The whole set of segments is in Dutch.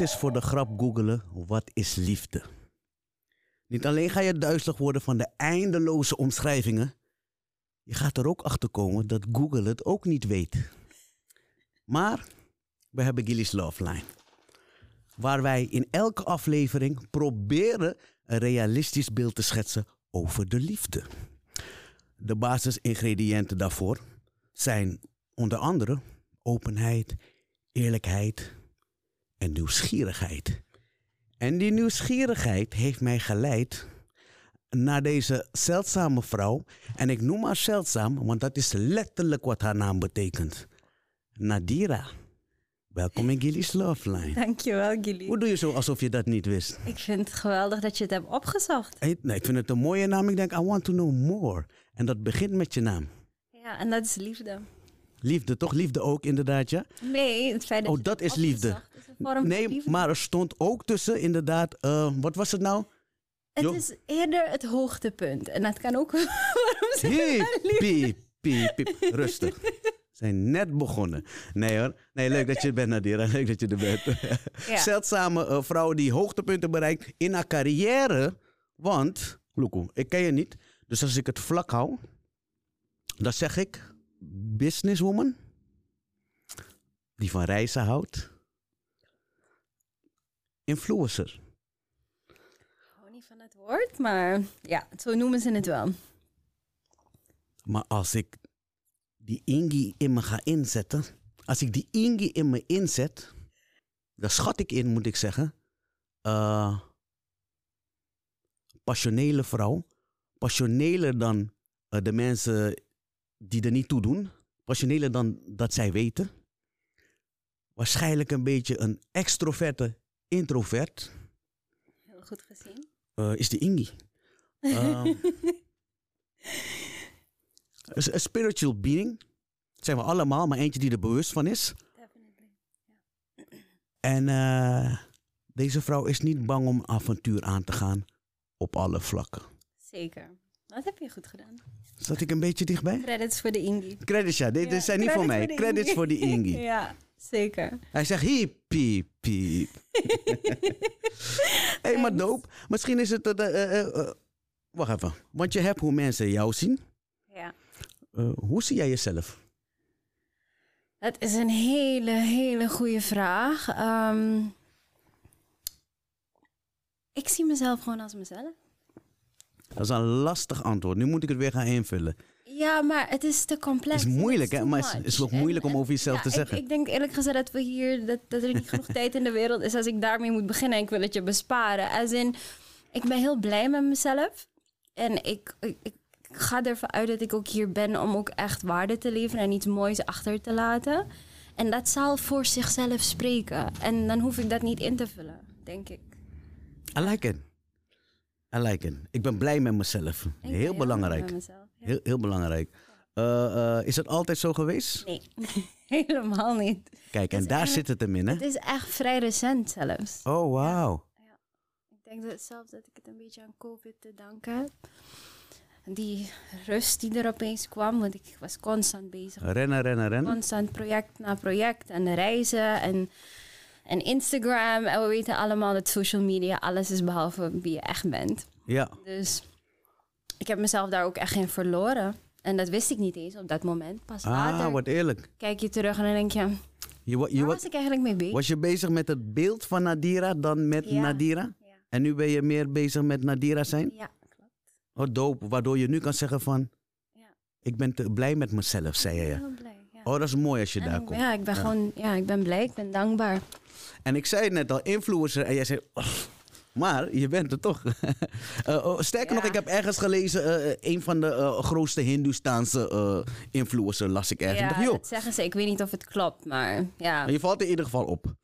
eens voor de grap googelen wat is liefde. Niet alleen ga je duizelig worden van de eindeloze omschrijvingen, je gaat er ook achter komen dat Google het ook niet weet. Maar we hebben Gilly's Love Line. Waar wij in elke aflevering proberen een realistisch beeld te schetsen over de liefde. De basisingrediënten daarvoor zijn onder andere openheid, eerlijkheid en nieuwsgierigheid. En die nieuwsgierigheid heeft mij geleid naar deze zeldzame vrouw. En ik noem haar zeldzaam, want dat is letterlijk wat haar naam betekent. Nadira. Welkom in Gilly's Love Line. Dankjewel, Gilly. Hoe doe je zo alsof je dat niet wist? Ik vind het geweldig dat je het hebt opgezocht. Nee, ik vind het een mooie naam. Ik denk, I want to know more. En dat begint met je naam. Ja, en dat is liefde. Liefde, toch? Liefde ook, inderdaad, ja? Nee, het feit dat Oh, je dat is liefde. is vorm Nee, maar er stond ook tussen, inderdaad, eh, wat was het nou? Het Jo- is eerder het hoogtepunt. En dat kan ook... Je Piep, piep, piep. Rustig. We zijn net begonnen. Nee hoor. Nee, leuk dat je er bent, Nadira. Leuk dat je er bent. Ja. Zeldzame eh, vrouw die hoogtepunten bereikt in haar carrière. Want, Loeko, ik ken je niet. Dus als ik het vlak hou, dan zeg ik businesswoman. Die van reizen houdt. Influencer. Gewoon niet van het woord, maar ja, zo noemen ze het wel. Maar als ik die Ingi in me ga inzetten, als ik die Ingi in me inzet, dan schat ik in, moet ik zeggen, eh passionele vrouw, passioneler dan eh, de mensen die er niet toe doen, passioneler dan dat zij weten. Waarschijnlijk een beetje een extroverte introvert Heel goed gezien. eh, is de Ingi. Eh, een spiritual being. Dat zijn we allemaal, maar eentje die er bewust van is. Definitely. En eh, deze vrouw is niet bang om avontuur aan te gaan op alle vlakken. Zeker. Dat heb je goed gedaan. Zat ik een beetje dichtbij? Credits voor de Ingi. Credits, ja. Dit Ja, zijn niet voor mij. de Credits voor die Ingi. ja, zeker. Hij zegt hiep, piep, piep. Hé, hey, maar doop. Misschien is het... eh, eh, eh, wacht even. Want je hebt hoe mensen jou zien. Ja. Hoe zie jij jezelf? Dat is een hele, hele goede vraag. Ehm, ik zie mezelf gewoon als mezelf. Dat is een lastig antwoord. Nu moet ik het weer gaan invullen. Ja, maar het is te complex. Het is moeilijk, hè? Maar het is- ook En- moeilijk om over jezelf ja, te zeggen. Ik, denk eerlijk gezegd dat we hier, dat, dat er niet genoeg tijd in de wereld is als ik daarmee moet beginnen. Ik wil het je besparen. Als in, ik ben heel blij met mezelf. En ik, ik, ik ga ervan uit dat ik ook hier ben om ook echt waarde te leveren en iets moois achter te laten. En dat zal voor zichzelf spreken. En dan hoef ik dat niet in te vullen, denk ik. I like it. I like it. Ik ben blij met mezelf. Ik ben Heel belangrijk. blij met mezelf. Heel, heel belangrijk. Eh, eh, is het altijd zo geweest? Nee, helemaal niet. Kijk, en daar zit het hem in, hè? Het is echt vrij recent zelfs. Oh, wauw. Ik denk dat zelfs dat ik het een beetje aan COVID te danken heb. Die rust die er opeens kwam, want ik was constant bezig. Rennen, rennen, rennen. Constant project na project en reizen en, en Instagram. En we weten allemaal dat social media alles is behalve wie je echt bent. Ja. Dus ik heb mezelf daar ook echt in verloren. En dat wist ik niet eens op dat moment. Pas Ah, later wat eerlijk. kijk je terug en dan denk je, Je, waar was ik eigenlijk mee bezig? was je bezig met het beeld van Nadira dan met Ja. Nadira? Ja. En nu ben je meer bezig met Nadira zijn? Ja, klopt. Oh, dope. Waardoor je nu kan zeggen van... Ja. Ik ben te blij met mezelf, zei je. Heel blij. Oh, dat is mooi als je En daar komt. Ja, ik ben gewoon, ja, ik ben blij, ik ben dankbaar. En ik zei het net al, influencer. En jij zei, "Oh, maar je bent er toch. Eh, oh, sterker Ja. nog, ik heb ergens gelezen, eh, een van de eh, grootste Hindoestaanse uh, influencer las ik ergens. Ja, dacht, dat zeggen ze. Ik weet niet of het klopt, maar ja. je valt in ieder geval op.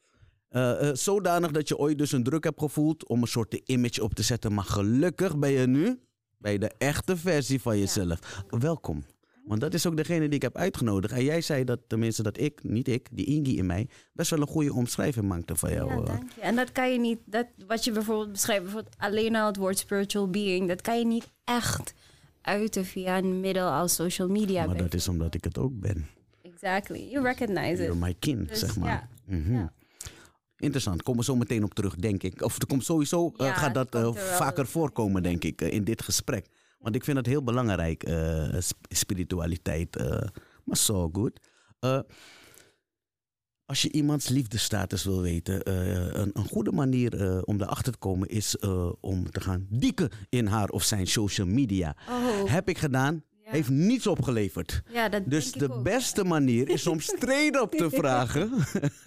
Zodanig dat je ooit dus een druk hebt gevoeld om een soort image op te zetten. Maar gelukkig ben je nu bij de echte versie van jezelf. Welkom. Want dat is ook degene die ik heb uitgenodigd. En jij zei dat, tenminste dat ik, niet ik, die Ingi in mij, best wel een goede omschrijving maakte van jou. Ja, dank je. En dat kan je niet, dat, wat je bijvoorbeeld beschrijft, bijvoorbeeld alleen al het woord spiritual being, dat kan je niet echt uiten via een middel als social media. maar dat is omdat ik het ook ben. Exactly. You recognize You're it. my kind, Dus zeg maar. ja. Mhm. Ja. Interessant. Komen we zo meteen op terug, denk ik. Of er komt sowieso, eh, gaat dat eh, er vaker voorkomen, denk ik, eh, in dit gesprek. Want ik vind het heel belangrijk, eh, sp- spiritualiteit. eh, maar zo goed. Eh, als je iemands liefdestatus wil weten, een, een goede manier om erachter te komen is om te gaan dieken in haar of zijn social media. Oh, Heb ik gedaan, ja. heeft niets opgeleverd. ja, dat Dus de ook. beste manier is om straight op te vragen.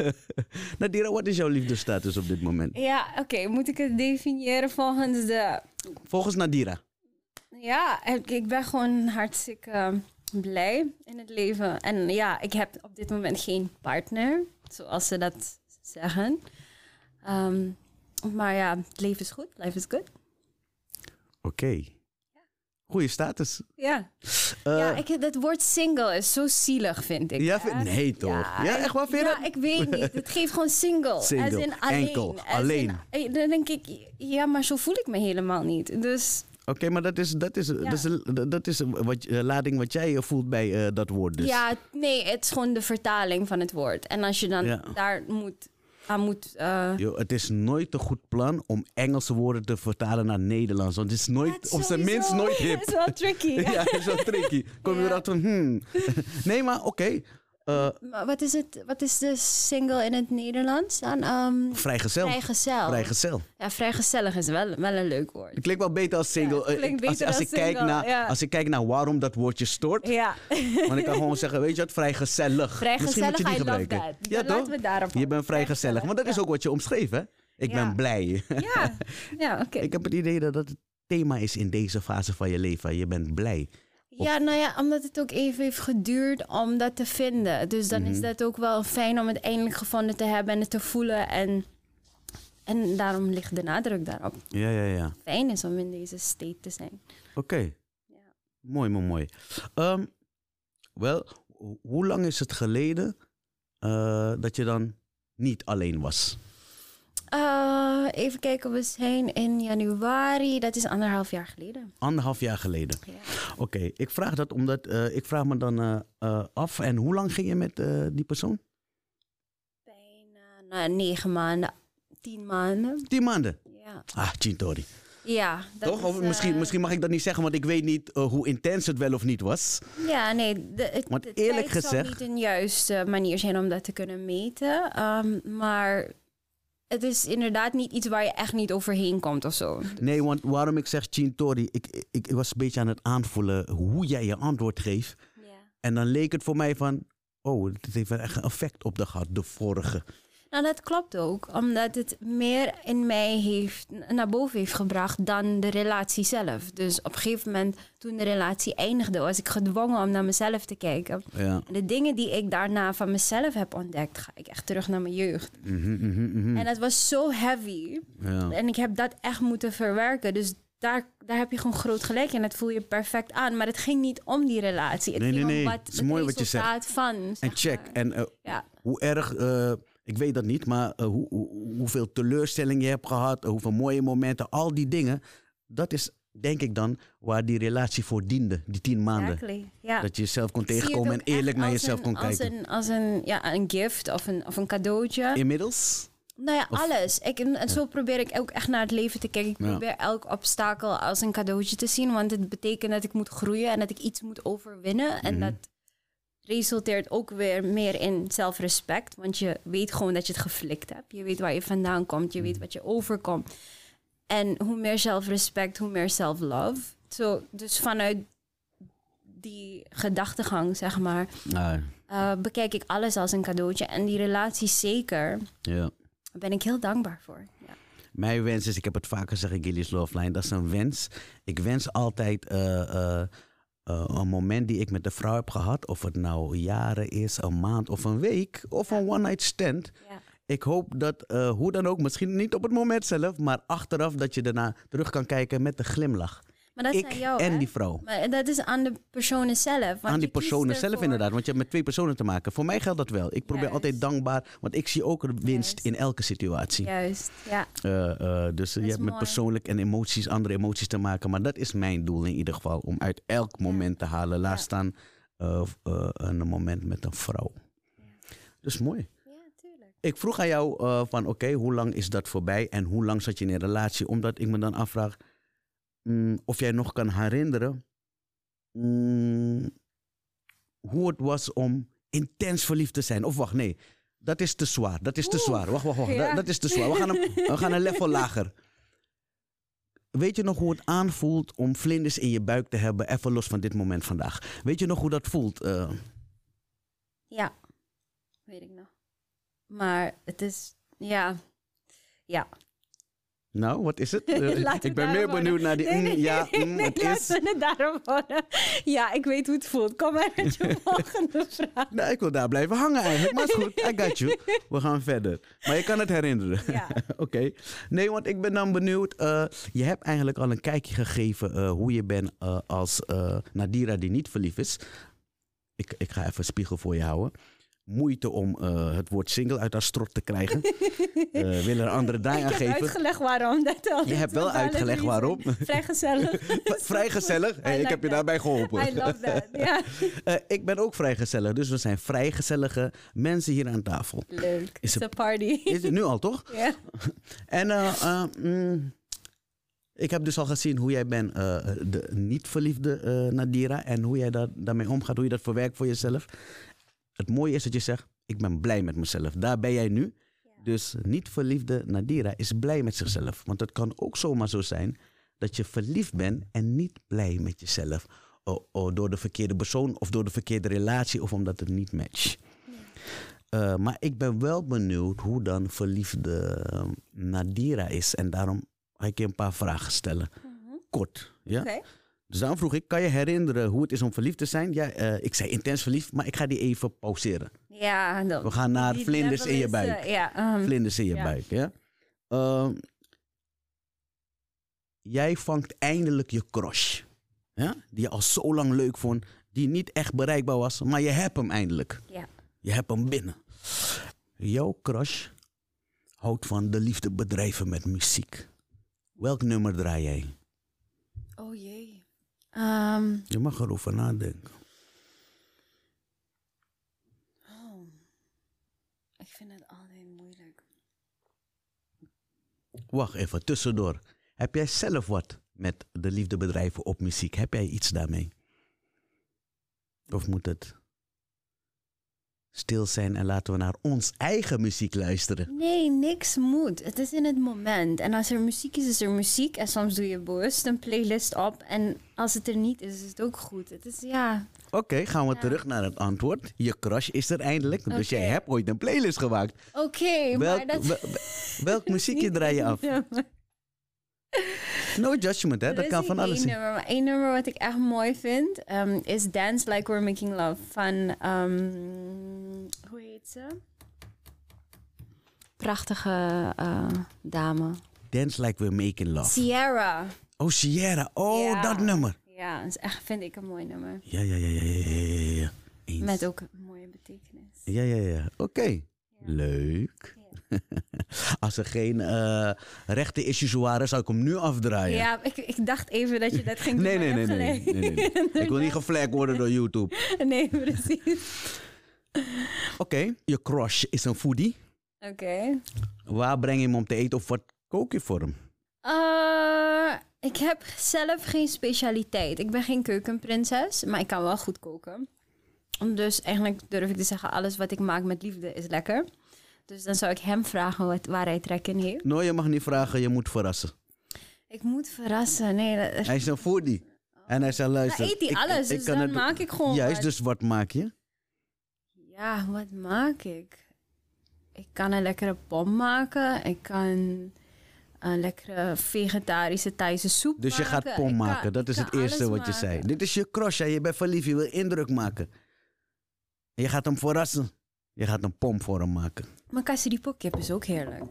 Nadira, wat is jouw liefdestatus op dit moment? Ja, oké. Moet ik het definiëren volgens de... Volgens Nadira. Ja, ik, ben gewoon hartstikke blij in het leven. En ja, ik heb op dit moment geen partner, zoals ze dat zeggen. Ehm, maar ja, het leven is goed. Life is good. Oké. Goeie status. Ja, Eh, ja ik, dat woord single is zo zielig, vind ik. ja, vind- nee toch? Ja, echt waar? Vind Ja, ik weet niet. Het geeft gewoon single. Single, As in alleen. enkel, in- alleen. eh, dan denk ik, ja, maar zo voel ik me helemaal niet. Dus Oké, maar dat is, dat is, dat is, dat is wat, eh, lading wat jij eh, voelt bij eh, dat woord dus. ja, nee, het is gewoon de vertaling van het woord. En als je dan Ja. daar moet, aan moet... Yo, het is nooit een goed plan om Engelse woorden te vertalen naar Nederlands. Want het is nooit, het is op zijn minst nooit hip. Het is wel tricky. ja, het is wel tricky. Kom je Ja. erachter van, hmm. Nee, maar oké. Maar wat is, het, wat is de single in het Nederlands dan? Ehm vrijgezel. vrijgezel. Vrijgezel. Ja, vrijgezellig is wel, wel een leuk woord. Het klinkt wel beter als single. Ja, Eh, klinkt als, als, als ik kijk naar, ja. als ik kijk naar waarom dat woordje stoort. Ja, Want ik kan gewoon zeggen, weet je wat, vrijgezellig. Misschien moet vrijgezellig, je die I gebruiken. Ja, Dan toch? laten we Je bent vrijgezellig. Maar dat is ook wat je omschreven, hè? Ik ben blij. Ja, ja oké. Ik heb het idee dat dat het thema is in deze fase van je leven. Je bent blij. Ja, nou ja, omdat het ook even heeft geduurd om dat te vinden. Dus dan Mhm. is dat ook wel fijn om het eindelijk gevonden te hebben en het te voelen. En, en daarom ligt de nadruk daarop. Ja, ja, ja. Fijn is om in deze state te zijn. Oké. Ja. Mooi, mooi, mooi. Ehm, Wel, ho- hoe lang is het geleden eh, dat je dan niet alleen was? Eh, even kijken, we zijn in januari. Dat is anderhalf jaar geleden. Anderhalf jaar geleden. Ja. Oké, ik vraag dat omdat eh, ik vraag me dan eh, af. En hoe lang ging je met die persoon? Bijna nou, negen maanden, tien maanden. Tien maanden. Ja, Ah, Chintori. ja dat Toch? is, Of misschien, misschien mag ik dat niet zeggen, want ik weet niet hoe intens het wel of niet was. Ja, nee, de, het, Want de eerlijk zal gezegd- niet een juiste manier zijn om dat te kunnen meten. Ehm, maar het is inderdaad niet iets waar je echt niet overheen komt of zo. Nee, want waarom ik zeg Chintori, ik, ik, ik was een beetje aan het aanvoelen hoe jij je antwoord geeft. Ja. En dan leek het voor mij van, oh, het heeft wel echt een effect op de gehad, de vorige. Nou, dat klopt ook, omdat het meer in mij heeft, naar boven heeft gebracht dan de relatie zelf. Dus op een gegeven moment, toen de relatie eindigde, was ik gedwongen om naar mezelf te kijken. Ja. De dingen die ik daarna van mezelf heb ontdekt, ga ik echt terug naar mijn jeugd. Mhm, mhm, mhm. En dat was zo heavy. ja. En ik heb dat echt moeten verwerken. Dus daar, daar heb je gewoon groot gelijk in. Dat voel je perfect aan. Maar het ging niet om die relatie. Het Nee, ging nee, om wat Het is het mooi wat je resultaat van. En check, maar. en eh, Ja. hoe erg, eh, ik weet dat niet, maar eh, hoe, hoe- hoeveel teleurstelling je hebt gehad, eh, hoeveel mooie momenten, al die dingen. Dat is denk ik dan waar die relatie voor diende, die tien maanden. Exactly. Ja. Dat je jezelf kon tegenkomen en eerlijk naar jezelf een- kon als kijken. Een, als een, ja, een gift of een, of een cadeautje. Inmiddels? Nou ja, alles. Ik, en zo probeer ik ook echt naar het leven te kijken. Ik Ja. probeer elk obstakel als een cadeautje te zien. Want het betekent dat ik moet groeien en dat ik iets moet overwinnen. En Mhm. dat resulteert ook weer meer in zelfrespect. Want je weet gewoon dat je het geflikt hebt. Je weet waar je vandaan komt. Je weet wat je overkomt. En hoe meer zelfrespect, hoe meer self-love. Zo, dus vanuit die gedachtegang, zeg maar, Ah, eh, bekijk ik alles als een cadeautje. En die relatie zeker, ja. daar ben ik heel dankbaar voor. Ja. Mijn wens is, ik heb het vaker gezegd in Gilly's Love Line, dat is een wens. Ik wens altijd eh, eh, eh, een moment die ik met de vrouw heb gehad, of het nou jaren is, een maand of een week, of een one-night stand. Ja. Ik hoop dat, eh, hoe dan ook, misschien niet op het moment zelf, maar achteraf dat je daarna terug kan kijken met een glimlach. Maar dat is ik jou, en hè? die vrouw. Maar dat is aan de personen zelf. Aan die personen zelf inderdaad, want je hebt met twee personen te maken. Voor mij geldt dat wel. Ik probeer Juist. altijd dankbaar, want ik zie ook een winst Juist. in elke situatie. Juist, ja. Eh, eh, dus je is hebt met mooi. persoonlijk en emoties, andere emoties te maken. Maar dat is mijn doel in ieder geval. Om uit elk moment te halen. Laat Ja. staan eh, een moment met een vrouw. Dus mooi. Ja, tuurlijk. Ik vroeg aan jou van oké, hoe lang is dat voorbij en hoe lang zat je in een relatie? Omdat ik me dan afvraag mm, of jij nog kan herinneren mm, hoe het was om intens verliefd te zijn. Of wacht, nee, dat is te zwaar. Dat is te Oeh, zwaar. Wacht, wacht, wacht. ja. Dat, dat is te zwaar. We gaan, een, we gaan een level lager. Weet je nog hoe het aanvoelt om vlinders in je buik te hebben, even los van dit moment vandaag? Weet je nog hoe dat voelt? Eh, Ja, weet ik nog. Maar het is, ja, ja. Nou, wat is het? Eh, ik ben meer benieuwd naar die. Nee, mm, ja, mm, nee, het laten is. het. Ja, ik weet hoe het voelt. Kom maar met je volgende vraag. Nee, ik wil daar blijven hangen eigenlijk. Maar is goed, I got you. We gaan verder. Maar je kan het herinneren. Ja. Oké. Nee, want ik ben dan benieuwd. eh, je hebt eigenlijk al een kijkje gegeven eh, hoe je bent als Nadira die niet verliefd is. Ik, ik ga even een spiegel voor je houden. Moeite om eh, het woord single uit haar strot te krijgen. Eh wil er een andere draai aan Ik heb geven. uitgelegd waarom. Dat Je hebt wel uitgelegd waarom. Vrij gezellig. Vrij gezellig. Hey, ik heb je daarbij geholpen. I love that. Eh, ik ben ook vrij gezellig. Dus we zijn vrij gezellige mensen hier aan tafel. Leuk. Is a party. Is het nu al, toch? Ja. En mm, ik heb dus al gezien hoe jij bent, de niet verliefde eh, Nadira. En hoe jij daar, daarmee omgaat, hoe je dat verwerkt voor jezelf. Het mooie is dat je zegt, ik ben blij met mezelf. Daar ben jij nu. Dus niet verliefde Nadira is blij met zichzelf. Want het kan ook zomaar zo zijn dat je verliefd bent en niet blij met jezelf. O, o, door de verkeerde persoon of door de verkeerde relatie of omdat het niet matcht. Eh, maar ik ben wel benieuwd hoe dan verliefde eh, Nadira is. En daarom ga ik je een paar vragen stellen. Kort. Ja? Dus daarom vroeg ik, kan je herinneren hoe het is om verliefd te zijn? Ja, eh, ik zei intens verliefd, maar ik ga die even pauzeren. Ja, dan- We gaan naar vlinders in je buik. ja, ehm, Vlinders in je buik, ja? Ehm, jij vangt eindelijk je crush. Ja? Die je al zo lang leuk vond. Die niet echt bereikbaar was, maar je hebt hem eindelijk. ja. Je hebt hem binnen. Jouw crush houdt van de liefde bedrijven met muziek. Welk nummer draai jij? Oh jee. Ehm, Je mag erover nadenken. oh. Ik vind het altijd moeilijk. Wacht even, tussendoor. Heb jij zelf wat met de liefdebedrijven op muziek? Heb jij iets daarmee? Of moet het stil zijn en laten we naar ons eigen muziek luisteren? Nee, niks moet. Het is in het moment. En als er muziek is, is er muziek. En soms doe je bewust een playlist op. En als het er niet is, is het ook goed. Het is, ja... Oké, gaan we Ja. terug naar het antwoord. Je crush is er eindelijk, dus jij hebt ooit een playlist gemaakt. Oké, maar dat... wel- welk muziekje draai je af? No judgment, hè? Dat kan van alles zijn. nummer, maar één nummer wat ik echt mooi vind ehm, is Dance Like We're Making Love van ehm, hoe heet ze? Prachtige eh, dame. Dance like we're making love. Sierra. Oh, Sierra. Oh, Ja. dat nummer. Ja, dat is echt, vind ik een mooi nummer. Ja, ja, ja, ja, ja, ja, ja, ja. Eens. Met ook een mooie betekenis. Ja, ja, ja. Oké. Leuk. Als er geen eh rechte issues waren, zou ik hem nu afdraaien. Ja, ik, ik dacht even dat je dat ging doen. Nee, nee, nee, nee, nee, nee, nee. Ik wil niet geflagd worden door YouTube. nee, precies. Oké, je crush is een foodie. Oké. Waar breng je hem om te eten of wat kook je voor hem? Eh, ik heb zelf geen specialiteit. Ik ben geen keukenprinses, maar ik kan wel goed koken. Dus eigenlijk durf ik te zeggen, alles wat ik maak met liefde is lekker. Dus dan zou ik hem vragen wat, waar hij trek in heeft. Nee, je mag niet vragen, je moet verrassen. Ik moet verrassen. Nee, dat- Hij is een foodie. En hij zei, luister... Maar eet hij alles, ik dus kan dan het- maak ik gewoon Juist, wat. dus wat maak je? Ja, wat maak ik? Ik kan een lekkere pom maken. Ik kan een lekkere vegetarische Thaise soep Dus je maken. gaat pom kan- maken, dat is het eerste wat je zei. Dit is je crush, hè? je bent verliefd, je wil indruk maken. En je gaat hem verrassen. Je gaat een pom voor hem maken. Maar kasseriepokkip is ook heerlijk.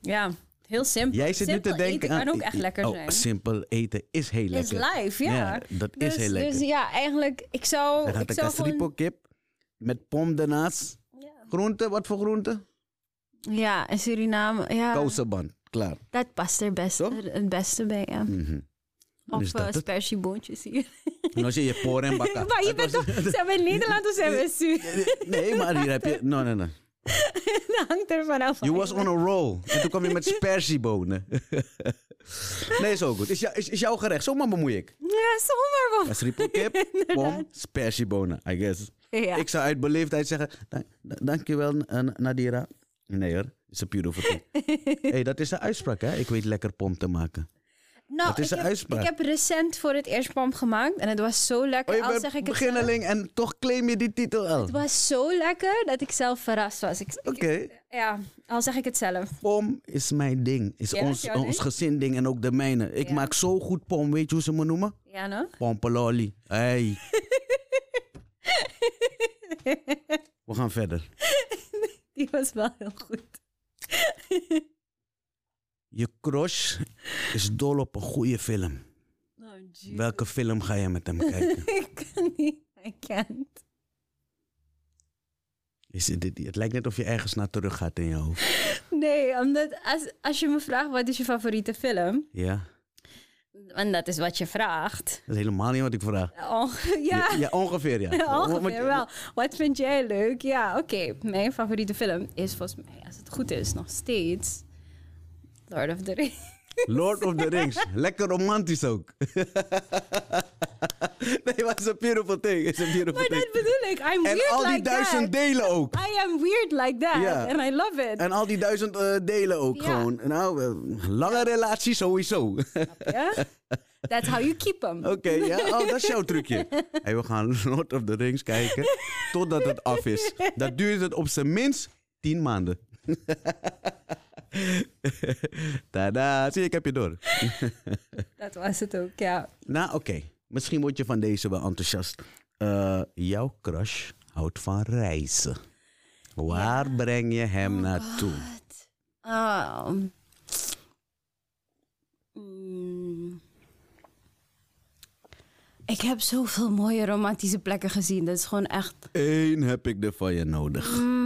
Ja, heel simpel. Jij zit nu Simpel te denken eten kan ook echt lekker oh, zijn. simpel eten is heel is lekker. live, ja. dat dus, is heel lekker. Dus ja, eigenlijk, ik zou... Hij gaat gewoon... castripokip met pom ernaast. Ja. Groente, wat voor groente? Ja, in Suriname, ja, Kousenband, klaar. dat past er best, het beste bij, ja. Dan is Of dat uh, het. spersieboontjes hier. En dan zie je por en bakka. maar je bent toch... Zijn we in Nederland of zijn we in Nee, maar hier heb je... Nee, nee, nee. dat hangt er vanaf. You was on a roll. En toen kwam je met spersiebonen. nee, is ook goed. Is, jou- is, is jouw gerecht? Zomaar bemoei ik. Ja, zomaar wel. Een schriepelkip, bom, spersiebonen, I guess. Ja. Ik zou uit beleefdheid zeggen, "Dank- da- dankjewel Nadira. Nee hoor, is een beautiful thing. hey, dat is een uitspraak hè, ik weet lekker pom te maken. Nou, is ik een heb, uitspraak. Ik heb recent voor het eerst pom gemaakt en het was zo lekker. Oh, je al bent zeg ik het zelf. beginneling en toch claim je die titel al. Het was zo lekker dat ik zelf verrast was. Oké, ja, al zeg ik het zelf. pom is mijn ding. Is Ja, ons, ons gezin ding en ook de mijne. Ik Ja. maak zo goed pom, weet je hoe ze me noemen? Ja, no? Pompelolly. Hey. We gaan verder. Die was wel heel goed. Je crush is dol op een goede film. Oh, Welke film ga je met hem kijken? ik kan niet. I can't. Is het, dit- het lijkt net of je ergens naar terug gaat in je hoofd. Nee, omdat als, als je me vraagt wat is je favoriete film, Ja, en dat is wat je vraagt. dat is helemaal niet wat ik vraag. Oh, ja, Ja, ongeveer ja. ongeveer wel. Wat vind jij leuk? Ja, oké. Mijn favoriete film is volgens mij, als het goed is, nog steeds Lord of the Rings. Lord of the Rings. Lekker romantisch ook. nee, maar is een beautiful thing. Is een beautiful Maar thing. dat bedoel ik. I'm En weird al die like duizend that. delen ook. I am weird like that. Ja. And I love it. En al die duizend eh, delen ook gewoon. Nou, eh, lange relatie sowieso. Ja? That's how you keep them. Oké, ja. Oh, dat is jouw trucje. Hey, we gaan Lord of the Rings kijken totdat het af is. Dat duurt het op zijn minst tien maanden. Tada, zie je, ik heb je door. Dat was het ook, ja. Nou, oké. Misschien word je van deze wel enthousiast. Eh, jouw crush houdt van reizen. Waar breng je hem naartoe? Oh. Mm. Ik heb zoveel mooie romantische plekken gezien. Dat is gewoon echt... Eén heb ik er van je nodig. Mm.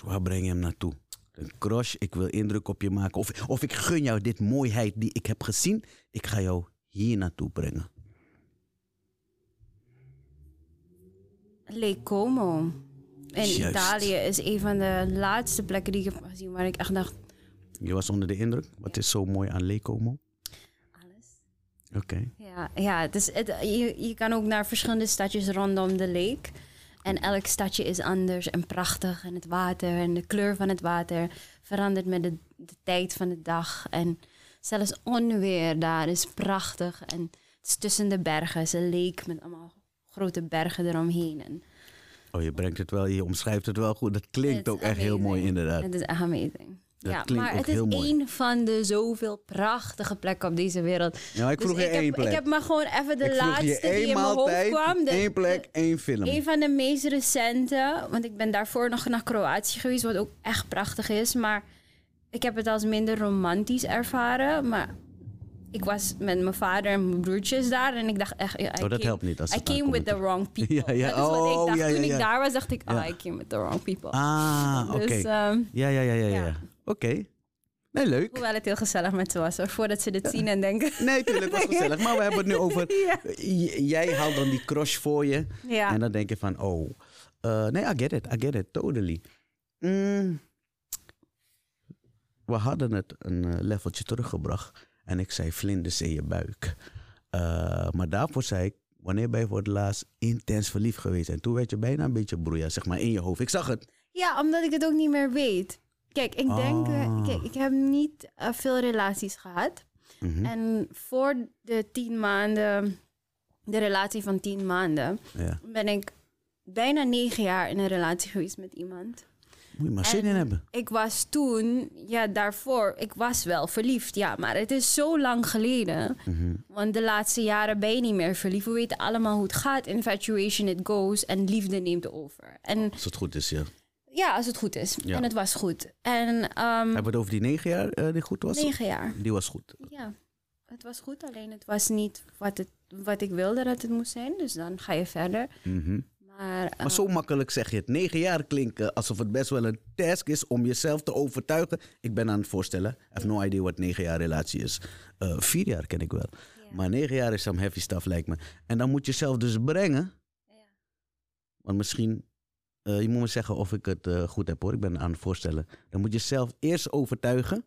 Dus waar breng je hem naartoe? Een crush, ik wil indruk op je maken. Of, of ik gun jou dit mooiheid die ik heb gezien. Ik ga jou hier naartoe brengen. Lake Como. In Juist. Italië is een van de laatste plekken die ik heb gezien waar ik echt dacht... Je was onder de indruk? Wat is zo mooi aan Lake Como? Alles. Oké. Ja, ja het is, het, je, je kan ook naar verschillende stadjes rondom de lake. En elk stadje is anders en prachtig. En het water en de kleur van het water verandert met de, de tijd van de dag. En zelfs onweer daar is prachtig. En het is tussen de bergen. Een lake met allemaal grote bergen eromheen. En Oh, je brengt het wel, je omschrijft het wel goed. Dat klinkt ook echt heel mooi, inderdaad. Het is echt amazing. Dat ja, maar het is één van de zoveel prachtige plekken op deze wereld. Ja, ik Dus vroeg je ik, heb, één plek. ik heb maar gewoon even de laatste die één in mijn hoofd kwam. De- één plek, één film. Een van de meest recente, want ik ben daarvoor nog naar Kroatië geweest, wat ook echt prachtig is. Maar ik heb het als minder romantisch ervaren. Maar ik was met mijn vader en mijn broertjes daar en ik dacht echt... I Oh, dat came- helpt niet als I came with the wrong people. Ja, ja. Dat is wat Oh, ik dacht. ja, Toen ik daar was, dacht ik, ah, I came with the wrong people. Ah, oké. Dus, ehm, Ja, ja, ja, ja, ja. Ja. Oké. Nee, leuk. hoewel het heel gezellig met ze was, hoor, voordat ze dit zien en denken... Nee, tuurlijk, was gezellig. Maar we hebben het nu over... Ja. Jij haalt dan die crush voor je. Ja. En dan denk je van, oh... eh, nee, I get it, I get it, totally. Mm. we hadden het een eh, leveltje teruggebracht. En ik zei vlinders in je buik. Eh, maar daarvoor zei ik, wanneer ben je voor het laatst intens verliefd geweest? En toen werd je bijna een beetje broeia, zeg maar, in je hoofd. Ik zag het. Ja, omdat ik het ook niet meer weet. Kijk, ik denk, eh, Ah. kijk, ik heb niet eh, veel relaties gehad. Mhm. En voor de tien maanden, de relatie van tien maanden, Ja. ben ik bijna negen jaar in een relatie geweest met iemand. Moet je maar zin in En hebben. Ik was toen, ja, daarvoor, ik was wel verliefd, ja, maar het is zo lang geleden. Mhm. Want de laatste jaren ben je niet meer verliefd. We weten allemaal hoe het gaat. Infatuation, it goes. En liefde neemt over. En Als het goed is, ja. Ja, als het goed is. Ja. En het was goed. En ehm, Hebben we het over die negen jaar eh, die goed was? negen jaar. Die was goed. Ja, het was goed. Alleen het was niet wat, het, wat ik wilde dat het moest zijn. Dus dan ga je verder. Mhm. Maar, eh, Maar zo makkelijk zeg je het. Negen jaar klinken alsof het best wel een task is om jezelf te overtuigen. Ik ben aan het voorstellen. I have no idea wat negen jaar relatie is. Eh, vier jaar ken ik wel. Maar negen jaar is some heavy stuff lijkt me. En dan moet je zelf dus brengen. Ja. Want misschien eh, je moet me zeggen of ik het eh, goed heb hoor, ik ben aan het voorstellen. Dan moet je zelf eerst overtuigen.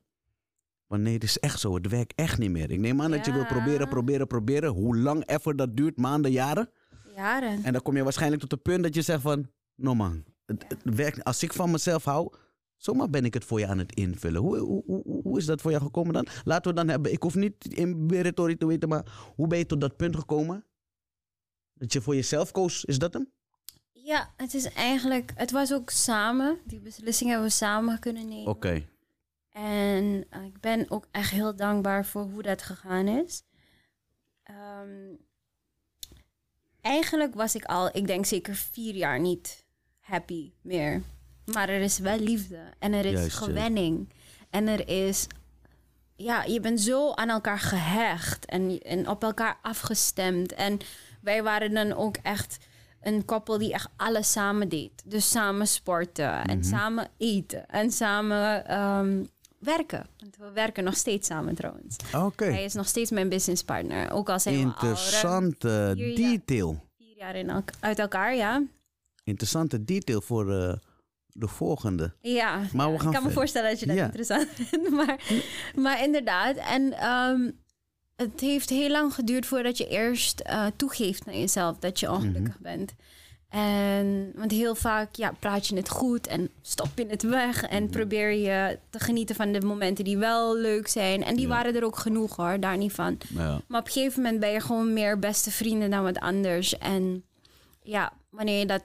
Want nee, het is echt zo, het werkt echt niet meer. Ik neem aan dat je wil proberen, proberen, proberen. Hoe lang effort dat duurt, maanden, jaren. Jaren. En dan kom je waarschijnlijk tot het punt dat je zegt van... No man, het, het werkt, als ik van mezelf hou, zomaar ben ik het voor je aan het invullen. Hoe, hoe, hoe, hoe is dat voor jou gekomen dan? Laten we dan hebben, ik hoef niet in Beretori te weten, maar hoe ben je tot dat punt gekomen? Dat je voor jezelf koos, is dat hem? Ja, het is eigenlijk... Het was ook samen. Die beslissing hebben we samen kunnen nemen. Oké. En eh, ik ben ook echt heel dankbaar voor hoe dat gegaan is. Ehm, eigenlijk was ik al, ik denk zeker vier jaar niet happy meer. Maar er is wel liefde en er is Juist, ja. gewenning. En er is, ja, je bent zo aan elkaar gehecht en, en op elkaar afgestemd. En wij waren dan ook echt een koppel die echt alles samen deed. Dus samen sporten en samen eten en samen ehm, werken. Want we werken nog steeds samen trouwens. Oké. Hij is nog steeds mijn businesspartner. Ook al zijn we al vier jaar- detail. vier jaar in elk- uit elkaar, ja. Interessante detail voor eh, de volgende. Ja, Maar we gaan ik kan me voorstellen dat je dat Ja. interessant vindt. Maar, maar inderdaad, en ehm, het heeft heel lang geduurd voordat je eerst eh, toegeeft naar jezelf dat je ongelukkig Mhm. bent. En, want heel vaak ja, praat je het goed en stop je het weg Mhm. en probeer je te genieten van de momenten die wel leuk zijn. En die Ja. waren er ook genoeg hoor, daar niet van. Ja. Maar op een gegeven moment ben je gewoon meer beste vrienden dan wat anders. En ja, wanneer je dat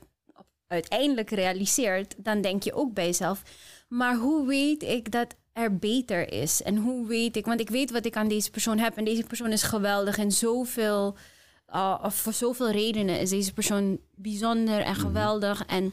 uiteindelijk realiseert, dan denk je ook bij jezelf. Maar hoe weet ik dat er beter is? En hoe weet ik, want ik weet wat ik aan deze persoon heb. En deze persoon is geweldig en zoveel, uh, of voor zoveel redenen is deze persoon bijzonder en geweldig. En,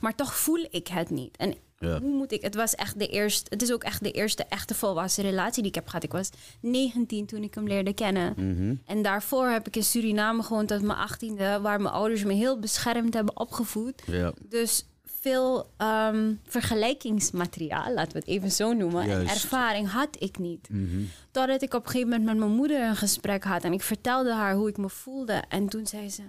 maar toch voel ik het niet. En Ja. hoe moet ik? Het was echt de eerste. Het is ook echt de eerste echte volwassen relatie die ik heb gehad. Ik was 19 toen ik hem leerde kennen. Mhm. En daarvoor heb ik in Suriname gewoond tot mijn 18e, waar mijn ouders me heel beschermd hebben opgevoed. Ja. Dus veel ehm, vergelijkingsmateriaal, laten we het even zo noemen, en ervaring had ik niet. Mhm. Totdat ik op een gegeven moment met mijn moeder een gesprek had en ik vertelde haar hoe ik me voelde. En toen zei ze: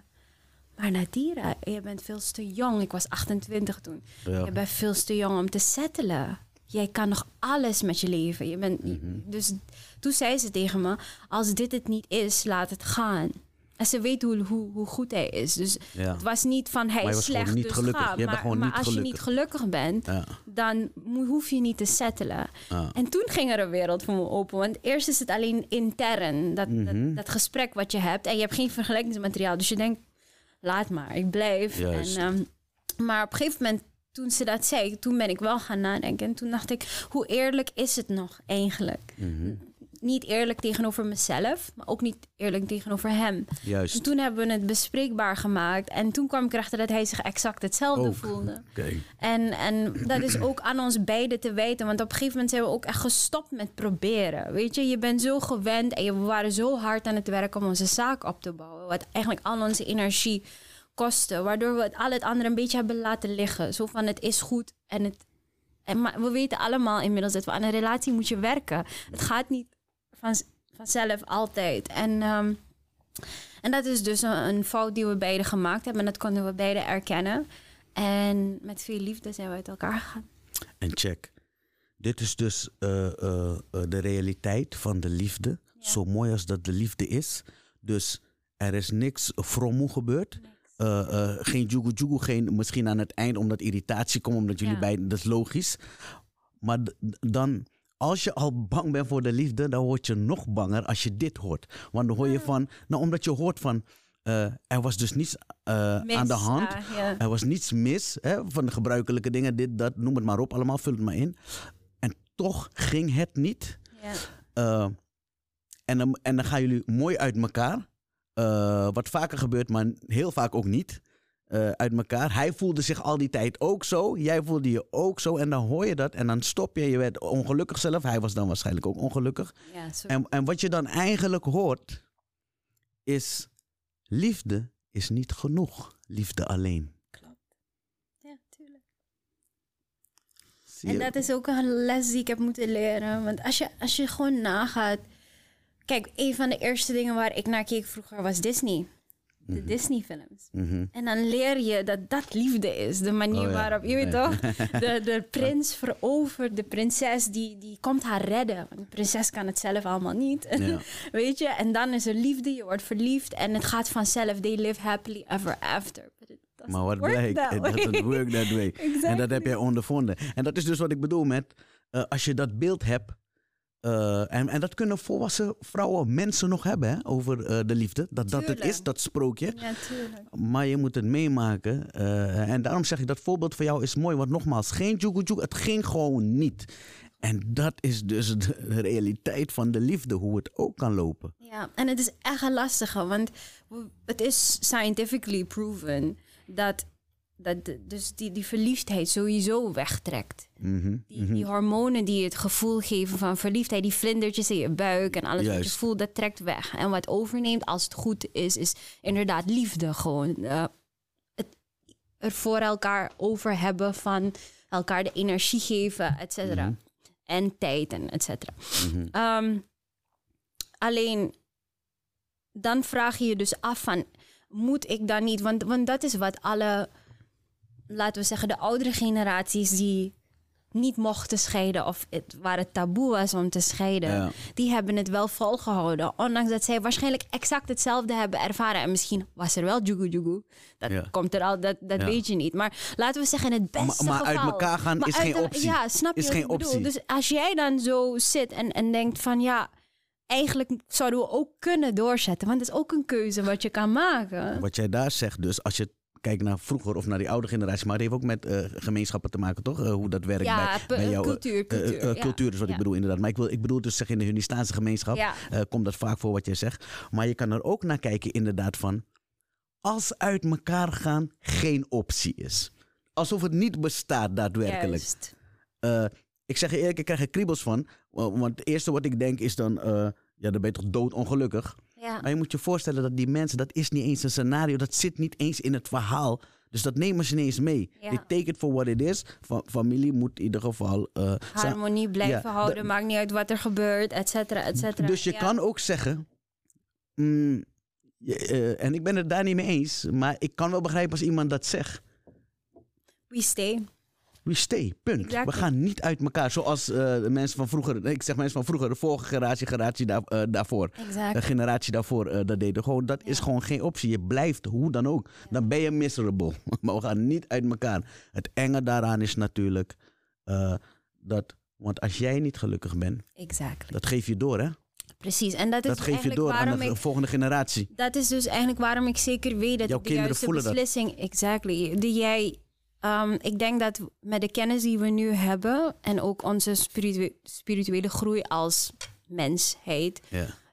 Maar Nadira, je bent veel te jong. Ik was 28 toen. Ja. Je bent veel te jong om te settelen. Jij kan nog alles met je leven. Je bent, Mhm. Dus toen zei ze tegen me: Als dit het niet is, laat het gaan. En ze weet hoe, hoe, hoe goed hij is. Dus Ja. het was niet van hij is slecht, niet dus gelukkig. ga. Maar, maar niet als je niet gelukkig bent, Ja. dan hoef je niet te settelen. Ja. En toen ging er een wereld voor me open. Want eerst is het alleen intern, dat, Mhm. dat, dat gesprek wat je hebt. En je hebt geen vergelijkingsmateriaal. Dus je denkt, laat maar, ik blijf. En, ehm, maar op een gegeven moment, toen ze dat zei, toen ben ik wel gaan nadenken. En toen dacht ik, hoe eerlijk is het nog eigenlijk? Mhm. Niet eerlijk tegenover mezelf, maar ook niet eerlijk tegenover hem. En Juist. toen hebben we het bespreekbaar gemaakt. En toen kwam ik erachter dat hij zich exact hetzelfde Ook. voelde. Oké. En, en dat is ook aan ons beiden te wijten. Want op een gegeven moment zijn we ook echt gestopt met proberen. Weet je, je bent zo gewend en we waren zo hard aan het werk om onze zaak op te bouwen. Wat eigenlijk al onze energie kostte. Waardoor we het, al het andere een beetje hebben laten liggen. Zo van het is goed en het... En, maar we weten allemaal inmiddels dat we aan een relatie moet je werken. Het gaat niet van, vanzelf altijd. En, ehm, en dat is dus een, een fout die we beiden gemaakt hebben. En dat konden we beiden erkennen. En met veel liefde zijn we uit elkaar gegaan. En check. Dit is dus eh, eh, eh, de realiteit van de liefde. Zo mooi als dat de liefde is. Dus er is niks fromoe gebeurd. Geen jugu jugu, geen misschien aan het eind omdat irritatie komt, omdat jullie Ja. beiden, dat is logisch. Maar dan, als je al bang bent voor de liefde, dan word je nog banger als je dit hoort. Want dan hoor je van, nou omdat je hoort van, eh, er was dus niets eh, Mis, aan de hand. ja. Er was niets mis hè, van de gebruikelijke dingen, dit, dat, noem het maar op, allemaal, vul het maar in. En toch ging het niet. Ja. Eh, en, dan, en dan gaan jullie mooi uit elkaar. Wat vaker gebeurt, maar heel vaak ook niet. Eh, uit elkaar. Hij voelde zich al die tijd ook zo. Jij voelde je ook zo. En dan hoor je dat. En dan stop je. Je werd ongelukkig zelf. Hij was dan waarschijnlijk ook ongelukkig. Ja. En, en wat je dan eigenlijk hoort, is liefde is niet genoeg. Liefde alleen. Klopt. Ja, tuurlijk. En dat is ook een les die ik heb moeten leren. Want als je, als je gewoon nagaat... Kijk, een van de eerste dingen waar ik naar keek vroeger was Disney. De Disney-films. Mhm. En dan leer je dat dat liefde is. De manier Oh ja, waarop, je weet toch, de, de prins verovert de prinses, die, die komt haar redden. Want de prinses kan het zelf allemaal niet. Ja. weet je, en dan is er liefde, je wordt verliefd en het gaat vanzelf. They live happily ever after. Maar wat blijkt, it doesn't work that way. En dat heb jij ondervonden. En dat is dus wat ik bedoel met, eh, als je dat beeld hebt, eh, en, en dat kunnen volwassen vrouwen, mensen nog hebben, hè, over eh, de liefde. Dat dat het is, dat sprookje. Ja. Maar je moet het meemaken. eh, en daarom zeg ik, dat voorbeeld van jou is mooi. Want nogmaals, geen joegoe, het ging gewoon niet. En dat is dus de realiteit van de liefde, hoe het ook kan lopen. Ja, en het is echt een lastige, want het is scientifically proven dat, dat dus die, die verliefdheid sowieso wegtrekt. Mhm, Die, die hormonen die het gevoel geven van verliefdheid, die vlindertjes in je buik en alles wat je Juist. voelt, dat trekt weg. En wat overneemt als het goed is, is inderdaad liefde gewoon. Eh, het er voor elkaar over hebben van elkaar de energie geven, et cetera. Mhm. En tijd en et cetera. mhm. Ehm, alleen dan vraag je je dus af van, moet ik dan niet? Want, want dat is wat alle, laten we zeggen, de oudere generaties die niet mochten scheiden of het, waar het taboe was om te scheiden, Ja. die hebben het wel volgehouden. Ondanks dat zij waarschijnlijk exact hetzelfde hebben ervaren. En misschien was er wel jugu jugu. Dat Ja. komt er al, dat, dat Ja. weet je niet. Maar laten we zeggen, het beste Maar- maar uit elkaar gaan is geen de- optie. Ja, snap je Is wat geen optie. Dus als jij dan zo zit en, en denkt van ja, eigenlijk zouden we ook kunnen doorzetten. Want het is ook een keuze wat je kan maken. Wat jij daar zegt, dus als je kijkt naar vroeger of naar die oude generatie, maar het heeft ook met eh, gemeenschappen te maken, toch? Eh, hoe dat werkt Ja, bij, bij jou. eh, cultuur, cultuur, ja. cultuur is wat ik bedoel, inderdaad. Maar ik, wil, ik bedoel dus zeg in de Hunnistaanse gemeenschap komt dat vaak voor wat jij zegt. Maar je kan er ook naar kijken, inderdaad, van als uit elkaar gaan geen optie is. Alsof het niet bestaat daadwerkelijk. Ik zeg je eerlijk, ik krijg er kriebels van. wa- Want het eerste wat ik denk is dan, ja, dan ben je toch doodongelukkig. Ja. Maar je moet je voorstellen dat die mensen, dat is niet eens een scenario, dat zit niet eens in het verhaal. Dus dat nemen ze niet eens mee. Ja. They take it for what it is. Fa- familie moet in ieder geval. sa- Harmonie blijven Ja, houden, maakt niet uit wat er gebeurt, et cetera, et cetera. dus je Ja. kan ook zeggen. mm, je- eh, en ik ben het daar niet mee eens, maar ik kan wel begrijpen als iemand dat zegt. We stay. We stay, punt. We gaan niet uit elkaar. Zoals eh, de mensen van vroeger, ik zeg mensen van vroeger, de vorige generatie, generatie daar, eh, daarvoor. Exact. De generatie daarvoor eh, dat deden. Gewoon, dat is gewoon geen optie. Je blijft hoe dan ook. Dan ben je miserable. Maar we gaan niet uit elkaar. Het enge daaraan is natuurlijk dat. Want als jij niet gelukkig bent, Exactly. dat geef je door, hè? Precies. En dat is Dat geef je door aan de ik volgende generatie. Dat is dus eigenlijk waarom ik zeker weet dat Jouw de kinderen juiste dat. beslissing, exactly, die jij, ehm, ik denk dat met de kennis die we nu hebben en ook onze spiritu- spirituele groei als mensheid,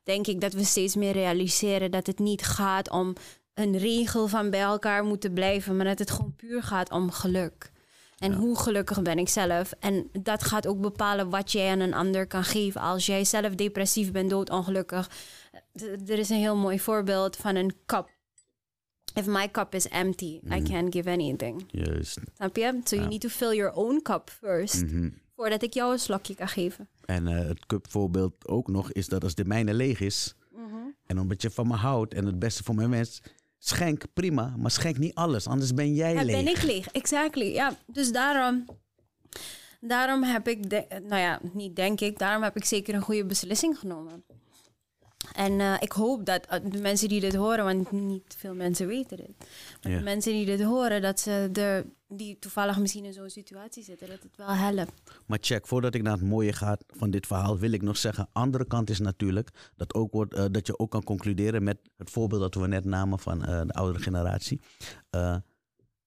denk ik dat we steeds meer realiseren dat het niet gaat om een regel van bij elkaar moeten blijven, maar dat het gewoon puur gaat om geluk. En hoe gelukkig ben ik zelf? En dat gaat ook bepalen wat jij aan een ander kan geven. Als jij zelf depressief bent, doodongelukkig. D- Er is een heel mooi voorbeeld van een cup. If my cup is empty, I can't give anything. Juist. Snap je? So you need to fill your own cup first. Mhm. Voordat ik jou een slokje kan geven. En eh, het cupvoorbeeld ook nog is dat als de mijne leeg is. En omdat je van me houdt en het beste voor mijn wens. Schenk prima, maar schenk niet alles. Anders ben jij Ja, leeg. ben ik leeg. Exactly. Ja, dus daarom, daarom heb ik, de- nou ja, niet denk ik, daarom heb ik zeker een goede beslissing genomen. En eh, ik hoop dat eh, de mensen die dit horen, want niet veel mensen weten dit, maar de mensen die dit horen, dat ze er, die toevallig misschien in zo'n situatie zitten, dat het wel helpt. Maar check, voordat ik naar het mooie ga van dit verhaal, wil ik nog zeggen: andere kant is natuurlijk dat, ook wordt, eh, dat je ook kan concluderen met het voorbeeld dat we net namen van de oudere generatie.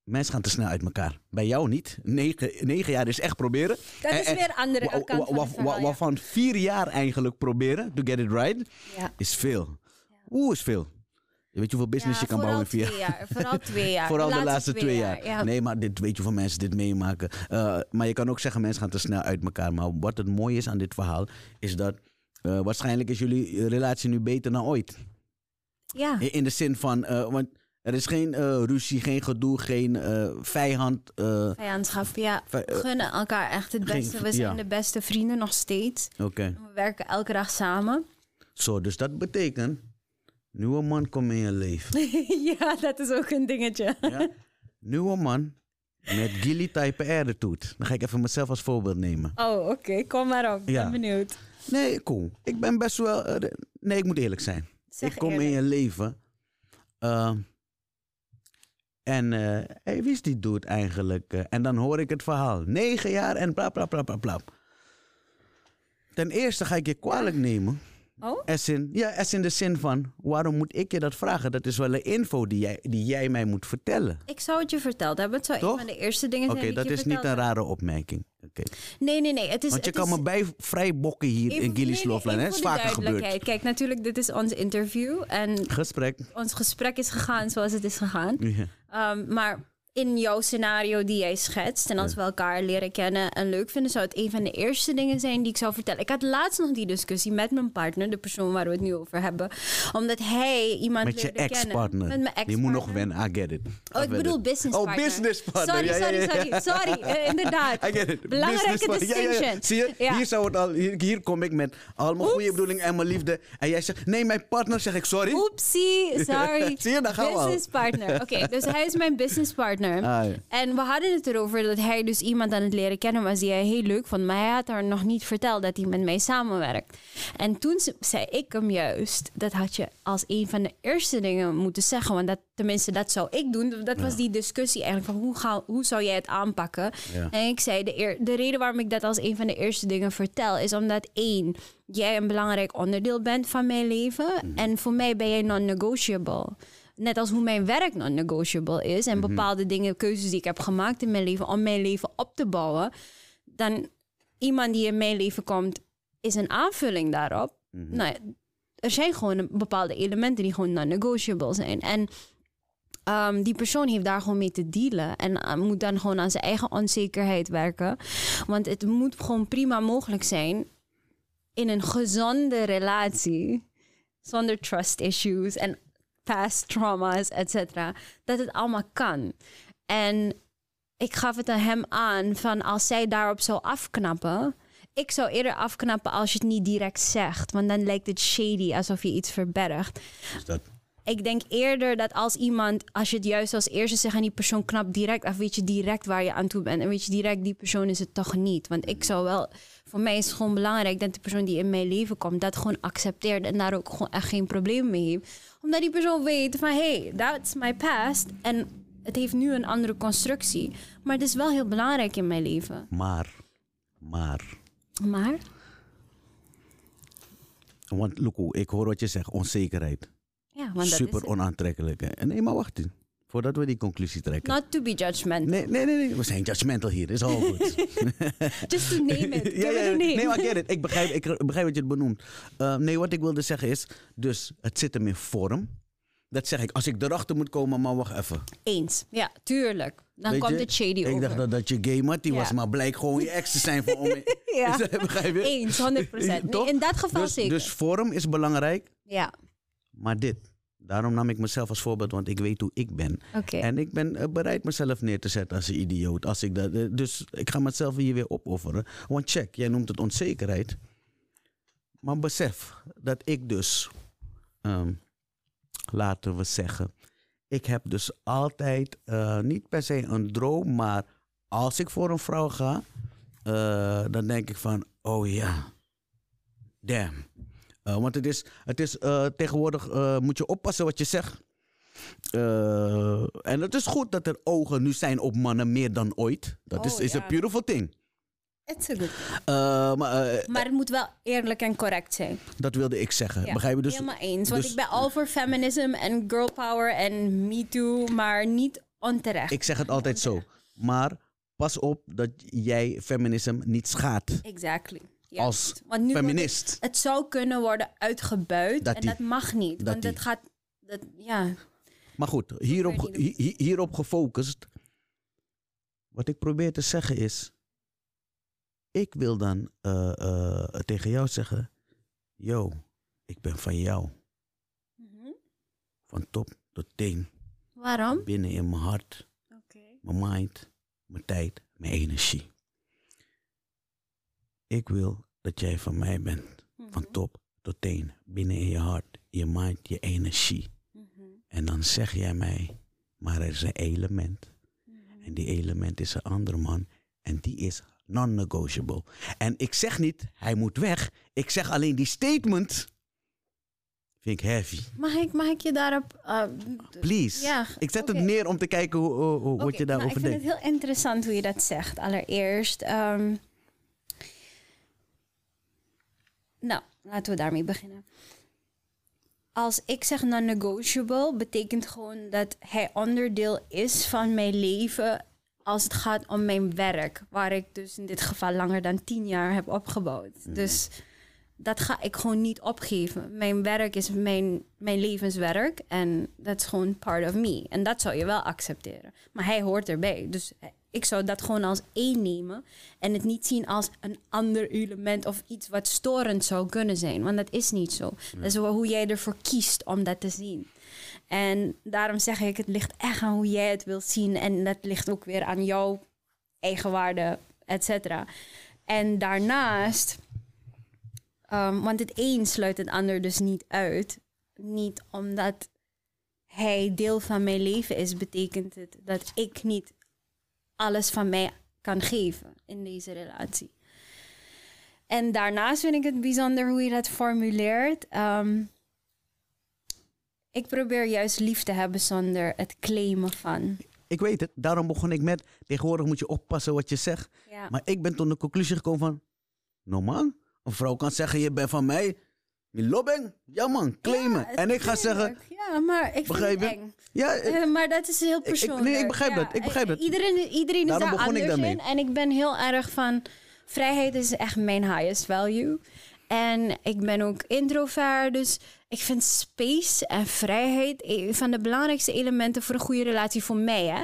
Eh, mensen gaan te snel uit elkaar. Bij jou niet. Negen, negen jaar is echt proberen. Dat is En- weer een andere wa- kant wa- van wa- verhaal, ja. Waarvan vier jaar eigenlijk proberen, to get it right, Ja. is veel. Oeh, is veel. Je weet je hoeveel business Ja, je kan bouwen in vier jaar. Vooral twee jaar. Vooral de laatste twee jaar. Ja. Nee, maar dit weet je hoeveel mensen dit meemaken. Uh, maar je kan ook zeggen, mensen gaan te snel uit elkaar. Maar wat het mooie is aan dit verhaal, is dat uh, waarschijnlijk is jullie relatie nu beter dan ooit. ja. In, in de zin van, uh, want er is geen uh, ruzie, geen gedoe, geen uh, vijand. Vijandschap, ja. We gunnen elkaar echt het geen- beste. We zijn ja. de beste vrienden nog steeds. Oké. We werken elke dag samen. Zo, dus dat betekent Nieuwe man komt in je leven. ja, dat is ook een dingetje. Ja? Nieuwe man met Gilly type attitude. Dan ga ik even mezelf als voorbeeld nemen. Oh, oké. Kom maar op. Ik Ja. ben benieuwd. Nee, cool. Ik ben best wel... eh, nee, ik moet eerlijk zijn. Zeg ik kom in je leven. Eh, en eh hey, wie is die dude eigenlijk? Eh, en dan hoor ik het verhaal. Negen jaar en bla bla bla bla bla. Ten eerste ga ik je kwalijk nemen. Oh? As in, ja, as in de zin van, waarom moet ik je dat vragen? Dat is wel een info die jij, die jij mij moet vertellen. Ik zou het je verteld hebben. Het zou Toch? een van de eerste dingen Oké, zijn die dat je is niet een rare opmerking. Nee, nee, nee. Het is, Want je het kan is, me bij vrij bokken hier even- in Gilly's nee, nee, is vaker gebeurd. Kijk, natuurlijk, dit is ons interview. En Gesprek. ons gesprek is gegaan zoals het is gegaan. Ehm, maar in jouw scenario die jij schetst... en als we elkaar leren kennen en leuk vinden... zou het een van de eerste dingen zijn die ik zou vertellen. Ik had laatst nog die discussie met mijn partner... de persoon waar we het nu over hebben. Omdat hij iemand Met je ex-partner. Met mijn ex Je moet nog wennen, I get it. Oh, ik bedoel business Oh, partner. business partner. Sorry, sorry, sorry. Sorry, eh, inderdaad. I get it. Belangrijke Business partner. Ja, ja, ja. distinction. Zie je, hier, zou het al, hier, hier kom ik met al mijn goede bedoeling en mijn liefde. En jij zegt, nee, mijn partner, zeg ik sorry. Oepsie, sorry. Zie je, daar gaan we. Business partner. Oké, dus hij is mijn business partner. Ah, ja. En we hadden het erover dat hij dus iemand aan het leren kennen was die hij heel leuk vond. Maar hij had haar nog niet verteld dat hij met mij samenwerkt. En toen ze- zei ik hem juist, dat had je als een van de eerste dingen moeten zeggen. Want dat, tenminste, dat zou ik doen. Dat was die discussie eigenlijk van hoe, ga, hoe zou jij het aanpakken? Ja. En ik zei, de, eer- de reden waarom ik dat als een van de eerste dingen vertel... is omdat één, jij een belangrijk onderdeel bent van mijn leven. En voor mij ben jij non-negotiable. Net als hoe mijn werk non-negotiable is. En bepaalde dingen, keuzes die ik heb gemaakt in mijn leven... om mijn leven op te bouwen. Dan iemand die in mijn leven komt, is een aanvulling daarop. Nou, ja, er zijn gewoon bepaalde elementen die gewoon non-negotiable zijn. En Ehm, die persoon heeft daar gewoon mee te dealen. En eh, moet dan gewoon aan zijn eigen onzekerheid werken. Want het moet gewoon prima mogelijk zijn in een gezonde relatie. Zonder trust issues en past trauma's, et cetera. Dat het allemaal kan. En ik gaf het aan hem aan van als zij daarop zou afknappen. Ik zou eerder afknappen als je het niet direct zegt. Want dan lijkt het shady alsof je iets verbergt. Dus dat, Ik denk eerder dat als iemand, als je het juist als eerste zegt aan die persoon knapt direct af, weet je direct waar je aan toe bent. En weet je direct, die persoon is het toch niet. Want ik zou wel, voor mij is het gewoon belangrijk dat de persoon die in mijn leven komt, dat gewoon accepteert en daar ook gewoon echt geen probleem mee heeft. Omdat die persoon weet van, hey, that's my past. En het heeft nu een andere constructie. Maar het is wel heel belangrijk in mijn leven. maar, maar. Maar, Want Luko, ik hoor wat je zegt, onzekerheid. ja, want dat Super is het. onaantrekkelijk. hè. En nee, maar wacht. Voordat we die conclusie trekken. Not to be judgmental. Nee, nee, nee, nee. We zijn judgmental hier. Is al goed. Just to name it. Ja. Nee, maar I get it. Ik begrijp, ik begrijp wat je het benoemt. Uh, nee, wat ik wilde zeggen is... Dus het zit hem in vorm. Dat zeg ik. Als ik erachter moet komen, maar wacht even. Eens. Ja, tuurlijk. Dan Weet komt je, het shady Ik over. dacht dat, dat je gay mattie Ja. was, maar blijkt gewoon je ex te zijn voor om. Ja. Begrijp je? Eens, 100 procent. Toch? in dat geval dus, zeker. Dus vorm is belangrijk, ja, maar dit. Daarom nam ik mezelf als voorbeeld, want ik weet hoe ik ben. En ik ben eh, bereid mezelf neer te zetten als een idioot. Als ik dat, eh, dus ik ga mezelf hier weer opofferen. Want check, jij noemt het onzekerheid. Maar besef dat ik dus, ehm, laten we zeggen, ik heb dus altijd eh, niet per se een droom, maar als ik voor een vrouw ga, dan denk ik van, oh ja, damn. Eh, want het is, het is eh, tegenwoordig, eh, moet je oppassen wat je zegt. En het is goed dat er ogen nu zijn op mannen meer dan ooit. Dat is, Oh, is ja. a beautiful thing. It's a good. Maar Maar het moet wel eerlijk en correct zijn. dat wilde ik zeggen. Ja, Begrijp je? Dus, helemaal eens. Want dus- ik ben al voor feminism en girl power en me too, maar niet onterecht. ik zeg het altijd zo. Maar pas op dat jij feminisme niet schaadt. Exactly. Als Want nu feminist. Het, het zou kunnen worden uitgebuit Dat en die- dat mag niet. dat want die. het gaat... Dat, ja, Maar goed, hierop, hierop gefocust. Wat ik probeer te zeggen is. Ik wil dan eh, eh, tegen jou zeggen. Yo, ik ben van jou. Mhm. Van top tot teen. waarom? Binnen in mijn hart, mijn mind, mijn tijd, mijn energie. Ik wil dat jij van mij bent. Van top tot teen, binnen in je hart, je mind, je energie. En dan zeg jij mij, maar er is een element. En die element is een andere man. En die is non-negotiable. En ik zeg niet, hij moet weg. Ik zeg alleen die statement. Vind ik heavy. Mag ik, mag ik je daarop... uh, Please. Ja, ik zet oké. het neer om te kijken hoe, hoe, hoe- wat je daarover nou, Ik denkt. vind het heel interessant hoe je dat zegt. Allereerst. ehm, nou, laten we daarmee beginnen. Als ik zeg non-negotiable, betekent gewoon dat hij onderdeel is van mijn leven als het gaat om mijn werk. Waar ik dus in dit geval langer dan tien jaar heb opgebouwd. Dus dat ga ik gewoon niet opgeven. Mijn werk is mijn, mijn levenswerk en dat is gewoon part of me. En dat zou je wel accepteren. Maar hij hoort erbij. Dus ik zou dat gewoon als één nemen en het niet zien als een ander element of iets wat storend zou kunnen zijn. Want dat is niet zo. Dat is hoe jij ervoor kiest om dat te zien. En daarom zeg ik, het ligt echt aan hoe jij het wilt zien. En dat ligt ook weer aan jouw eigenwaarde, et cetera. En daarnaast, ehm, want het een sluit het ander dus niet uit. Niet omdat hij deel van mijn leven is, betekent het dat ik niet alles van mij kan geven in deze relatie. En daarnaast vind ik het bijzonder hoe je dat formuleert. Ehm, ik probeer juist lief te hebben zonder het claimen van. Ik weet het, daarom begon ik met... Tegenwoordig moet je oppassen wat je zegt. Ja. Maar ik ben tot de conclusie gekomen van... No man, een vrouw kan zeggen je bent van mij. Lobbing, ja man, claimen. Ja, en ik ga zeggen... Ja, maar ik vind Begrijp het eng. Ja, ik- Eh, maar dat is heel ik- persoonlijk. nee, ik begrijp dat, ik begrijp dat. Iedereen, iedereen is daar begon ik anders in. En ik ben heel erg van... Vrijheid is echt mijn highest value. En ik ben ook introvert, dus ik vind space en vrijheid een van de belangrijkste elementen voor een goede relatie voor mij. Hè?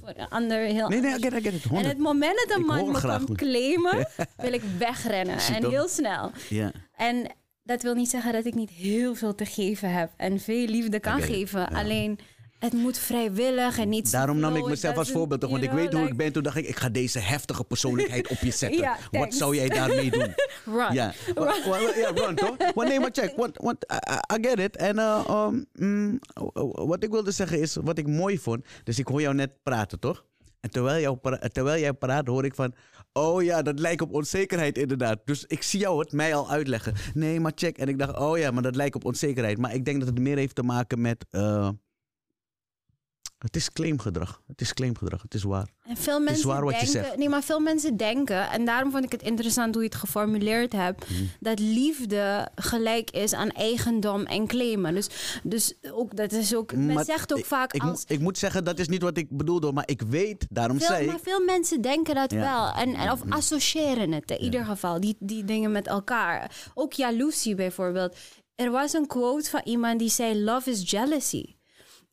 Voor een ander heel Mhm. nee, nee, I anders. get, it, I get it. En 100. het moment dat een Ik man me goed. claimen, wil ik wegrennen. En heel snel. Ja. En dat wil niet zeggen dat ik niet heel veel te geven heb en veel liefde kan geven. ja. Alleen het moet vrijwillig en niet. Daarom nam ik mezelf als voorbeeld. toch, Want ik weet hoe ik ben. Toen dacht ik, ik ga deze heftige persoonlijkheid op je zetten. Ja, Wat zou jij daarmee doen? Run. Ja, ja, run toch? Want nee, maar check. Want, want I, I- I get it. En eh, um, mm, wat ik wilde zeggen is, wat ik mooi vond. Dus ik hoor jou net praten, toch? En terwijl, jou terwijl jij praat, hoor ik van... Oh ja, dat lijkt op onzekerheid inderdaad. Dus ik zie jou het mij al uitleggen. Nee, maar check. En ik dacht, oh ja, maar dat lijkt op onzekerheid. Maar ik denk dat het meer heeft te maken met... eh, het is claimgedrag. Het is claimgedrag. Het is waar. En veel mensen waar wat je denken, zegt. nee, maar veel mensen denken, en daarom vond ik het interessant hoe je het geformuleerd hebt, Mhm. dat liefde gelijk is aan eigendom en claimen. Dus, dus ook, dat is ook, men Maar zegt ook ik- vaak Ik, als moet- ik moet zeggen, dat is niet wat ik bedoelde. Maar ik weet, daarom Veel, zei maar ik... veel mensen denken dat Ja. wel. En, en, of associëren het in ieder geval, die, die dingen met elkaar. Ook jaloezie bijvoorbeeld. Er was een quote van iemand die zei: Love is jealousy.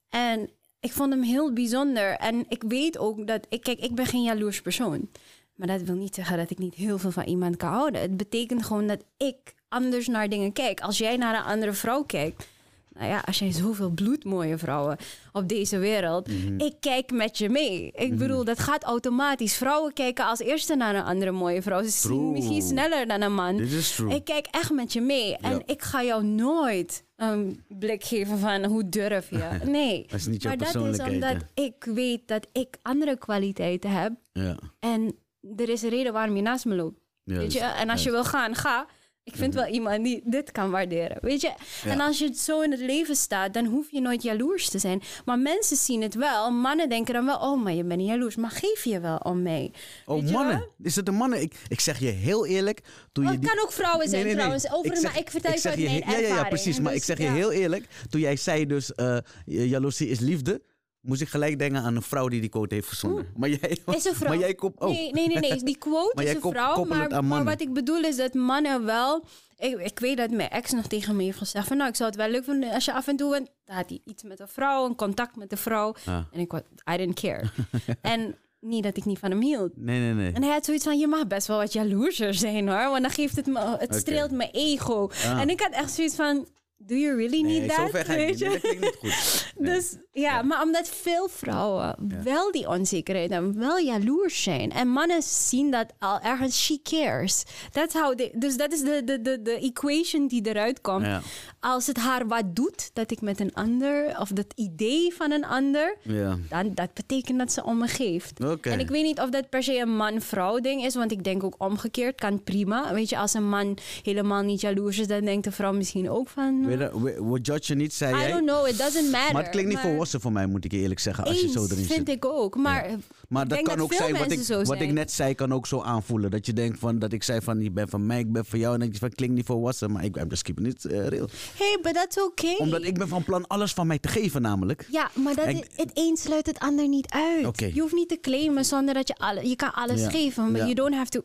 En ik vond hem heel bijzonder. En ik weet ook dat. Ik, kijk, ik ben geen jaloers persoon. Maar dat wil niet zeggen dat ik niet heel veel van iemand kan houden. Het betekent gewoon dat ik anders naar dingen kijk. Als jij naar een andere vrouw kijkt. Nou ja, als jij zoveel bloedmooie vrouwen op deze wereld. Mhm. Ik kijk met je mee. Ik bedoel, dat gaat automatisch. Vrouwen kijken als eerste naar een andere mooie vrouw. Ze zien misschien sneller dan een man. Dit is true. Ik kijk echt met je mee. En Ja. ik ga jou nooit een blik geven van hoe durf je. Nee. Dat is niet maar dat is omdat ik weet dat ik andere kwaliteiten heb. Ja. En er is een reden waarom je naast me loopt. Weet je? En als je wil gaan, ga. Ik vind wel iemand die dit kan waarderen. Weet je? En als je zo in het leven staat, dan hoef je nooit jaloers te zijn. Maar mensen zien het wel. Mannen denken dan wel, oh, maar je bent niet jaloers. Maar geef je wel om mij. Oh, Weet je mannen. Is het een mannen? Ik, ik zeg je heel eerlijk. Toen Oh, je het kan ook vrouwen zijn trouwens. Over, maar ik vertel je zeg uit mijn he- ja, ja, ja, ervaring. precies. Maar ik zeg je heel eerlijk. Toen jij zei dus, eh jaloezie is liefde. Moest ik gelijk denken aan een vrouw die die quote heeft verzonnen. Maar jij, Is een vrouw. Maar jij komt... Oh, Nee, nee, nee, nee. Die quote is een kop- vrouw. Maar, maar wat ik bedoel is dat mannen wel... Ik, ik weet dat mijn ex nog tegen me heeft gezegd van... Nou, ik zou het wel leuk vinden als je af en toe... bent. Dan had hij iets met een vrouw, een contact met een vrouw. Ah. En ik was... I didn't care. en niet dat ik niet van hem hield. nee, nee, nee. En hij had zoiets van, je mag best wel wat jaloerser zijn hoor. Want dan geeft het me... Het streelt mijn ego. Ah. En ik had echt zoiets van... Do you really Nee, need that? ver ga Weet niet. Je? klinkt niet goed. Nee. Dus Ja, maar omdat veel vrouwen wel die onzekerheid hebben, wel jaloers zijn. En mannen zien dat al ergens, she cares. That's how they, dus dat is de, de, de, de equation die eruit komt. Ja. Als het haar wat doet, dat ik met een ander, of dat idee van een ander, Ja. dan dat betekent dat ze om me geeft. En ik weet niet of dat per se een man-vrouw ding is, want ik denk ook omgekeerd kan prima. Weet je, als een man helemaal niet jaloers is, dan denkt de vrouw misschien ook van. We- we judge je niet, zei I jij. don't know, it doesn't matter. Maar het klinkt niet maar volwassen voor mij, moet ik je eerlijk zeggen, als je zo erin vind zit. ik ook. Maar, Maar dat kan dat ook zijn, wat, ik, ik net zei, kan ook zo aanvoelen. Dat je denkt van, dat ik zei van, je bent van mij, ik ben van jou. En dat je van, klinkt niet volwassen, maar ik ben just keeping it eh, real. Hey, but that's okay. Omdat ik ben van plan alles van mij te geven namelijk. Ja, maar dat het een sluit het ander niet uit. Je hoeft niet te claimen zonder dat je alle, je kan alles Ja. geven, maar Ja. you don't have to.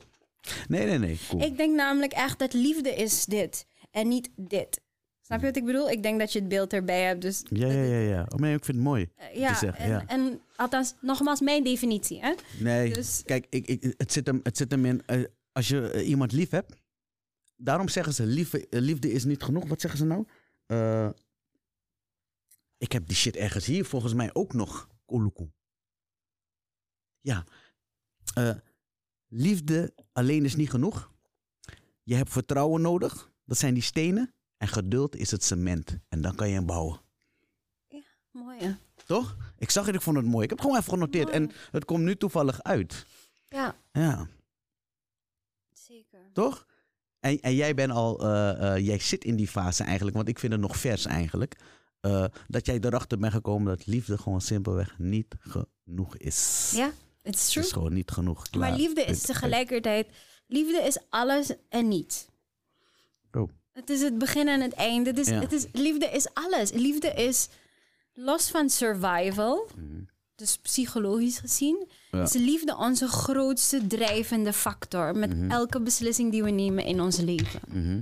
Nee, nee, nee. Cool. Ik denk namelijk echt dat liefde is dit en niet dit. Snap je wat ik bedoel? Ik denk dat je het beeld erbij hebt. Dus Ja, ja, ja. ja. Oh, maar ik vind het mooi. eh, ja, zeggen, en, ja. en althans, nogmaals, mijn definitie. Hè? Nee, Dus- kijk, ik, ik, het, zit hem, het zit hem in, eh, als je eh, iemand lief hebt. Daarom zeggen ze, liefde, liefde is niet genoeg. Wat zeggen ze nou? Ik heb die shit ergens hier volgens mij ook nog. Koluku. Ja. Liefde alleen is niet genoeg. Je hebt vertrouwen nodig. Dat zijn die stenen. En geduld is het cement. En dan kan je hem bouwen. Mooi, hè? Toch? Ik zag het, ik vond het mooi. Ik heb het gewoon even genoteerd. Mooi. En het komt nu toevallig uit. Ja, Ja. zeker. Toch? En, en jij bent al, eh, eh, jij zit in die fase eigenlijk, want ik vind het nog vers eigenlijk. eh, dat jij erachter bent gekomen dat liefde gewoon simpelweg niet genoeg is. Ja, it's Het true. is gewoon niet genoeg. Klaar. Maar liefde is tegelijkertijd... Liefde is alles en niets. Het is het begin en het einde. Het is, Ja. het is, liefde is alles. Liefde is los van survival, dus psychologisch gezien, Ja. is liefde onze grootste drijvende factor met elke beslissing die we nemen in ons leven. Mhm.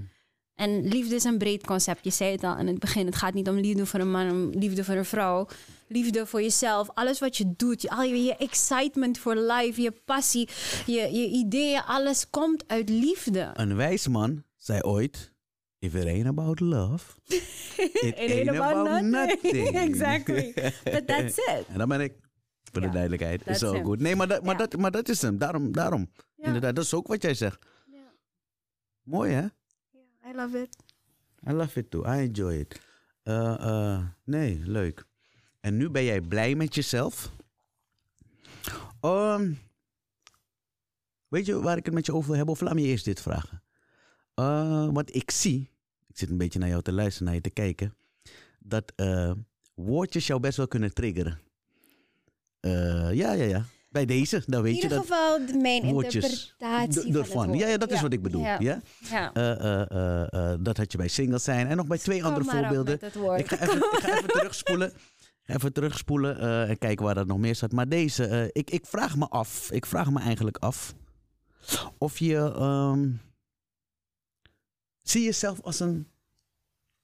En liefde is een breed concept. Je zei het al in het begin. Het gaat niet om liefde voor een man, om liefde voor een vrouw. Liefde voor jezelf. Alles wat je doet. Je, al je, je excitement voor life. Je passie. Je, je ideeën. Alles komt uit liefde. Een wijs man zei ooit: If it ain't about love, it ain't, about, nothing. exactly. But that's it. En dan ben ik. Voor de duidelijkheid. Is zo goed. Nee, maar dat, maar, dat, maar dat is hem. Daarom. daarom. Inderdaad, dat is ook wat jij zegt. Mooi hè? I love it. I love it too. I enjoy it. Eh, eh, nee, leuk. En nu ben jij blij met jezelf. Ehm, weet je waar ik het met je over wil hebben? Of laat me je eerst dit vragen. Eh, wat ik zie, ik zit een beetje naar jou te luisteren, naar je te kijken, dat eh, woordjes jou best wel kunnen triggeren. Eh, ja, ja, ja. Bij deze, dan In weet je ieder dat. geval de- mijn woordjes interpretatie d- van. Ja, ja, dat is wat ik bedoel. Ja. Ja. Eh, dat had je bij singles zijn. En nog bij twee Kom andere voorbeelden. Ik ga even, ik ga even terugspoelen. Even terugspoelen en kijken waar dat nog meer staat. Maar deze, ik, ik vraag me af. Ik vraag me eigenlijk af. Of je. ehm, zie jezelf als een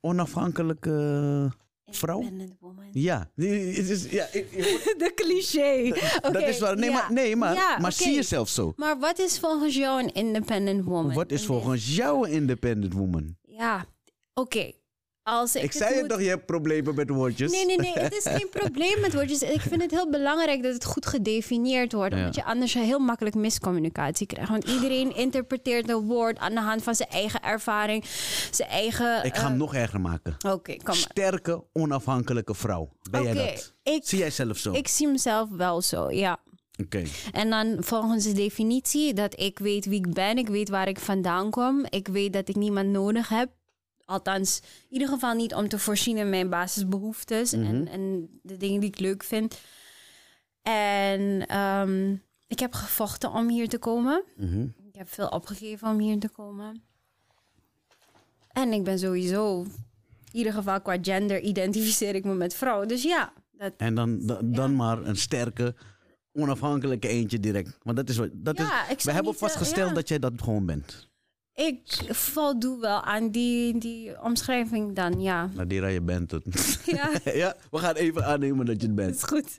onafhankelijke. vrouw? Independent woman. Ja. Het is, ja ik- ik- De cliché. dat is waar. Nee, ja. maar, nee, maar, Ja, maar zie jezelf zo. Maar wat is volgens jou een independent woman? Wat is In volgens jou een independent woman? Ja, oké. Als ik, Ik, zei het moet- toch, je hebt problemen met woordjes. Nee, nee, nee. Het is geen probleem met woordjes. Ik vind het heel belangrijk dat het goed gedefinieerd wordt. Ja. Omdat je anders heel makkelijk miscommunicatie krijgt. Want iedereen interpreteert een woord aan de hand van zijn eigen ervaring. Zijn eigen... Ik ga hem eh, nog erger maken. Oké, kom maar. Sterke, onafhankelijke vrouw. Ben jij dat? ik, Zie jij zelf zo? ik zie mezelf wel zo, ja. Oké. En dan volgens de definitie dat ik weet wie ik ben, ik weet waar ik vandaan kom, ik weet dat ik niemand nodig heb. Althans, in ieder geval niet om te voorzien in mijn basisbehoeftes en, en de dingen die ik leuk vind. En ehm, ik heb gevochten om hier te komen. Mhm. Ik heb veel opgegeven om hier te komen. En ik ben sowieso, in ieder geval qua gender, identificeer ik me met vrouw. Dus ja, dat, En dan, dan, dan maar een sterke, onafhankelijke eentje direct. Want dat is wat. Dat Ja, is, we hebben eh, vastgesteld ja. dat jij dat gewoon bent. Ik voldoe wel aan die, die omschrijving dan, ja. Nadira, je bent het. Ja, ja, we gaan even aannemen dat je het dat bent. is goed.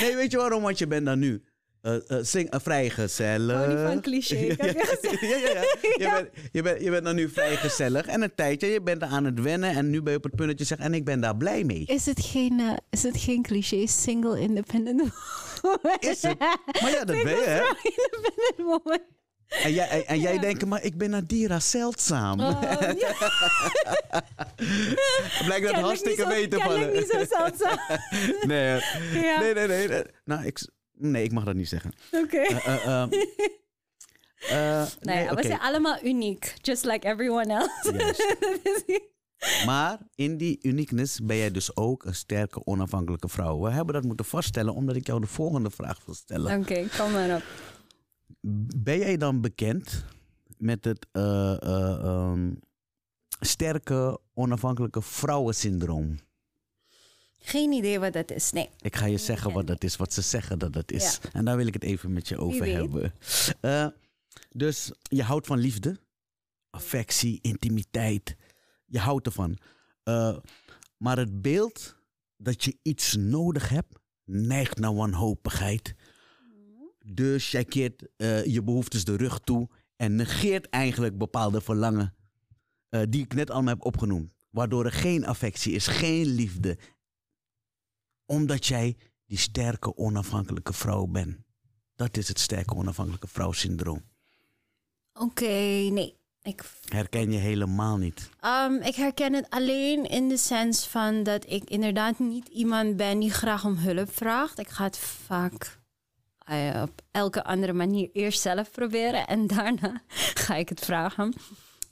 Nee, weet je waarom? Want je bent dan nu. eh, eh, zing een vrijgezellig. Oh, die van cliché, ik ja, heb je gezegd. ja, ja, ja. Je, Ja. Bent, je, bent, je bent dan nu vrijgezellig. En een tijdje, je bent aan het wennen. En nu ben je op het punt dat je zegt, en ik ben daar blij mee. Is het geen, is het geen cliché single independent woman? Is het? Maar ja, dat ben je, hè? independent woman. En jij, en, en jij Ja. denkt, maar ik ben Nadira zeldzaam. Oh, ja. Blijkt dat hartstikke weten van kennelijk niet zo zeldzaam. nee, Ja. nee, nee, nee, nee. Nou, ik, nee, ik mag dat niet zeggen. Oké. Eh, ehm, eh, Nee, nee, we zijn allemaal uniek. Just like everyone else. Maar in die uniqueness ben jij dus ook een sterke, onafhankelijke vrouw. We hebben dat moeten vaststellen omdat ik jou de volgende vraag wil stellen. Oké, kom maar op. Ben jij dan bekend met het eh, eh, ehm, sterke, onafhankelijke vrouwensyndroom? Geen idee wat dat is. Nee. Ik ga je zeggen wat dat is, wat ze zeggen dat dat is. Ja. En daar wil ik het even met je over hebben. Eh, dus je houdt van liefde, affectie, intimiteit. Je houdt ervan. Maar het beeld dat je iets nodig hebt, neigt naar wanhopigheid. Dus jij keert eh, je behoeftes de rug toe en negeert eigenlijk bepaalde verlangen eh, die ik net allemaal heb opgenoemd. Waardoor er geen affectie is, geen liefde. Omdat jij die sterke, onafhankelijke vrouw bent. Dat is het sterke, onafhankelijke vrouw-syndroom. Oké, nee. Ik, Herken je helemaal niet. Ehm, ik herken het alleen in de sens van dat ik inderdaad niet iemand ben die graag om hulp vraagt. Ik ga het vaak op elke andere manier eerst zelf proberen en daarna ga ik het vragen.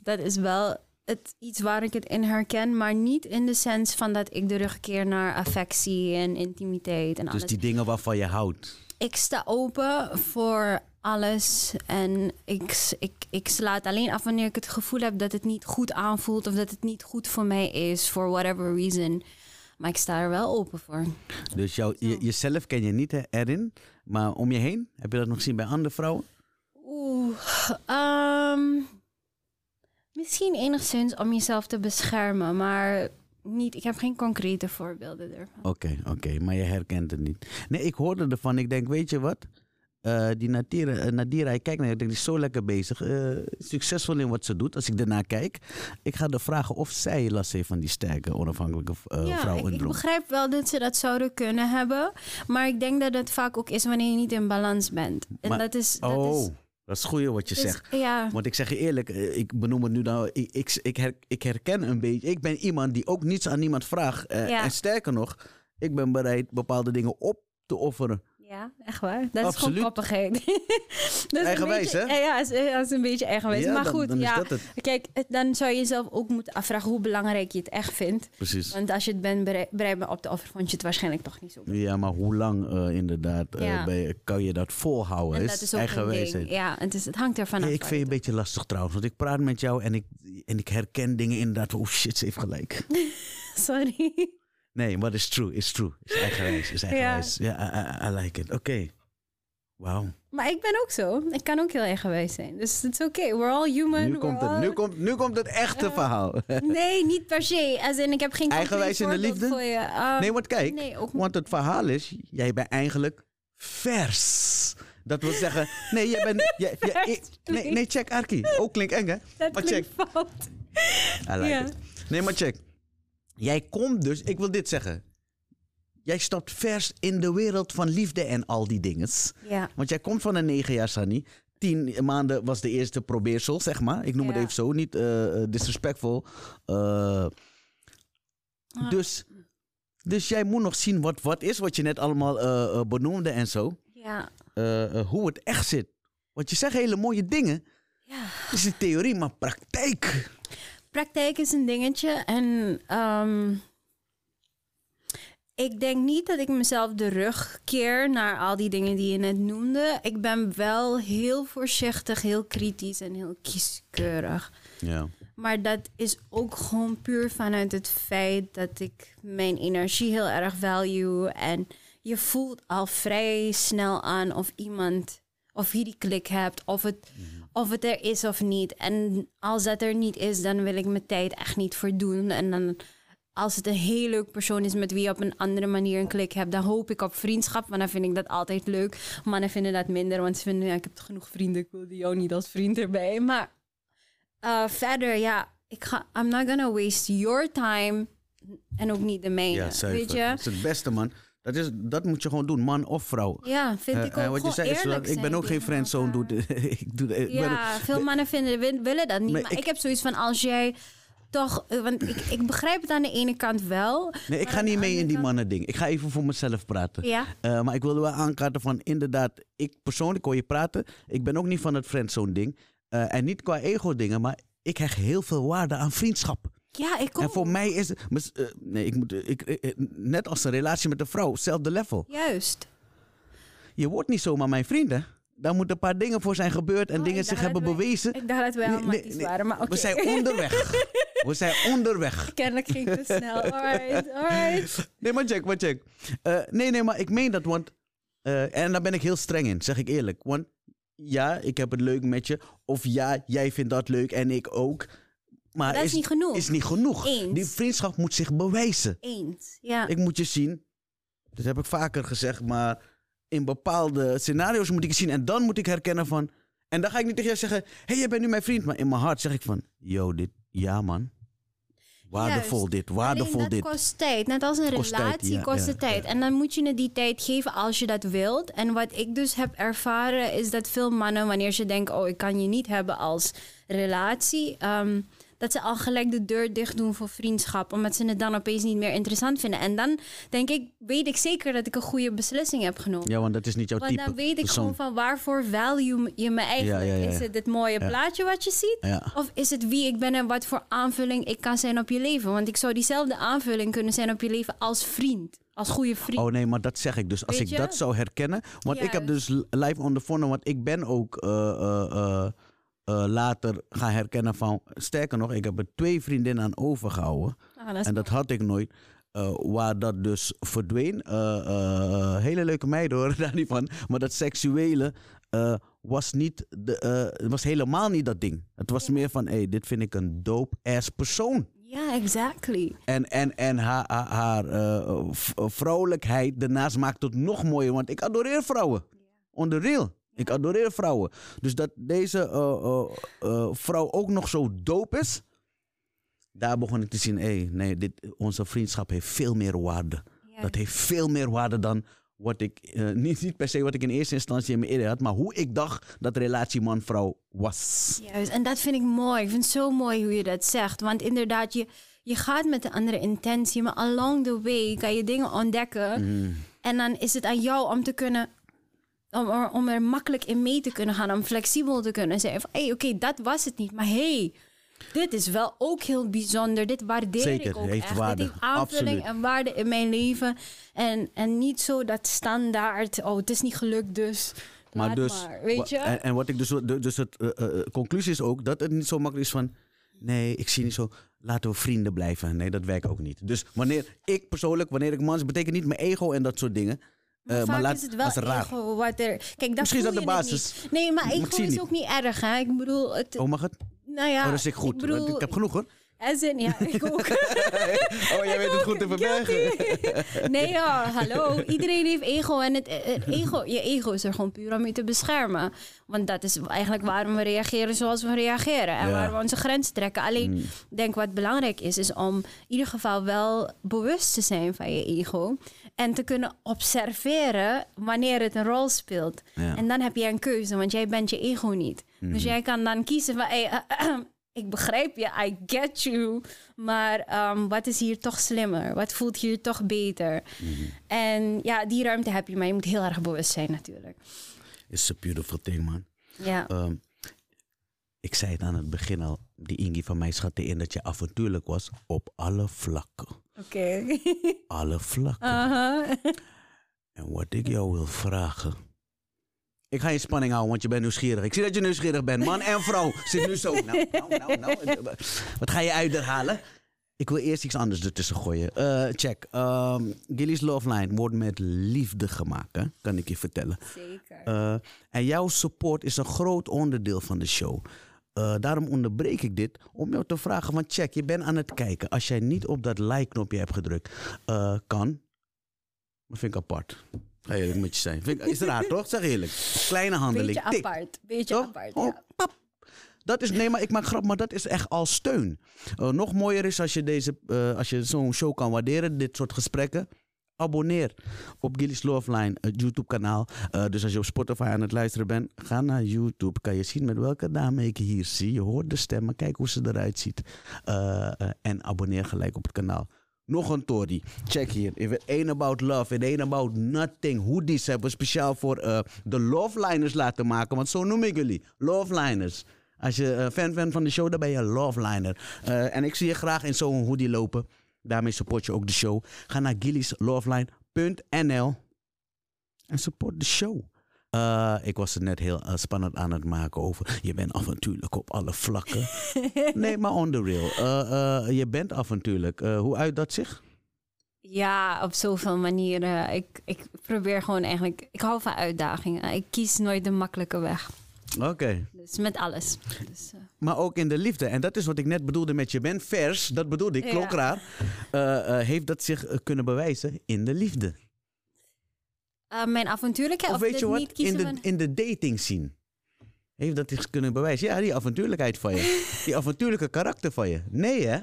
Dat is wel het, iets waar ik het in herken, maar niet in de sens van dat ik de rug keer naar affectie en intimiteit en alles. Dus die dingen waarvan je houdt. Ik sta open voor alles en ik, ik, ik sla het alleen af wanneer ik het gevoel heb dat het niet goed aanvoelt of dat het niet goed voor mij is, for whatever reason. Maar ik sta er wel open voor. Dus jou, je, jezelf ken je niet hè, erin. Maar om je heen, heb je dat nog gezien bij andere vrouwen? Oeh, ehm, misschien enigszins om jezelf te beschermen, maar niet, ik heb geen concrete voorbeelden ervan. Oké, oké, maar je herkent het niet. Nee, ik hoorde ervan. Ik denk, weet je wat? Eh, die Nadira, eh, Nadira, ik kijk naar ik denk, die is zo lekker bezig. eh, succesvol in wat ze doet. Als ik daarnaar kijk, ik ga haar vragen of zij last heeft van die sterke, onafhankelijke Ja, vrouw ik, in ik droom. begrijp wel dat ze dat zouden kunnen hebben. Maar ik denk dat het vaak ook is wanneer je niet in balans bent. En Maar- dat is. Dat Oh, is, dat is goed wat je dus- zegt. Ja, Want ik zeg je eerlijk, ik benoem het nu nou, ik, ik, ik, her- ik herken een beetje. Ik ben iemand die ook niets aan niemand vraagt. Ja. En sterker nog, ik ben bereid bepaalde dingen op te offeren. Ja, echt waar. Dat is gewoon koppigheid. dat is Eigenwijs, een beetje, hè? Ja, is, ja, is een beetje eigenwijs. Ja, maar goed, dan ja. dat. Kijk, dan zou je jezelf ook moeten afvragen hoe belangrijk je het echt vindt. Precies. Want als je het bent bere- bereid bent op te offeren, vond je het waarschijnlijk toch niet zo. Ja, maar hoe lang eh, inderdaad eh, Ja. kan je dat volhouden? En dat is ook ding. Ja, het, is, het hangt ervan af. Ik vind je een beetje lastig trouwens, want ik praat met jou en ik, en ik herken dingen inderdaad. Oh shit, ze heeft gelijk. Sorry. Nee, maar it's true, it's true. Is eigenwijs, is eigenwijs. Ja, I, I- I like it. Oké. Wauw. Maar ik ben ook zo. Ik kan ook heel eigenwijs zijn. Dus het is oké. We're all human. Nu, komt het, all- nu, komt, nu komt het echte verhaal. Nee, niet per se. Als in, ik heb geen Eigenwijs in de liefde? voorbeeld Voor je. Ah, Nee, want kijk, Nee, ook want het verhaal is, jij bent eigenlijk vers. Dat wil zeggen, nee, jij bent... jij- jij- Vers nee, nee, check Arki. Ook klinkt eng, hè? dat maar klinkt check. fout. I like it. Nee, maar check. Jij komt dus, ik wil dit zeggen. Jij stapt vers in de wereld van liefde en al die dingen. Ja. Want jij komt van een negen jaar, Sunny. Tien maanden was de eerste probeersel, zeg maar. Ik noem het even zo, niet eh, disrespectful. Eh, Ah. dus, dus jij moet nog zien wat wat is, wat je net allemaal benoemde en zo. Ja. Hoe het echt zit. Want je zegt hele mooie dingen. ja. Het is een theorie, maar praktijk. Praktijk is een dingetje. En ehm, ik denk niet dat ik mezelf de rug keer naar al die dingen die je net noemde. Ik ben wel heel voorzichtig, heel kritisch en heel kieskeurig. Ja. Maar dat is ook gewoon puur vanuit het feit dat ik mijn energie heel erg value. En je voelt al vrij snel aan of iemand, of je die klik hebt, of het, of het er is of niet. En als dat er niet is, dan wil ik mijn tijd echt niet verdoen. En dan als het een heel leuk persoon is met wie je op een andere manier een klik hebt, dan hoop ik op vriendschap. Want dan vind ik dat altijd leuk. Mannen vinden dat minder, want ze vinden, ja, ik heb genoeg vrienden, ik wil die jou niet als vriend erbij. Maar uh, verder, ja, ik ga, I'm not gonna waste your time en ook niet de mijne. Ja, weet je? Dat is het beste, man. Dat, is, dat moet je gewoon doen, man of vrouw. Ja, vind Eh, ik eh, ook wat je gewoon zei is dat eerlijk ik ben ook geen friendzone. Doe, elkaar. ik doe, ik ben Ja, veel mannen vinden, wil- willen dat niet. Maar ik- ik, heb zoiets van als jij toch, eh, want ik, ik begrijp het aan de ene kant wel. Nee, ik ga niet mee in die kant- mannen ding. Ik ga even voor mezelf praten. Ja, Eh, maar ik wilde wel aankaarten van inderdaad, ik persoonlijk hoor je praten. Ik ben ook niet van het friendzone ding. Eh, en niet qua ego dingen, maar ik hecht heel veel waarde aan vriendschap. Ja, ik ook. En voor mij is het, eh, nee, ik moet, ik, eh, eh, net als een relatie met een vrouw, hetzelfde level. Juist. Je wordt niet zomaar mijn vriend, hè? Daar moeten een paar dingen voor zijn gebeurd en Oh, dingen zich hebben wij- bewezen. Ik dacht dat we Nee, helemaal nee, waren, maar oké. We zijn onderweg. We zijn onderweg. Kennelijk ging het te snel. Alright, alright. Nee, maar check, maar check. Eh, nee, nee, maar ik meen dat, want... eh, en daar ben ik heel streng in, zeg ik eerlijk. Want ja, ik heb het leuk met je. Of ja, jij vindt dat leuk en ik ook. Maar Dat is niet genoeg. Is niet genoeg. Eens. Die vriendschap moet zich bewijzen. Eens. Ja. Ik moet je zien. Dat heb ik vaker gezegd, maar in bepaalde scenario's moet ik je zien. En dan moet ik herkennen van... En dan ga ik niet tegen jou zeggen... Hé, hey, jij bent nu mijn vriend. Maar in mijn hart zeg ik van... Yo, dit... Ja, man. Waardevol Juist. dit, waardevol dit. dat kost tijd. Net als een Kost tijd, relatie ja, kost ja, het tijd. ja. En dan moet je het die tijd geven als je dat wilt. En wat ik dus heb ervaren is dat veel mannen, wanneer ze denken... oh, ik kan je niet hebben als relatie... ehm, dat ze al gelijk de deur dicht doen voor vriendschap. Omdat ze het dan opeens niet meer interessant vinden. En dan denk ik, weet ik zeker dat ik een goede beslissing heb genomen. Ja, want dat is niet jouw Want type. dan weet ik persoon. gewoon van waarvoor value je me eigenlijk. Ja, ja, ja, Is het het mooie plaatje wat je ziet? Of is het wie ik ben en wat voor aanvulling ik kan zijn op je leven? Want ik zou diezelfde aanvulling kunnen zijn op je leven als vriend. Als goede vriend. Oh nee, maar dat zeg ik dus. Als Weet ik je? dat zou herkennen. Want ik heb dus live ondervonden. Want ik ben ook eh, eh, eh, eh, later gaan herkennen van. Sterker nog, ik heb er twee vriendinnen aan overgehouden. Ah, dat En dat had ik nooit. eh, waar dat dus verdween. Eh, hele leuke meiden hoor, daar niet van. Maar dat seksuele was, niet de, het was helemaal niet dat ding. Het was meer van, hé, hey, dit vind ik een dope-ass persoon. Ja, exactly. En, en, en haar, haar, vrouwelijkheid daarnaast maakt het nog mooier. Want ik adoreer vrouwen. On the real. Ik adoreer vrouwen. Dus dat deze eh, eh, eh, vrouw ook nog zo dope is. Daar begon ik te zien, hé, nee, dit, onze vriendschap heeft veel meer waarde. Ja. Dat heeft veel meer waarde dan wat ik, niet, niet per se wat ik in eerste instantie in mijn idee had, maar hoe ik dacht dat relatie man-vrouw was. Juist, en dat vind ik mooi. Ik vind het zo mooi hoe je dat zegt. Want inderdaad, je, je gaat met een andere intentie, maar along the way kan je dingen ontdekken. Mm. En dan is het aan jou om te kunnen, om er, om er makkelijk in mee te kunnen gaan, om flexibel te kunnen zijn. Van, hé, oké, dat was het niet, maar hey, dit is wel ook heel bijzonder. Dit waardeer Zeker, ik ook heeft echt. waarde. Dit heeft aanvulling Absoluut. en waarde in mijn leven. En, en niet zo dat standaard, oh, het is niet gelukt, dus Maar dus, maar, weet je? En, en wat ik dus, dus het eh, eh, conclusie is ook dat het niet zo makkelijk is van, nee, ik zie niet zo, laten we vrienden blijven. Nee, dat werkt ook niet. Dus wanneer ik persoonlijk, wanneer ik man, betekent niet mijn ego en dat soort dingen. Maar Eh, vaak laat- is het wel raar. ego wat er... Kijk, dat Misschien is dat de basis. niet. Nee, maar Maar ik ego is ook niet erg, hè. Ik bedoel, het, Oh, mag het? nou ja... oh, dat is ik goed. Ik bedoel, ik heb genoeg hoor. in, ja, ik ook. oh, jij weet het goed te verbergen. nee, ja, hallo. Iedereen heeft ego. En het, het ego, je ego is er gewoon puur om je te beschermen. Want dat is eigenlijk waarom we reageren zoals we reageren. En Ja. waar we onze grens trekken. Alleen, Mm. ik denk wat belangrijk is, is om in ieder geval wel bewust te zijn van je ego. En te kunnen observeren wanneer het een rol speelt. Ja. En dan heb je een keuze, want jij bent je ego niet. Dus jij kan dan kiezen van... Hey, ik begrijp je, I get you. Maar ehm, wat is hier toch slimmer? Wat voelt hier toch beter? En ja, die ruimte heb je, maar je moet heel erg bewust zijn natuurlijk. It's a beautiful thing, man. Ja, Ehm, ik zei het aan het begin al, die Ingi van mij schatte in dat je avontuurlijk was op alle vlakken. Oké. Alle vlakken. Aha. En wat ik jou wil vragen. Ik ga je in spanning houden, want je bent nieuwsgierig. Ik zie dat je nieuwsgierig bent. Man en vrouw. Zit nu zo. Nou, nou, nou, nou. Wat ga je uithalen? Ik wil eerst iets anders ertussen gooien. Eh, check. Ehm Gilly's Love Line wordt met liefde gemaakt, hè? kan ik je vertellen. Zeker. Eh, en jouw support is een groot onderdeel van de show. Eh, daarom onderbreek ik dit om jou te vragen van check, je bent aan het kijken. Als jij niet op dat like-knopje hebt gedrukt, eh, kan. Dat vind ik apart. Ga eerlijk met je zijn. Vind ik, is raar toch? Zeg eerlijk. Kleine handeling. Beetje Tik. apart. Beetje Toch? apart, Oh, ja. pap. Dat is, nee, maar ik maak grap, maar dat is echt al steun. Eh, nog mooier is als je, deze, als je zo'n show kan waarderen, dit soort gesprekken. Abonneer op Gilly's Loveline, het YouTube-kanaal. Eh, dus als je op Spotify aan het luisteren bent, ga naar YouTube. Kan je zien met welke dame ik hier zie. Je hoort de stemmen, kijk hoe ze eruit ziet. Eh, eh, en abonneer gelijk op het kanaal. Nog een Tory. Check hier. If it ain't about love, it ain't about nothing. Hoodies hebben we speciaal voor de Loveliners laten maken. Want zo noem ik jullie. Loveliners. Als je fan bent van de show, dan ben je een Loveliner. En ik zie je graag in zo'n hoodie lopen. Daarmee support je ook de show. Ga naar gilliesloveline.nl en support de show. Eh, ik was het net heel eh, spannend aan het maken over. Je bent avontuurlijk op alle vlakken. nee, maar on the real. Eh, je bent avontuurlijk. Hoe uit dat zich? Ja, op zoveel manieren. Ik, ik probeer gewoon eigenlijk... Ik hou van uitdagingen. Ik kies nooit de makkelijke weg. Oké. Dus met alles. Dus, eh, Maar ook in de liefde. En dat is wat ik net bedoelde met je bent vers. Dat bedoelde ik, Ja. klonk raar. Eh, eh, heeft dat zich kunnen bewijzen in de liefde? mijn avontuurlijkheid Of of, weet je wat? In de, in de dating scene. Heeft dat zich kunnen bewijzen? Ja, die avontuurlijkheid van je. Die avontuurlijke karakter van je. Nee, hè?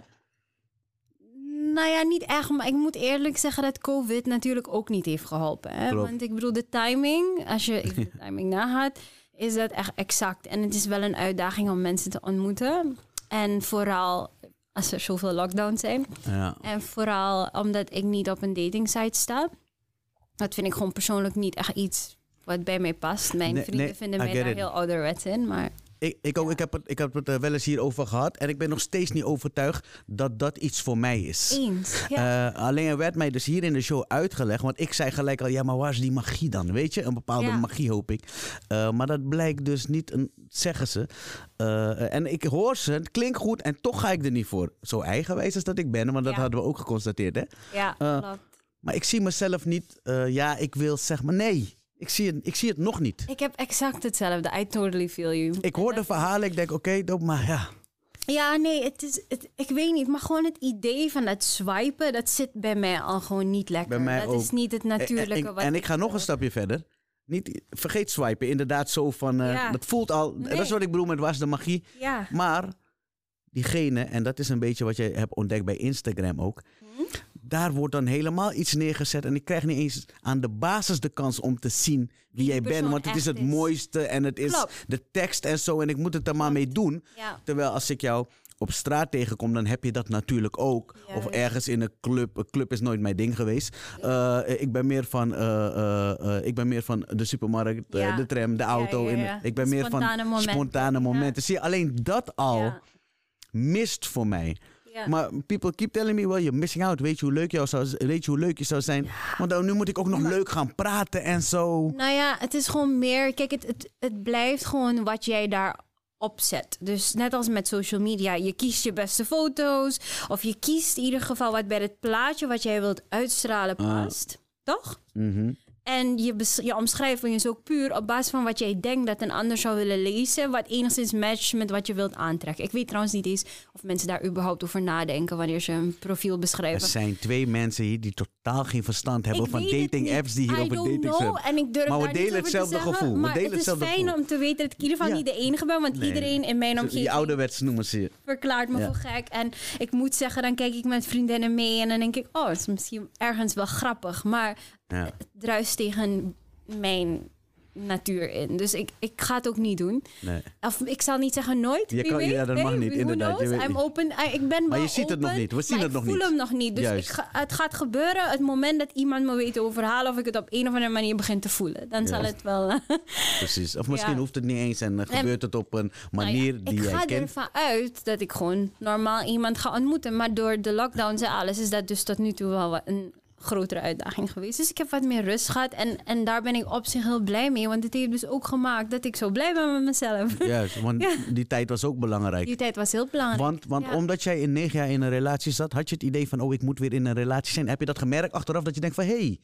Nou ja, niet echt. Maar ik moet eerlijk zeggen dat COVID natuurlijk ook niet heeft geholpen. Hè? Want ik bedoel, de timing, als je de timing nagaat, is dat echt exact. En het is wel een uitdaging om mensen te ontmoeten. En vooral als er zoveel lockdowns zijn. Ja. En vooral omdat ik niet op een datingsite sta. Dat vind ik gewoon persoonlijk niet echt iets wat bij mij past. Mijn Nee, vrienden nee, vinden mij daar heel ouderwets in. Maar Ik, ik, ook, ik, heb het, ik heb het er wel eens hierover gehad. En ik ben nog steeds niet overtuigd dat dat iets voor mij is. eens. Ja. Eh, alleen er werd mij dus hier in de show uitgelegd. Want ik zei gelijk al, ja, maar waar is die magie dan? Weet je, een bepaalde Ja. magie hoop ik. Eh, maar dat blijkt dus niet, een, zeggen ze. Eh, en ik hoor ze, het klinkt goed en toch ga ik er niet voor. Zo eigenwijs als dat ik ben, want dat Ja. hadden we ook geconstateerd. Hè? ja, eh, klopt. Maar ik zie mezelf niet, eh, ja, ik wil zeg maar, nee. Ik zie, het, ik zie het nog niet. Ik heb exact hetzelfde. I totally feel you. Ik hoor de verhalen, ik denk, oké, dope, maar ja. Ja, nee, het is, het, ik weet niet. Maar gewoon het idee van dat swipen, dat zit bij mij al gewoon niet lekker. Bij mij dat is niet het natuurlijke en, en, wat en ik ga nog een stapje verder. Niet, vergeet swipen, inderdaad zo van, eh, Ja. dat voelt al, dat is wat ik bedoel met waar is de magie. Ja. Maar diegene, en dat is een beetje wat je hebt ontdekt bij Instagram ook. Daar wordt dan helemaal iets neergezet. En ik krijg niet eens aan de basis de kans om te zien wie jij bent. Want het is het is. mooiste en het is Klopt. de tekst en zo. En ik moet het er maar mee doen. Ja. Terwijl als ik jou op straat tegenkom, dan heb je dat natuurlijk ook. Of ergens in een club. Een club is nooit mijn ding geweest. Eh, ik, ben meer van, eh, eh, ik ben meer van de supermarkt, Ja. de tram, de auto. ja, in- ja. ik ben meer van momenten. spontane momenten. Zie je, alleen dat al mist voor mij. Ja. Maar people keep telling me, well, you're missing out. Weet je hoe leuk, jou zou, weet je hoe leuk je zou zijn? Want dan, nu moet ik ook nog leuk gaan praten en zo. Nou ja, het is gewoon meer. Kijk, het, het, het blijft gewoon wat jij daar opzet. Dus net als met social media, je kiest je beste foto's. Of je kiest in ieder geval wat bij het plaatje wat jij wilt uitstralen Ah. past. Toch? Mhm. En je, je omschrijving is ook puur op basis van wat jij denkt dat een ander zou willen lezen. Wat enigszins matcht met wat je wilt aantrekken. Ik weet trouwens niet eens of mensen daar überhaupt over nadenken wanneer ze een profiel Er beschrijven. zijn twee mensen hier die totaal geen verstand hebben Ik van het dating apps die hier I over don't dating know, zijn. En ik durf Maar we delen hetzelfde zeggen, gevoel. We Maar delen het is hetzelfde fijn gevoel. om te weten dat ik in ieder geval Ja. niet de enige ben. Want Nee. iedereen in mijn omgeving Die ouderwets noemen ze je. verklaart me Ja. voor gek. En ik moet zeggen, dan kijk ik met vriendinnen mee. En dan denk ik, oh, het is misschien ergens wel grappig. Maar Ja. het druist tegen mijn natuur in. Dus ik, ik ga het ook niet doen. Nee. Of ik zal niet zeggen nooit. Je kan- weet. ja, dat Nee, mag niet, inderdaad. Je weet I'm niet. open. I- Ik ben Maar je ziet het nog niet. We zien het nog ik voel niet. hem nog niet. Dus ik ga, het gaat gebeuren het moment dat iemand me weet te overhalen... of ik het op een of andere manier begin te voelen. Dan zal het wel... eh, Precies. Of misschien Ja. hoeft het niet eens en Nee. gebeurt het op een manier Nou ja, die ik jij ga kent. ervan uit dat ik gewoon normaal iemand ga ontmoeten. Maar door de lockdowns en alles is dat dus tot nu toe wel een grotere uitdaging geweest. Dus ik heb wat meer rust gehad. En, en daar ben ik op zich heel blij mee. Want het heeft dus ook gemaakt dat ik zo blij ben met mezelf. Juist, want Ja. die tijd was ook belangrijk. Die tijd was heel belangrijk. Want, want Ja. omdat jij in negen jaar in een relatie zat, had je het idee van, oh, ik moet weer in een relatie zijn. Heb je dat gemerkt achteraf dat je denkt van, hé, hey,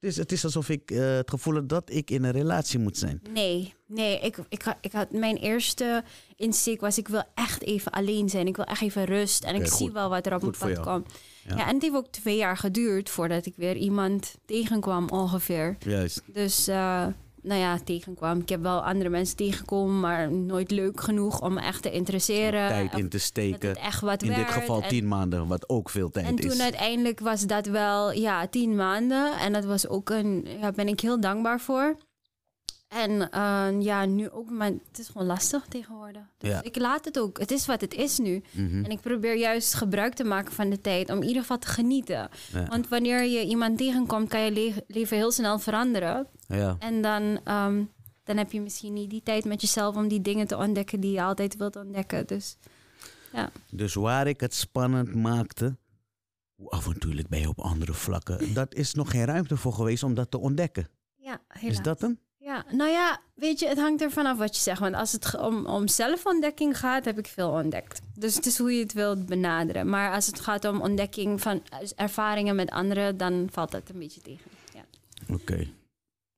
is, het is alsof ik eh, het gevoel heb dat ik in een relatie moet zijn. Nee, nee. Ik, ik, had- ik had mijn eerste insteek was ik wil echt even alleen zijn. Ik wil echt even rust. En ik zie wel wat er op mijn pad. Ja. Ja. en het heeft ook twee jaar geduurd voordat ik weer iemand tegenkwam ongeveer. Juist. Dus, eh, nou ja, tegenkwam. Ik heb wel andere mensen tegengekomen, maar nooit leuk genoeg om me echt te interesseren. Tijd in te steken. echt wat In dit geval En- tien maanden, wat ook veel tijd en is. toen uiteindelijk was dat wel ja, tien maanden. En dat was ook een, ja, ben ik heel dankbaar voor. En eh, ja, nu ook, maar het is gewoon lastig tegenwoordig. Dus Ja. ik laat het ook. Het is wat het is nu. Mhm. En ik probeer juist gebruik te maken van de tijd om in ieder geval te genieten. Ja. Want wanneer je iemand tegenkomt, kan je le- leven heel snel veranderen. Ja. En dan, ehm, dan heb je misschien niet die tijd met jezelf om die dingen te ontdekken die je altijd wilt ontdekken. Dus Dus waar ik het spannend maakte, hoe avontuurlijk ben je op andere vlakken, dat is nog geen ruimte voor geweest om dat te ontdekken. ja, helaas. Is dat hem? Ja, nou ja, weet je, het hangt ervan af wat je zegt. Want als het om, om zelfontdekking gaat, heb ik veel ontdekt. Dus het is hoe je het wilt benaderen. Maar als het gaat om ontdekking van ervaringen met anderen, dan valt dat een beetje tegen. Ja, Oké.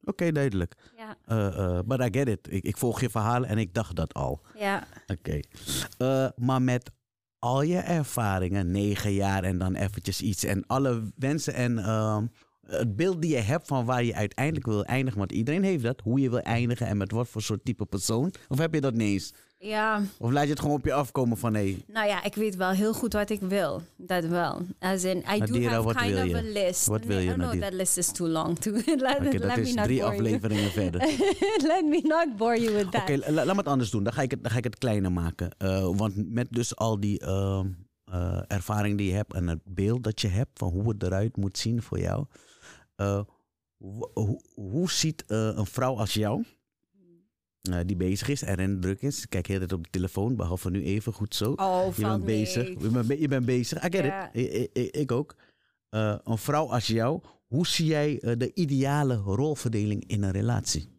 Oké, duidelijk. ja, Eh, eh, but I get it. Ik, ik volg je verhaal en ik dacht dat al. ja. Oké. Eh, maar met al je ervaringen, negen jaar en dan eventjes iets. En alle wensen en ehm, het beeld die je hebt van waar je uiteindelijk wil eindigen. Want iedereen heeft dat. Hoe je wil eindigen en met wat voor soort type persoon. Of heb je dat niet eens? ja, Of laat je het gewoon op je afkomen van hé, nou ja, ik weet wel heel goed wat ik wil. Dat wel. As in, I do have kind of je? a list. Wat wil je, oh no, that list is too long. To, let, Oké, dat let me is not drie you. afleveringen verder. let me not bore you with that. Oké, la- laat me het anders doen. Dan ga ik het, dan ga ik het kleiner maken. Eh, want met dus al die eh, ervaring die je hebt en het beeld dat je hebt van hoe het eruit moet zien voor jou. Eh, hoe- hoe, ziet eh, een vrouw als jou, eh, die bezig is en druk is, kijk heel tijd op de telefoon, behalve nu even goed zo. Oh, Je bent bezig. Je bent, be- je bent bezig. I get Ja. it. Ik, ook. Een vrouw als jou, hoe zie jij de ideale rolverdeling in een relatie?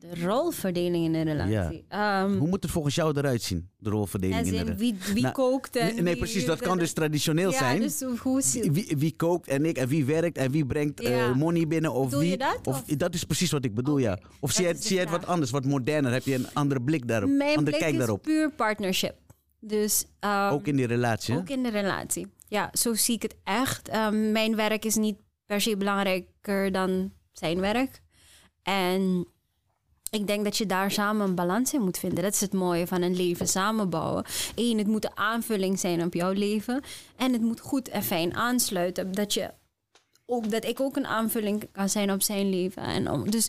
De rolverdeling in een relatie. Ehm, Hoe moet het volgens jou eruit zien, de rolverdeling in een relatie? wie, wie Nou, kookt en Nee, nee, wie- precies. Dat kan dus traditioneel ja, zijn. Dus hoe- Wie, wie kookt en ik en wie werkt en wie brengt eh, money binnen of je wie. dat, Of, of? dat is precies wat ik bedoel, ja. Of zie je, de zie je het wat anders, wat moderner? Heb je een andere blik daarop? Mijn andere blik kijk is daarop? puur partnership. Dus ehm, Ook in die relatie. ook in de relatie. Ja, zo zie ik het echt. Ehm, mijn werk is niet per se belangrijker dan zijn werk. En ik denk dat je daar samen een balans in moet vinden. Dat is het mooie van een leven samenbouwen. Eén, het moet een aanvulling zijn op jouw leven. En het moet goed en fijn aansluiten. Dat, je ook, dat ik ook een aanvulling kan zijn op zijn leven. En om, dus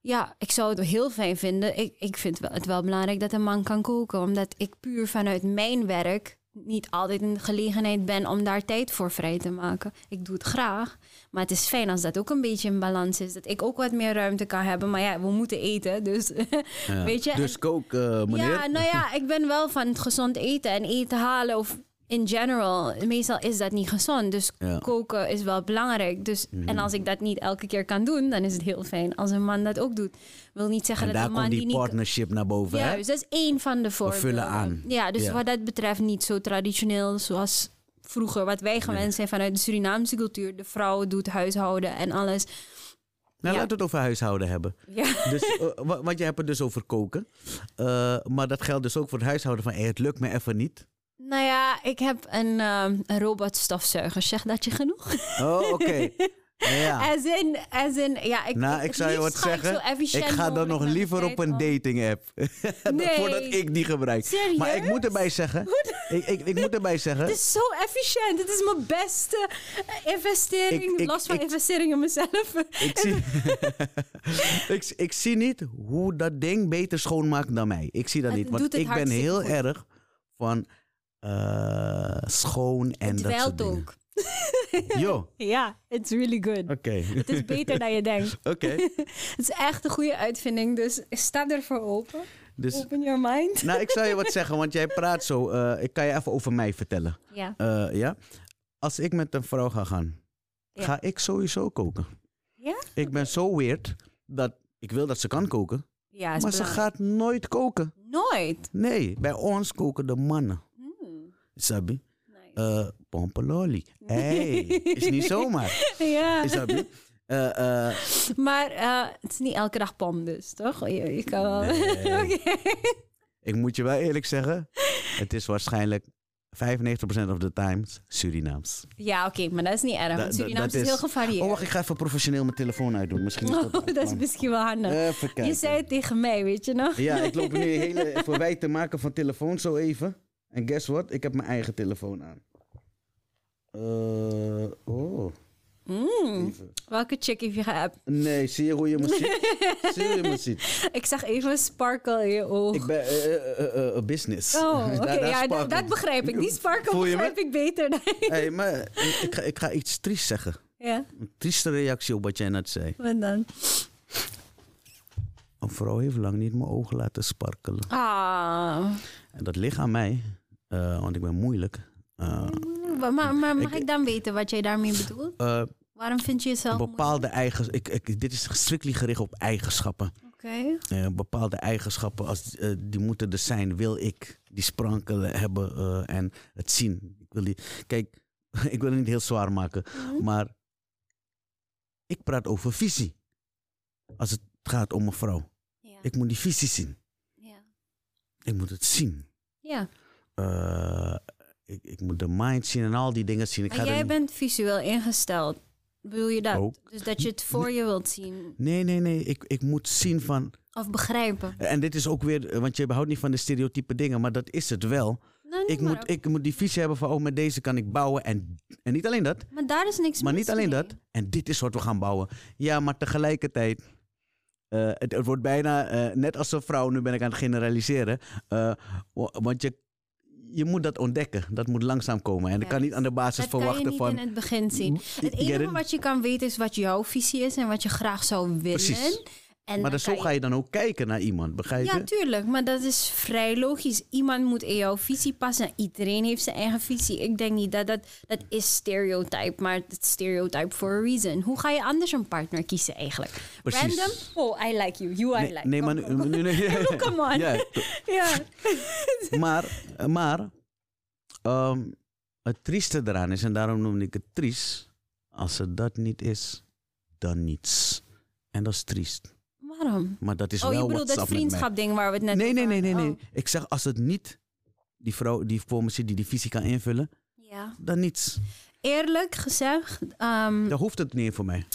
ja, ik zou het heel fijn vinden. Ik, ik vind het wel belangrijk dat een man kan koken. Omdat ik puur vanuit mijn werk niet altijd in de gelegenheid ben om daar tijd voor vrij te maken. Ik doe het graag. Maar het is fijn als dat ook een beetje in balans is. Dat ik ook wat meer ruimte kan hebben. Maar ja, we moeten eten. Dus Ja. weet je, Dus kook, eh, meneer. ja, nou ja, ik ben wel van het gezond eten en eten halen of in general. Meestal is dat niet gezond, dus Ja. koken is wel belangrijk. Dus, Mhm. En als ik dat niet elke keer kan doen, dan is het heel fijn als een man dat ook doet. Wil niet zeggen en dat een man komt die die niet... partnership naar boven, hè? Juist, dat is één van de voorbeelden. vullen aan. Ja, dus Ja. wat dat betreft niet zo traditioneel zoals vroeger. Wat wij gewend zijn vanuit de Surinaamse cultuur. De vrouw doet huishouden en alles. Nou, Ja. laten we het over huishouden hebben. Ja, Dus, wa- want je hebt het dus over koken. Eh, maar dat geldt dus ook voor het huishouden van... Hey, het lukt me even niet. Nou ja, ik heb een, een robotstofzuiger. Zeg dat je genoeg? Oh, oké. Ja. As in, as in, ja, ik, Nou, ik zou je wat ik zeggen. Ik ga dan nog liever op een dating app. Nee. Voordat ik die gebruik. Serieus? Maar ik moet erbij zeggen. Ik, ik, ik moet erbij zeggen. Het is zo efficiënt. Het is mijn beste investering. Ik- los van ik- investering in mezelf. Ik zie, ik, ik zie niet hoe dat ding beter schoonmaakt dan mij. Ik zie dat Het niet. Want ik ben heel goed. erg van eh, schoon en het dat soort ook. Jo, Ja, it's really good. oké. Het is beter dan je denkt. Oké. Het is echt een goede uitvinding. Dus sta ervoor open. Dus, Open your mind. nou, ik zou je wat zeggen, want jij praat zo. eh, ik kan je even over mij vertellen. Ja. Eh, ja? Als ik met een vrouw ga gaan, Ja. ga ik sowieso koken. Ja? Ik ben zo weird dat ik wil dat ze kan koken, Ja, maar ze gaat nooit koken. Nooit. Nee, bij ons koken de mannen. Sabi? pompeloli. Hey, is niet zomaar. ja. Is dat niet? Eh, eh, Maar eh, het is niet elke dag pom dus, toch? Je, je kan wel... Nee. Ik moet je wel eerlijk zeggen, het is waarschijnlijk 95% of the times Surinaams. Ja, oké, maar dat is niet erg. Da- Surinaams is heel gevarieerd. Oh, wacht, ik ga even professioneel mijn telefoon uitdoen. Misschien is dat, Oh, dat is misschien wel handig. Even kijken. je zei het tegen mij, weet je nog? Ja, ik loop nu hele verwijt te maken van telefoon zo even. En guess what? Ik heb mijn eigen telefoon aan. Eh, oh. Mm, Even. welke chick heb je geappt? Nee, zie je hoe je me ziet? zie je hoe je me ziet? Ik zag even sparkle in je oog. Ik ben eh, eh, business. Oh, oké, ja, dat, dat begrijp ik. Die sparkle begrijp ik beter dan Hey, maar ik, ik ga, ik ga iets triest zeggen. Ja, Een trieste reactie op wat jij net zei. wat dan? Een vrouw heeft lang niet mijn ogen laten sparkelen. Ah. En dat ligt aan mij, eh, want ik ben moeilijk. Eh, Maar, maar, maar mag Ik- ik dan weten wat jij daarmee bedoelt? eh, Waarom vind je jezelf bepaalde eigen, ik, ik, dit is strictly gericht op eigenschappen. Oké. Bepaalde eigenschappen, als, die moeten er zijn, wil ik die sprankelen hebben en het zien. Ik wil die, kijk, ik wil het niet heel zwaar maken, Mhm. maar ik praat over visie. Als het gaat om een vrouw. Ja. Ik moet die visie zien. Ja. Ik moet het zien. ja. Eh, ik, ik moet de mind zien en al die dingen zien. Ik ga jij bent visueel ingesteld. Bedoel je dat? Ook. Dus dat je het voor je wilt zien Nee, nee, nee. Ik, ik moet zien van. of begrijpen? En dit is ook weer, want je houdt niet van de stereotype dingen, maar dat is het wel. Nou, Ik moet, ik moet die visie hebben van, oh, met deze kan ik bouwen. En, en niet alleen dat, Maar daar is niks maar niet alleen mee. dat. En dit is wat we gaan bouwen. Ja, maar tegelijkertijd, eh, het, het wordt bijna eh, net als een vrouw, nu ben ik aan het generaliseren. wa- want je, je moet dat ontdekken. Dat moet langzaam komen. En ik kan niet aan de basis Dat kan je verwachten niet van. in het begin zien. Het enige wat je kan weten is wat jouw visie is en wat je graag zou willen. Precies. En Maar dan zo ga je dan ook kijken naar iemand, begrijp je? Ja, tuurlijk. Maar dat is vrij logisch. Iemand moet in jouw visie passen. Iedereen heeft zijn eigen visie. Ik denk niet dat dat, dat is stereotype, maar het stereotype for a reason. Hoe ga je anders een partner kiezen eigenlijk? Precies. Random? Oh, I like you. You I like. nee, maar Kom, kom, nu. Come on. Ja, Ja. maar, maar ehm, het trieste eraan is, en daarom noem ik het triest, als het dat niet is, dan niets. En dat is triest. Maar dat is Oh, je bedoelt dat vriendschap ding waar we het net Nee, over nee, nee, nee, nee. Ik zeg als het niet die vrouw die voor me zit, die die visie kan invullen, Oh, ja. dan niets. Eerlijk gezegd, Dan hoeft het niet voor mij.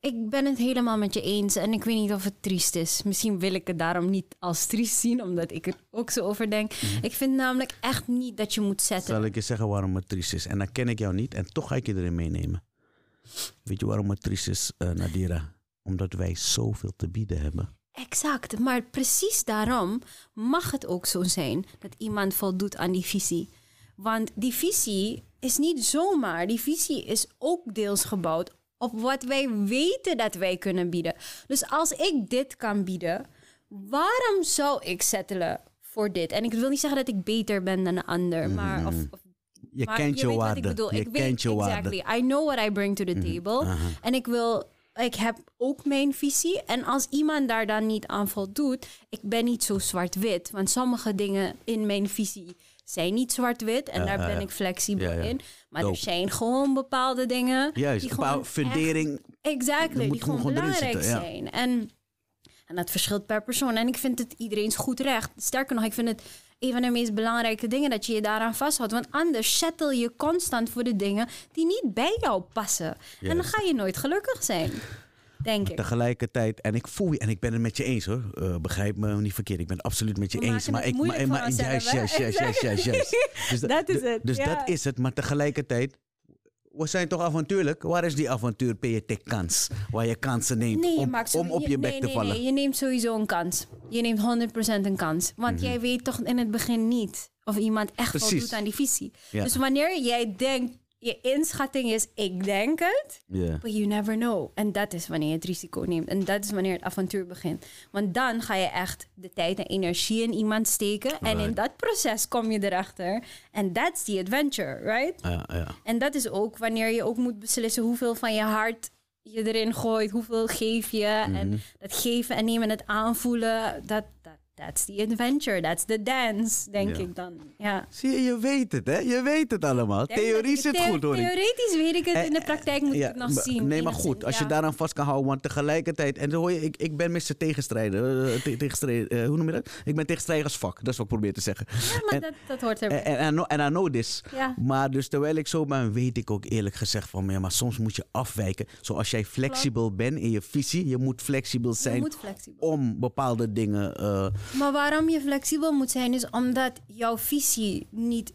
ik ben het helemaal met je eens. En ik weet niet of het triest is. Misschien wil ik het daarom niet als triest zien, omdat ik er ook zo over denk. Ik vind namelijk echt niet dat je moet zetten. Zal ik je zeggen waarom het triest is? En dan ken ik jou niet en toch ga ik je erin meenemen. Weet je waarom het triest is, eh, Nadira? Omdat wij zoveel te bieden hebben. Exact, maar precies daarom mag het ook zo zijn dat iemand voldoet aan die visie. Want die visie is niet zomaar. Die visie is ook deels gebouwd op wat wij weten dat wij kunnen bieden. Dus als ik dit kan bieden, waarom zou ik settelen voor dit? En ik wil niet zeggen dat ik beter ben dan een ander, maar of, of Je maar kent je, weet wat waarde. ik bedoel. Je ik kent weet je exactly. waarde. I know what I bring to the table. aha. En ik wil, ik heb ook mijn visie. En als iemand daar dan niet aan voldoet, ik ben niet zo zwart-wit. Want sommige dingen in mijn visie zijn niet zwart-wit. En Ja, daar ben ik flexibel Ja, ja. in. Maar er zijn gewoon bepaalde dingen. Juist, die gewoon fundering. echt- exactly, moet die gewoon gewoon belangrijk zitten, zijn. En, en dat verschilt per persoon. En ik vind het iedereen's goed recht. Sterker nog, ik vind het een van de meest belangrijke dingen dat je je daaraan vasthoudt. Want anders settle je constant voor de dingen die niet bij jou passen. En dan ga je nooit gelukkig zijn. Denk ik. Tegelijkertijd, en ik voel je, en ik ben het met je eens hoor. Eh, begrijp me niet verkeerd, ik ben het absoluut met je We eens. Maar ik, maar, maar juist, juist, juist, juist, juist. Dus Dat is het, Dus dat is het, maar tegelijkertijd, we zijn toch avontuurlijk? Waar is die avontuur PET kans? Waar je kansen neemt Nee, je om, zo- om op je bek nee, te nee, vallen. Nee, je neemt sowieso een kans. Je neemt 100% een kans. Want Mhm. jij weet toch in het begin niet of iemand echt Precies. voldoet aan die visie. Ja. Dus wanneer jij denkt, je inschatting is, ik denk het, but you never know. En dat is wanneer je het risico neemt. En dat is wanneer het avontuur begint. Want dan ga je echt de tijd en energie in iemand steken. En in dat proces kom je erachter. En that's the adventure, right? Ja, ja. En dat is ook wanneer je ook moet beslissen hoeveel van je hart je erin gooit, hoeveel geef je. En Mhm. dat geven en nemen, het aanvoelen, dat, that's the adventure, that's the dance, denk Ja. ik dan. Ja. Zie je, je weet het, hè? Je weet het allemaal. Theorie zit theo- goed, hoor. Theoretisch weet ik het, in de praktijk moet ik het nog zien. Nee, maar goed, als je daaraan vast kan houden, want tegelijkertijd, en dan hoor je, ik, ik ben Mr. Tegenstrijder, eh, te- tegenstrijder eh, hoe noem je dat? Ik ben tegenstrijdersvak, dat is wat ik probeer te zeggen. Ja, maar en- dat, dat hoort erbij. En en I know, and I know this. ja. Maar dus terwijl ik zo ben, weet ik ook eerlijk gezegd van, ja, maar soms moet je afwijken. Zoals jij flexibel bent in je visie, je moet flexibel Je zijn moet flexibel. om bepaalde dingen. eh, Maar waarom je flexibel moet zijn, is omdat jouw visie niet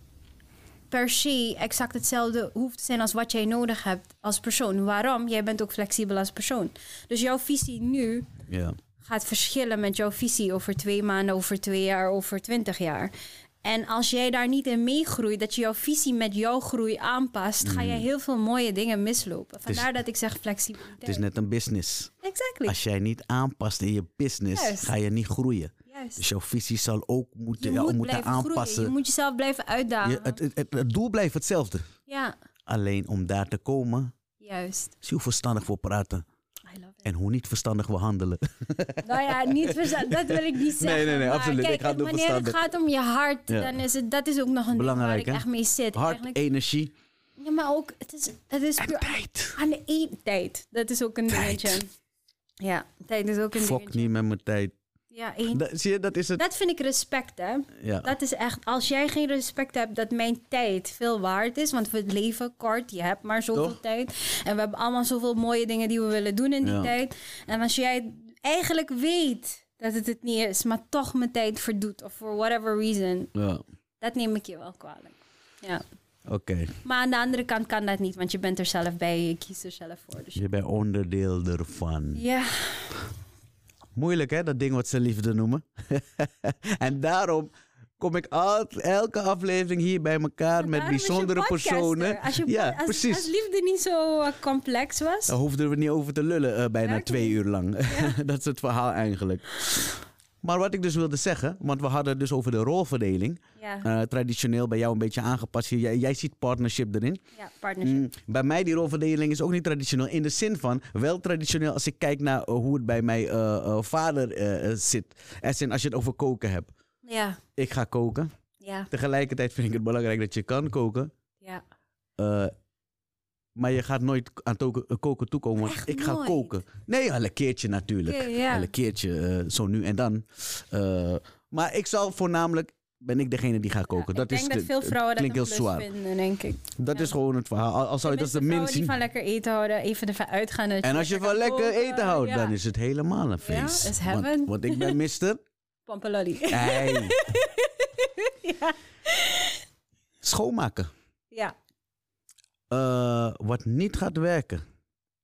per se exact hetzelfde hoeft te zijn als wat jij nodig hebt als persoon. Waarom? Jij bent ook flexibel als persoon. Dus jouw visie nu gaat verschillen met jouw visie over twee maanden, over twee jaar, over twintig jaar. En als jij daar niet in meegroeit, dat je jouw visie met jouw groei aanpast, ga jij heel veel mooie dingen mislopen. Mm. is- Vandaar dat ik zeg flexibiliteit. Het is net een business. Exactly. Als jij niet aanpast in je business, Juist. ga je niet groeien. Juist. Dus jouw visie zal ook moeten, Je ja, moet moeten blijven groeien. aanpassen. Je moet jezelf blijven uitdagen. Je- het, het, het, het doel blijft hetzelfde. Ja, Alleen om daar te komen, juist. is hoe verstandig voor praten. I love it. En hoe niet verstandig we handelen. Nou ja, niet versta- dat wil ik niet zeggen. nee, nee, maar absoluut. Ik Kijk, ga het wanneer het verstandig. gaat om je hart, Ja. dan is het, dat is ook nog een Belangrijk, ding waar hè? ik echt mee zit. Hart, Eigenlijk- energie ja, maar ook, het is, het is en puur tijd. aan de één tijd. Dat is ook een Tijd. dingetje. Ja, tijd is ook een Fok dingetje. niet met mijn tijd. Ja. Dat, zie je, dat is het. Dat vind ik respect, hè. ja. Dat is echt, als jij geen respect hebt dat mijn tijd veel waard is, want we leven kort, je hebt maar zoveel Toch? tijd. En we hebben allemaal zoveel mooie dingen die we willen doen in die Ja. tijd. En als jij eigenlijk weet dat het het niet is, maar toch mijn tijd verdoet, of for whatever reason, ja. dat neem ik je wel kwalijk. Ja. Oké, Maar aan de andere kant kan dat niet, want je bent er zelf bij, je kiest er zelf voor. Dus je bent onderdeel ervan. ja, Moeilijk hè, dat ding wat ze liefde noemen. en daarom kom ik elke aflevering hier bij elkaar met bijzondere personen. Als, je, ja, als, precies. als liefde niet zo eh, complex was. Daar hoefden we niet over te lullen eh, bijna Werkelijk. twee uur lang. dat is het verhaal eigenlijk. Maar wat ik dus wilde zeggen, want we hadden het dus over de rolverdeling. Ja, Eh, traditioneel bij jou een beetje aangepast. Jij, jij ziet partnership erin. ja partnership. Mm, bij mij die rolverdeling is ook niet traditioneel. In de zin van, wel traditioneel als ik kijk naar eh, hoe het bij mijn eh, vader zit. Als, in, als je het over koken hebt. Ja, Ik ga koken. ja, Tegelijkertijd vind ik het belangrijk dat je kan koken. ja. Maar je gaat nooit aan token- eh, koken toekomen. Want Echt ik ga nooit? koken. Nee, al een keertje natuurlijk. Ja. Al een keertje, eh, zo nu en dan. Eh, maar ik zal voornamelijk, ben ik degene die gaat koken. Ja, dat ik is denk dat de- veel vrouwen dat heel zwaar. vinden, denk ik. Dat Ja. is gewoon het verhaal. Al, zou je dat als de Tenminste, min vrouwen zien. die van lekker eten houden, even ervan uitgaan. dat En als je van lekker koken, eten houdt, ja. dan is het helemaal een Ja, feest. is want, heaven. want ik ben mister. Pampalolly. Ei. ja. Schoonmaken. ja. Eh, wat niet gaat werken.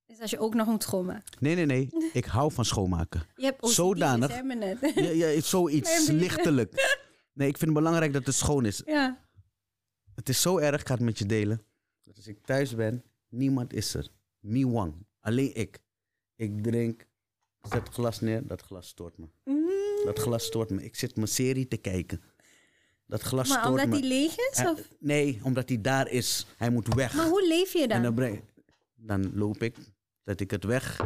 Dus als je ook nog moet schoonmaken. Nee, nee, nee. Ik hou van schoonmaken. Je hebt OCD, Zodanig. net. Ja, ja, zoiets lichtelijk. Nee, ik vind het belangrijk dat het schoon is. ja. Het is zo erg, ik ga het met je delen. Dat als ik thuis ben, niemand is er. Me wang. Alleen ik. Ik drink, zet het glas neer, dat glas stoort me. Mm. Dat glas stoort me. Ik zit mijn serie te kijken. Dat glas Maar omdat me. die leeg is? Of? nee, omdat hij daar is. Hij moet weg. Maar hoe leef je dan? En En dan, dan, breng, dan loop ik, zet ik het weg.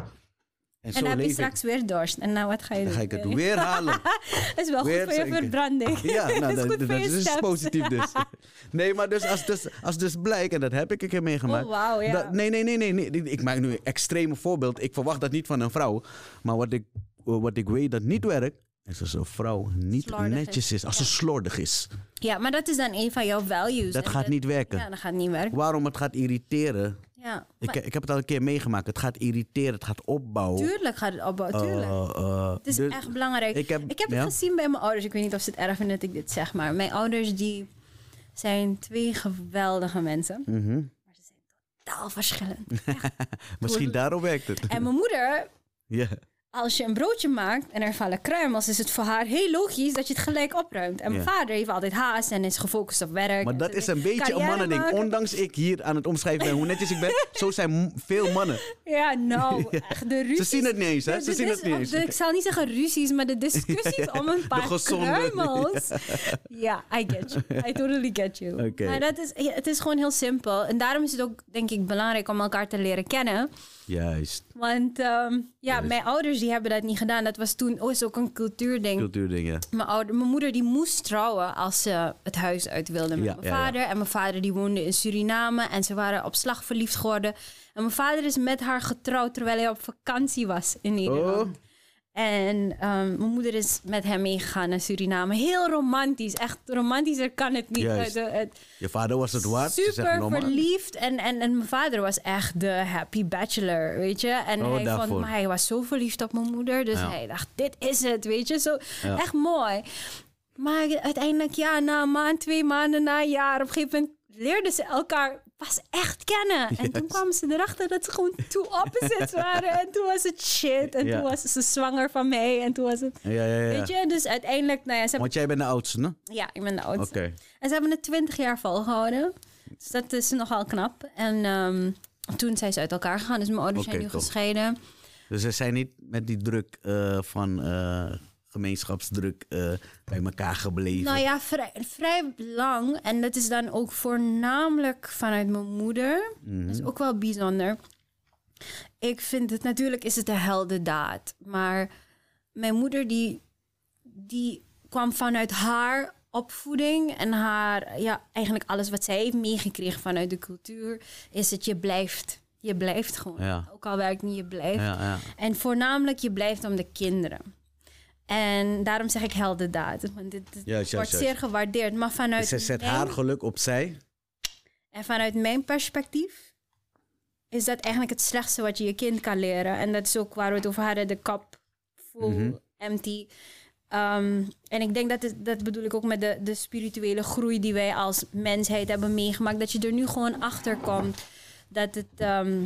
En zo heb je straks ik. weer dorst. En nou, wat ga je Dan doen? ga ik het weer halen. Dat is wel Weer goed voor je verbranding. Ja, nou, dat is dat, goed dat, voor je is steps. positief dus. Nee, maar dus als, dus als dus blijkt, en dat heb ik een keer meegemaakt. Oh, wauw, ja. dat- nee, nee, nee, nee, nee. Ik maak nu een extreme voorbeeld. Ik verwacht dat niet van een vrouw. Maar wat ik, wat ik weet dat niet werkt, is als een vrouw niet Slordig netjes is. Als ze slordig is. Ja, maar dat is dan een van jouw values. Dat gaat niet werken. Ja, dat gaat niet werken. Waarom het gaat irriteren? Ja. Ik, ik heb het al een keer meegemaakt. Het gaat irriteren, het gaat opbouwen. tuurlijk gaat het opbouwen, tuurlijk. Eh, eh, Het is dus- echt belangrijk. ik heb- het ja? gezien bij mijn ouders. Ik weet niet of ze het erg vinden dat ik dit zeg, maar mijn ouders die zijn twee geweldige mensen. Mhm. Maar ze zijn totaal verschillend. Misschien daarom werkt het. En mijn moeder, Ja. Als je een broodje maakt en er vallen kruimels, is het voor haar heel logisch dat je het gelijk opruimt. En mijn Ja. vader heeft altijd haast en is gefocust op werk. Maar dat is een beetje een mannending. maken. Ondanks ik hier aan het omschrijven ben hoe netjes ik ben, zo zijn veel mannen. Ja, nou, echt de ruzies. Ze zien het niet eens, hè? Ze zien het niet eens. de- ik zal niet zeggen ruzies, maar de discussies om een paar gezonde- kruimels. Ja, I get you. I totally get you. Maar dat is, het is gewoon heel simpel. En daarom is het ook, denk ik, belangrijk om elkaar te leren kennen. Juist. Want ehm, ja, Juist. mijn ouders die hebben dat niet gedaan. Dat was toen oh, is ook een cultuurding. Cultuurding, ja. Mijn, ouder, mijn moeder die moest trouwen als ze het huis uit wilde met Ja, mijn ja, ja. vader. En mijn vader die woonde in Suriname en ze waren op slag verliefd geworden. En mijn vader is met haar getrouwd terwijl hij op vakantie was in Nederland. Oh. En ehm, mijn moeder is met hem meegegaan naar Suriname. Heel romantisch. Echt romantischer kan het niet. Juist. Het- het- Je vader was het waard. super verliefd. En, en, en mijn vader was echt de happy bachelor, weet je. En Oh, hij, vond, maar hij was zo verliefd op mijn moeder. Dus Ja. hij dacht, dit is het, weet je. Zo, Ja. Echt mooi. Maar uiteindelijk, ja, na een maand, twee maanden, na een jaar... op een gegeven moment leerden ze elkaar pas echt kennen. En toen kwamen ze erachter dat ze gewoon two opposites waren. En toen was het shit. En Ja. toen was ze zwanger van mij. En toen was het... Ja, ja, ja. Weet je, dus uiteindelijk... Nou ja, ze Want jij bent de oudste, ne? ja, ik ben de oudste. Oké. En ze hebben het 20 jaar volgehouden. Dus dat is nogal knap. En ehm, toen zijn ze uit elkaar gegaan. Dus mijn ouders zijn nu top. gescheiden. Dus ze zijn niet met die druk eh, van eh, gemeenschapsdruk eh, bij elkaar gebleven. Nou ja, vrij, vrij lang. En dat is dan ook voornamelijk vanuit mijn moeder. Mhm. Dat is ook wel bijzonder. Ik vind het, natuurlijk is het een heldendaad. Maar mijn moeder die, die kwam vanuit haar opvoeding en haar, ja, eigenlijk alles wat zij heeft meegekregen vanuit de cultuur, is het je blijft. Je blijft gewoon. Ja. Ook al werkt niet, je blijft. Ja, ja. En voornamelijk, je blijft om de kinderen. En daarom zeg ik heldendaad. Want dit, wordt zeer gewaardeerd. Maar vanuit, Ze zet mijn, haar geluk opzij. en vanuit mijn perspectief is dat eigenlijk het slechtste wat je je kind kan leren. En dat is ook waar we het over hadden, de kap full, Mhm. empty. En ik denk dat, het, dat bedoel ik ook met de, de spirituele groei die wij als mensheid hebben meegemaakt. Dat je er nu gewoon achter komt dat het, ehm,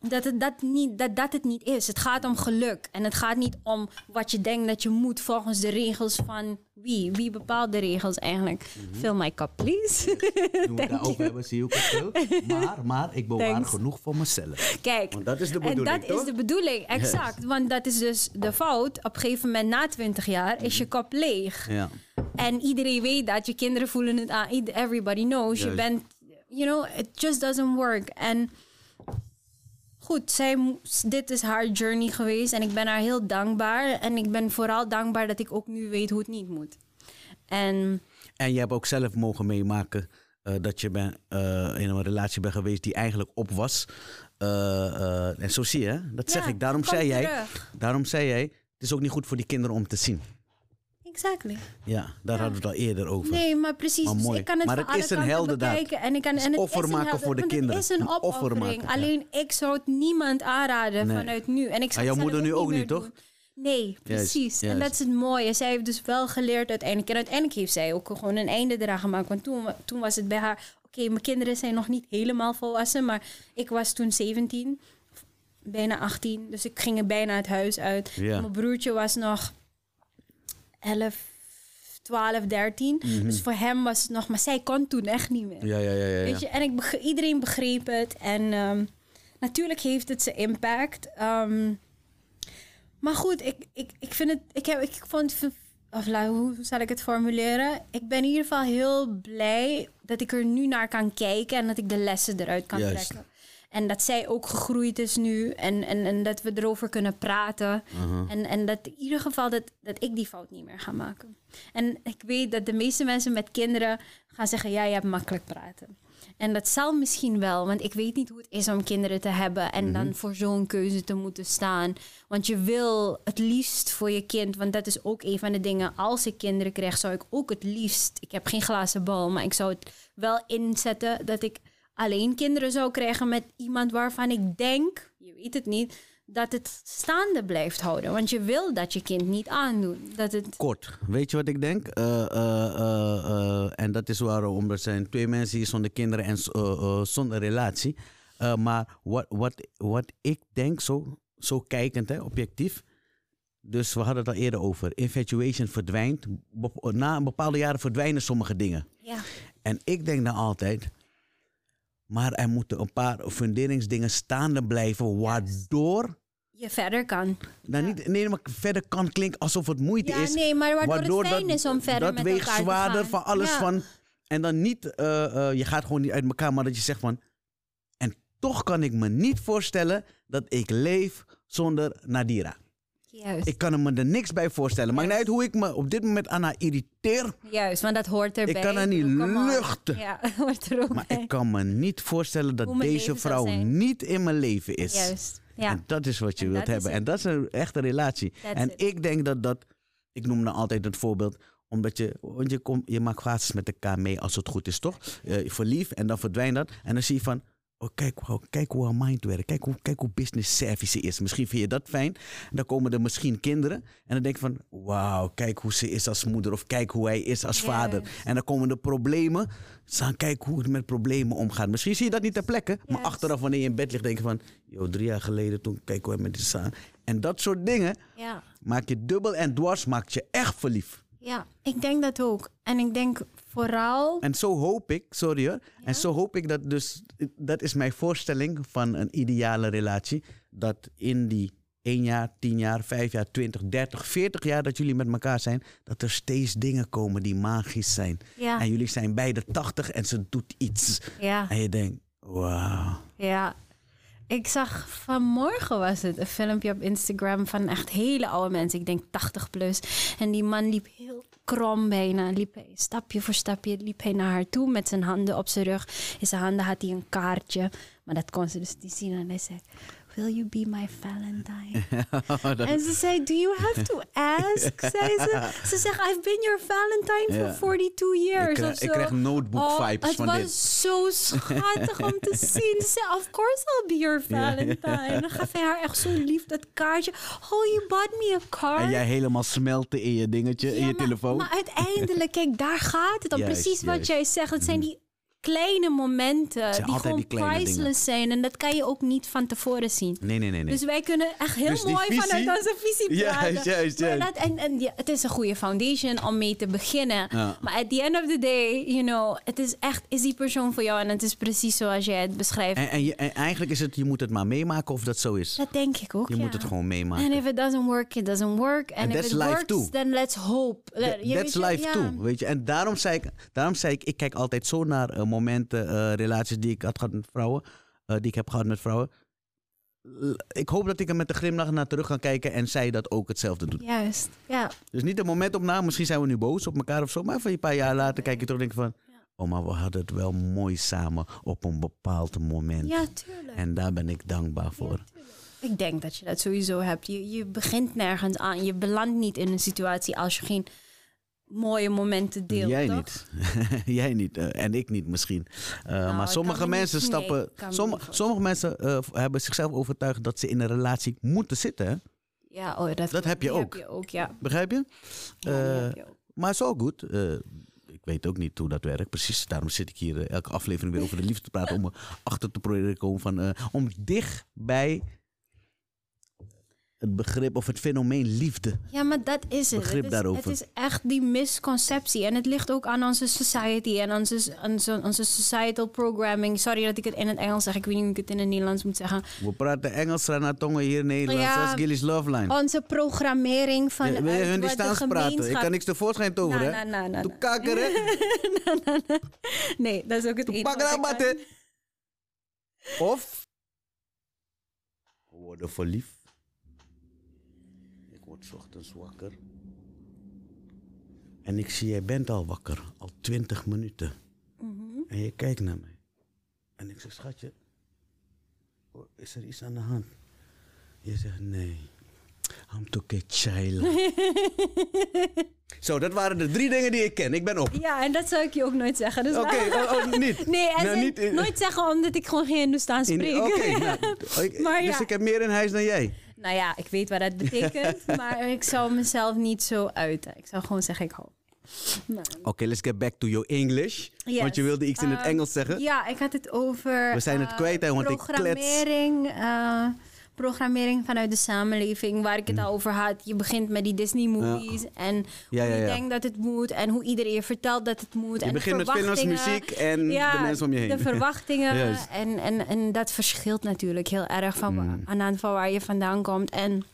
dat, het dat, niet, dat, dat het niet is. Het gaat om geluk. En het gaat niet om wat je denkt dat je moet volgens de regels van wie. Wie bepaalt de regels eigenlijk? Fill my cup, please. Toen we het daarover hebben, zie je ook veel. Maar, maar ik bewaar Thanks. genoeg voor mezelf. Kijk, Want dat is de en bedoeling, dat toch? is de bedoeling, exact. Want dat is dus de fout. Op een gegeven moment, na 20 jaar, is je kop leeg. Ja. En iedereen weet dat, je kinderen voelen het aan. Everybody knows. Je Juist. bent, you know, it just doesn't work. En goed, zij, dit is haar journey geweest. En ik ben haar heel dankbaar. En ik ben vooral dankbaar dat ik ook nu weet hoe het niet moet. En En je hebt ook zelf mogen meemaken eh, dat je ben, eh, in een relatie bent geweest die eigenlijk op was. Eh, en zo zie je, hè? dat zeg Ja, ik. Daarom zei, jij, terug. daarom zei jij, het is ook niet goed voor die kinderen om te zien. Exactly. Ja, daar hadden we het al eerder over. Nee, maar precies. Maar Dus mooi. ik kan het Maar het is een heldendaad. bekijken. En ik kan en het offer is een maken voor de kinderen. Het is een Een offer opoffering. maken, ja. Alleen ik zou het niemand aanraden Nee. vanuit nu. En ik zou jouw moeder nu ook niet, toch? doen. Nee, precies. En juist. dat is het mooie. Zij heeft dus wel geleerd uiteindelijk. En uiteindelijk heeft zij ook gewoon een einde eraan gemaakt. Want toen, toen was het bij haar... Oké, mijn kinderen zijn nog niet helemaal volwassen. Maar ik was toen 17. Bijna 18. Dus ik ging er bijna het huis uit. Ja. Mijn broertje was nog 11, 12, 13. Dus voor hem was het nog... Maar zij kon toen echt niet meer. Ja, ja, ja. ja, ja. Weet je, en ik beg- iedereen begreep het. En ehm, natuurlijk heeft het zijn impact. Ehm, maar goed, ik, ik, ik vind het. Ik, heb, ik vond. Of hoe zal ik het formuleren? Ik ben in ieder geval heel blij dat ik er nu naar kan kijken en dat ik de lessen eruit kan Juist. trekken. En dat zij ook gegroeid is nu en, en, en dat we erover kunnen praten. Uh-huh. En, en dat in ieder geval dat, dat ik die fout niet meer ga maken. En ik weet dat de meeste mensen met kinderen gaan zeggen: ja, je hebt makkelijk praten. En dat zal misschien wel, want ik weet niet hoe het is om kinderen te hebben en dan voor zo'n keuze te moeten staan. Want je wil het liefst voor je kind, want dat is ook een van de dingen. Als ik kinderen krijg, zou ik ook het liefst. Ik heb geen glazen bal, maar ik zou het wel inzetten dat ik alleen kinderen zou krijgen met iemand waarvan ik denk, je weet het niet, dat het staande blijft houden. Want je wil dat je kind niet aandoen. Dat het, Kort, weet je wat ik denk? Eh, eh, eh, en dat is waarom er zijn twee mensen hier zonder kinderen en zonder relatie. Maar wat, wat, wat ik denk, zo, zo kijkend, hè, objectief. Dus we hadden het al eerder over. Infatuation verdwijnt. Na een bepaalde jaren verdwijnen sommige dingen. ja, En ik denk dan altijd. Maar er moeten een paar funderingsdingen staande blijven. Waardoor. je verder kan. Nou, niet, nee, maar verder kan klinken alsof het moeite Ja, is. nee, maar waardoor het fijn dat, is om verder dat met weegt elkaar te zwaarder gaan. van alles Ja. van. En dan niet, eh, eh, je gaat gewoon niet uit elkaar, maar dat je zegt van. En toch kan ik me niet voorstellen dat ik leef zonder Nadira. Juist. Ik kan me er niks bij voorstellen. Maakt niet uit hoe ik me op dit moment aan haar irriteer. Juist, want dat hoort erbij. Ik kan haar niet luchten. Ja, hoort er ook Maar bij. ik kan me niet voorstellen dat deze vrouw niet in mijn leven is. Juist. Ja. En dat is wat je En wilt hebben. En dat is een echte relatie. That's en it. ik denk dat dat... Ik noem dan altijd het voorbeeld omdat je, want je, komt, je maakt fases met elkaar mee als het goed is, toch? Eh, Je verliefd en dan verdwijnt dat. En dan zie je van, oh, kijk, wow, kijk hoe haar mind werkt. Kijk hoe, kijk hoe business service ze is. Misschien vind je dat fijn. En dan komen er misschien kinderen. En dan denk je van, wauw, kijk hoe ze is als moeder. Of kijk hoe hij is als vader. En dan komen er problemen. Staan kijk hoe het met problemen omgaat. Misschien zie je dat niet ter plekke. Maar achteraf wanneer je in bed ligt, denk je van... Yo, drie jaar geleden toen kijk hoe hij met die samen. En dat soort dingen ja. maak je dubbel en dwars. Maakt je echt verliefd. Ja, ik denk dat ook. En ik denk vooral... En zo hoop ik, sorry hoor. En zo hoop ik dat dus, dat is mijn voorstelling van een ideale relatie. Dat in die 1 jaar, 10 jaar, 5 jaar, 20, 30, 40 jaar dat jullie met elkaar zijn, dat er steeds dingen komen die magisch zijn. Ja, En jullie zijn beide 80 en ze doet iets. ja, En je denkt, wauw. ja. Ik zag vanmorgen was het een filmpje op Instagram van echt hele oude mensen. Ik denk 80 plus. En die man liep heel krom bijna. Liep hij stapje voor stapje liep hij naar haar toe met zijn handen op zijn rug. In zijn handen had hij een kaartje. Maar dat kon ze dus niet zien. En hij zei, will you be my Valentine? En ze zei, do you have to ask? zei ze. Ze zegt, I've been your Valentine for 42 years. Ik krijg, of ik krijg notebook Oh, vibes het van was dit. zo schattig om te zien. Ze zei, of course I'll be your Valentine. En dan gaf hij haar echt zo lief dat kaartje. Oh, you bought me a card. En jij helemaal smelten in je dingetje, in je maar- telefoon. Maar uiteindelijk, kijk, daar gaat het om. Juist, Precies wat juist. Jij zegt. Het zijn die kleine momenten die gewoon die kleine dingen. priceless zijn. En dat kan je ook niet van tevoren zien. nee, nee, nee. nee. Dus wij kunnen echt heel Dus mooi visie- vanuit onze visie praten. juist, Maar juist. dat, en, en ja, het is een goede foundation om mee te beginnen. Ja. Maar at the end of the day, you know, het is echt, is die persoon voor jou? En het is precies zoals jij het beschrijft. en, en, je, en eigenlijk is het, je moet het maar meemaken of dat zo is. dat denk ik ook, Je ja. moet het gewoon meemaken. And if it doesn't work, it doesn't work. And And if it works, too. then let's hope. That- Je that's life too, weet je. En daarom zei ik, daarom zei ik, ik kijk altijd zo naar eh, momenten, eh, relaties die ik had gehad met vrouwen, eh, die ik heb gehad met vrouwen. Ik hoop dat ik er met een glimlach naar terug kan kijken en zij dat ook hetzelfde doet. Juist, ja. Dus niet een moment op na, misschien zijn we nu boos op elkaar of zo, maar van een paar jaar later kijk je terug en denk je van, oh maar we hadden het wel mooi samen op een bepaald moment. Ja, tuurlijk. En daar ben ik dankbaar voor. Ik denk dat je dat sowieso hebt. Je, je begint nergens aan. Je belandt niet in een situatie als je geen mooie momenten deelt. Jij toch? niet. Jij niet. eh, en ik niet misschien. Eh, Nou, maar sommige mensen niet- stappen. somm- sommige mensen hebben zichzelf overtuigd dat ze in een relatie moeten zitten. Hè? Ja, oh, dat, Dat heb je ook. Heb je ook, ja. Begrijp je? Ja, Eh, je maar zo goed. Ik weet ook niet hoe dat werkt. Precies. Daarom zit ik hier elke aflevering weer over de liefde te praten. om erachter te proberen te komen van. om dicht bij het begrip of het fenomeen liefde. Ja, maar dat is het. Begrip het is, daarover. Het is echt die misconceptie. En het ligt ook aan onze society en onze, onze, onze societal programming. Sorry dat ik het in het Engels zeg. Ik weet niet hoe ik het in het Nederlands moet zeggen. We praten Engels, Ranatongen hier in Nederland. Ja. Dat is Gilly's Love Line. Onze programmering van Ja, Wil je hun die Staans praten? Ik kan niks tevoorschijn toveren, nou, Toe nou. kakker, hè? Nee, dat is ook het enige. Of... We worden verliefd. 's ochtends wakker. En ik zie, jij bent al wakker. Al twintig minuten. Mhm. En je kijkt naar mij. En ik zeg, schatje, oh, is er iets aan de hand? Je zegt, nee. I'm to get child. Zo, dat waren de drie dingen die ik ken. Ik ben op. Ja, en dat zou ik je ook nooit zeggen. Dus Oké, oh, oh, niet. Nee, en Nou, in- niet in- nooit zeggen omdat ik gewoon geen Hindoestaans In- spreek. Oké, nou, Maar dus ik heb meer in huis dan jij. Nou ja, ik weet wat dat betekent, maar ik zou mezelf niet zo uiten. Ik zou gewoon zeggen, ik hou. Nou, Oké, let's get back to your English. Yes. Want je wilde iets in het Ehm, Engels zeggen. Ja, ik had het over. We zijn het kwijt, hè, want ik klets. programmering, eh, programmering vanuit de samenleving, waar ik het al over had. Je begint met die Disney-movies en Mm. Ja, hoe ja, je denkt dat het moet en hoe iedereen je vertelt dat het moet. Je en de begint met en de mensen om je heen. De verwachtingen. En, en, en dat verschilt natuurlijk heel erg van, Mm. aan de hand van waar je vandaan komt. En,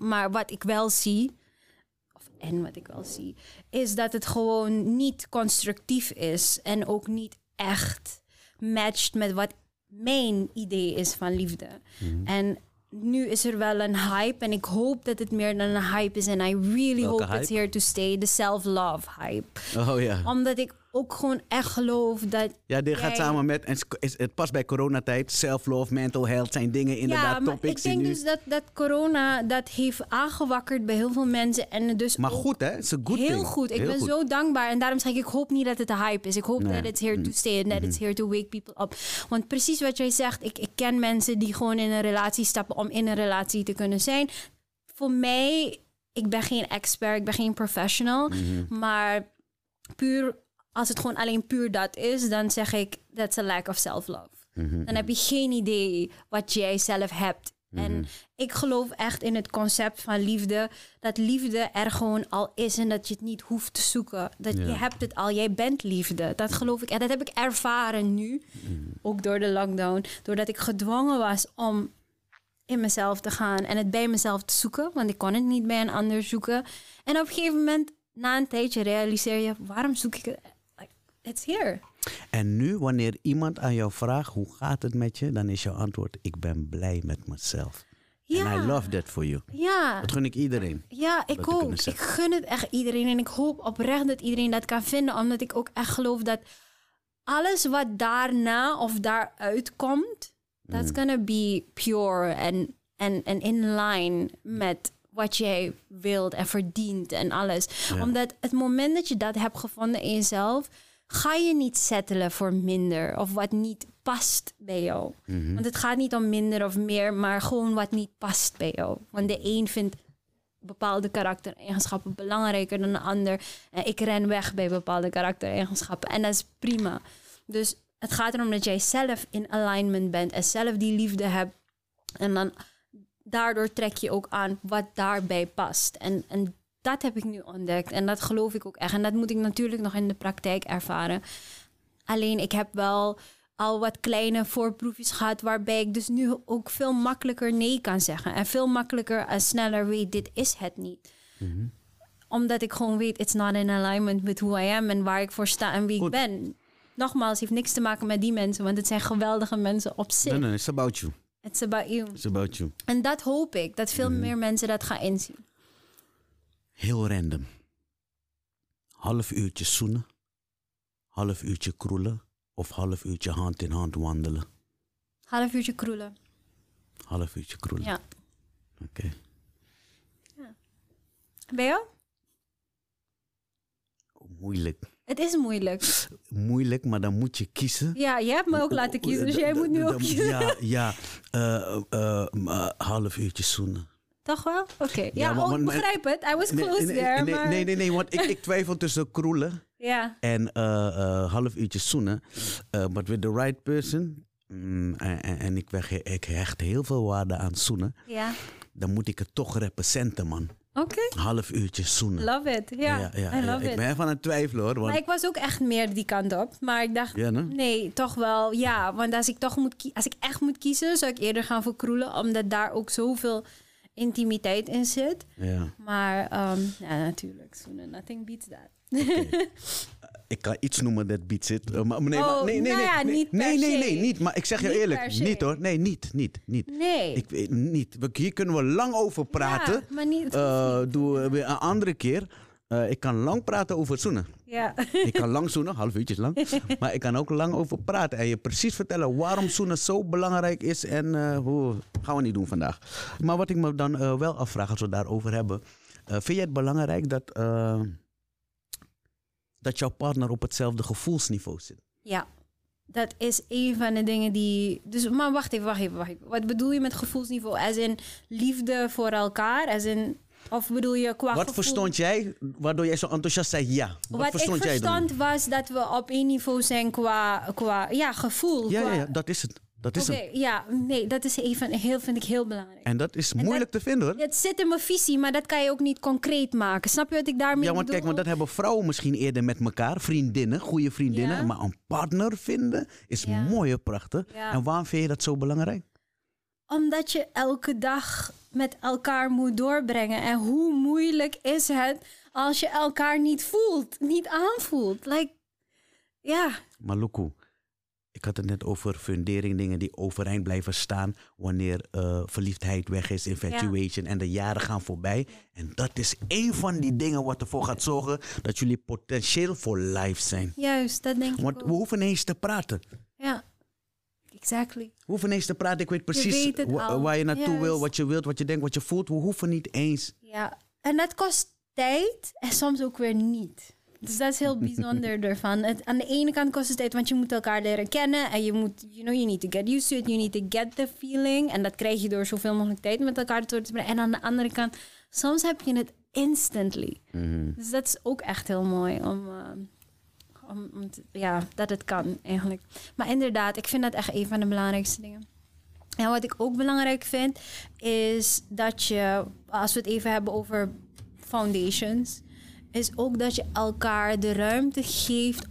maar wat ik wel zie, of, en wat ik wel zie, is dat het gewoon niet constructief is. En ook niet echt matcht met wat mijn idee is van liefde. Mhm. En nu is er wel een hype. En ik hoop dat het meer dan een hype is. En I really Welke hope it's here to stay. De self-love hype. Oh ja. Omdat ik ook gewoon echt geloof dat... Ja, dit gaat samen met, en het past bij coronatijd, self-love, mental health zijn dingen inderdaad ja, maar topics ik denk nu... dus dat, dat corona dat heeft aangewakkerd bij heel veel mensen. En dus Maar goed hè, het is een good Heel thing. goed. Ik Heel ben goed. zo dankbaar. En daarom zeg ik, ik hoop niet dat het een hype is. Ik hoop Nee. Mm-hmm. dat it's here to stay and that it's here to wake people up. Want precies wat jij zegt, ik, ik ken mensen die gewoon in een relatie stappen om in een relatie te kunnen zijn. Voor mij, ik ben geen expert, ik ben geen professional. Mm-hmm. Maar puur, als het gewoon alleen puur dat is, dan zeg ik, that's a lack of self-love. Mm-hmm. Dan heb je geen idee wat jij zelf hebt. En ik geloof echt in het concept van liefde. Dat liefde er gewoon al is en dat je het niet hoeft te zoeken. Dat je hebt het al, jij bent liefde. Dat geloof ik. En dat heb ik ervaren nu. Ook door de lockdown. Doordat ik gedwongen was om in mezelf te gaan en het bij mezelf te zoeken. Want ik kon het niet bij een ander zoeken. En op een gegeven moment, na een tijdje, realiseer je... waarom zoek ik het? It's here. En nu, wanneer iemand aan jou vraagt, hoe gaat het met je? Dan is jouw antwoord, ik ben blij met mezelf. Ja. And I love that for you. Ja. Dat gun ik iedereen. Ja, ik ook. Ik gun het echt iedereen. En ik hoop oprecht dat iedereen dat kan vinden. Omdat ik ook echt geloof dat alles wat daarna of daaruit komt... Mm. that's gonna be pure en en en in line met wat jij wilt en verdient en alles. Ja. Omdat het moment dat je dat hebt gevonden in jezelf... ga je niet settelen voor minder of wat niet past bij jou. Mhm. Want het gaat niet om minder of meer, maar gewoon wat niet past bij jou. Want de een vindt bepaalde karaktereigenschappen belangrijker dan de ander. En ik ren weg bij bepaalde karaktereigenschappen. En dat is prima. Dus het gaat erom dat jij zelf in alignment bent en zelf die liefde hebt. En dan daardoor trek je ook aan wat daarbij past. En, en dat heb ik nu ontdekt. En dat geloof ik ook echt. En dat moet ik natuurlijk nog in de praktijk ervaren. Alleen ik heb wel al wat kleine voorproefjes gehad... waarbij ik dus nu ook veel makkelijker nee kan zeggen. En veel makkelijker en sneller weet, dit is het niet. Omdat ik gewoon weet, it's not in alignment with who I am... en waar ik voor sta en wie Goed. ik ben. Nogmaals, heeft niks te maken met die mensen... want het zijn geweldige mensen op zich. Nee, nee, it's about you. It's about you. It's about you. En dat hoop ik, dat veel meer mensen dat gaan inzien. Heel random. Half uurtje zoenen. Half uurtje kroelen. Of half uurtje hand in hand wandelen. Half uurtje kroelen. Half uurtje kroelen. Ja. Oké. Ben je? Moeilijk. Het is moeilijk. Moeilijk, maar dan moet je kiezen. Ja, je hebt me ook laten kiezen, dus jij moet nu ook kiezen. Ja, ja. eh, eh, eh, half uurtje zoenen. Toch wel? Oké. Ja, maar- oh, ik begrijp het. I was Nee, close nee, there, nee, maar... nee, nee, nee, want ik, ik twijfel tussen kroelen Ja, en eh, eh, half uurtje zoenen. Eh, but with the right person, mm, en, ik, weg, ik hecht heel veel waarde aan zoenen, ja. dan moet ik het toch representen, man. Oké. Half uurtje zoenen. Love it. Ja, ja, ja, I love ik it. ben aan het twijfelen hoor. Want, Maar ik was ook echt meer die kant op. Maar ik dacht, Ja, ne? nee, toch wel. Ja, want als ik toch moet als ik echt moet kiezen, zou ik eerder gaan voor kroelen. Omdat daar ook zoveel intimiteit in zit. ja. Maar ehm, ja, natuurlijk. Zoenen, nothing beats that. Ik kan iets noemen dat beat zit. Eh, maar, nee, Oh, maar, nee, nee, nou nee, ja, nee, niet per nee, nee, nee, niet. Maar ik zeg je Niet eerlijk, niet hoor. Nee, niet, niet, niet. Nee. Ik weet niet. Hier kunnen we lang over praten. Ja, maar niet. Eh, doe we een andere keer. Eh, ik kan lang praten over zoenen. ja. Ik kan lang zoenen, half uurtjes lang. Maar ik kan ook lang over praten. En je precies vertellen waarom zoenen zo belangrijk is. En eh, hoe gaan we niet doen vandaag. Maar wat ik me dan eh, wel afvraag als we het daarover hebben. vind jij het belangrijk dat, dat jouw partner op hetzelfde gevoelsniveau zit? Ja, dat is een van de dingen die. Dus, maar wacht even, wacht even, wacht even. Wat bedoel je met gevoelsniveau? Als in liefde voor elkaar? Als in, of bedoel je qua Wat gevoel? verstond jij waardoor jij zo enthousiast zei ja? Wat, Wat verstond ik jij dan? verstand was dat we op één niveau zijn qua, qua ja, gevoel. Ja, qua- ja, ja, dat is het. Dat is het. ja, nee, dat is even, heel, vind ik heel belangrijk. En dat is En moeilijk te vinden hoor. Het zit in mijn visie, maar dat kan je ook niet concreet maken. Snap je wat ik daarmee Ja, want bedoel? kijk, want dat hebben vrouwen misschien eerder met elkaar. Vriendinnen, goede vriendinnen. Ja. Maar een partner vinden is Ja. mooi en prachtig. Ja. En waarom vind je dat zo belangrijk? Omdat je elke dag met elkaar moet doorbrengen. En hoe moeilijk is het als je elkaar niet voelt, niet aanvoelt? Like, ja, Maar Loekoe, ik had het net over fundering, dingen die overeind blijven staan wanneer eh, verliefdheid weg is, infatuation en de jaren gaan voorbij. En dat is één van die dingen wat ervoor gaat zorgen dat jullie potentieel voor life zijn. Juist, dat denk ik Want we hoeven eens te praten. Exactly. We hoeven eens te praten. Ik weet precies weet waar je naartoe wil, wat je wilt, wat je denkt, wat je voelt. We hoeven niet eens. Ja, en dat kost tijd en soms ook weer niet. Dus dat is heel bijzonder ervan. Het, aan de ene kant kost het tijd, want je moet elkaar leren kennen. En je moet, you know, you need to get used to it. You need to get the feeling. En dat krijg je door zoveel mogelijk tijd met elkaar door te brengen. En aan de andere kant, soms heb je het instantly. Dus dat is ook echt heel mooi om... eh, om, om te- ja, dat het kan eigenlijk. Maar inderdaad, ik vind dat echt een van de belangrijkste dingen. En wat ik ook belangrijk vind, is dat je, als we het even hebben over foundations, is ook dat je elkaar de ruimte geeft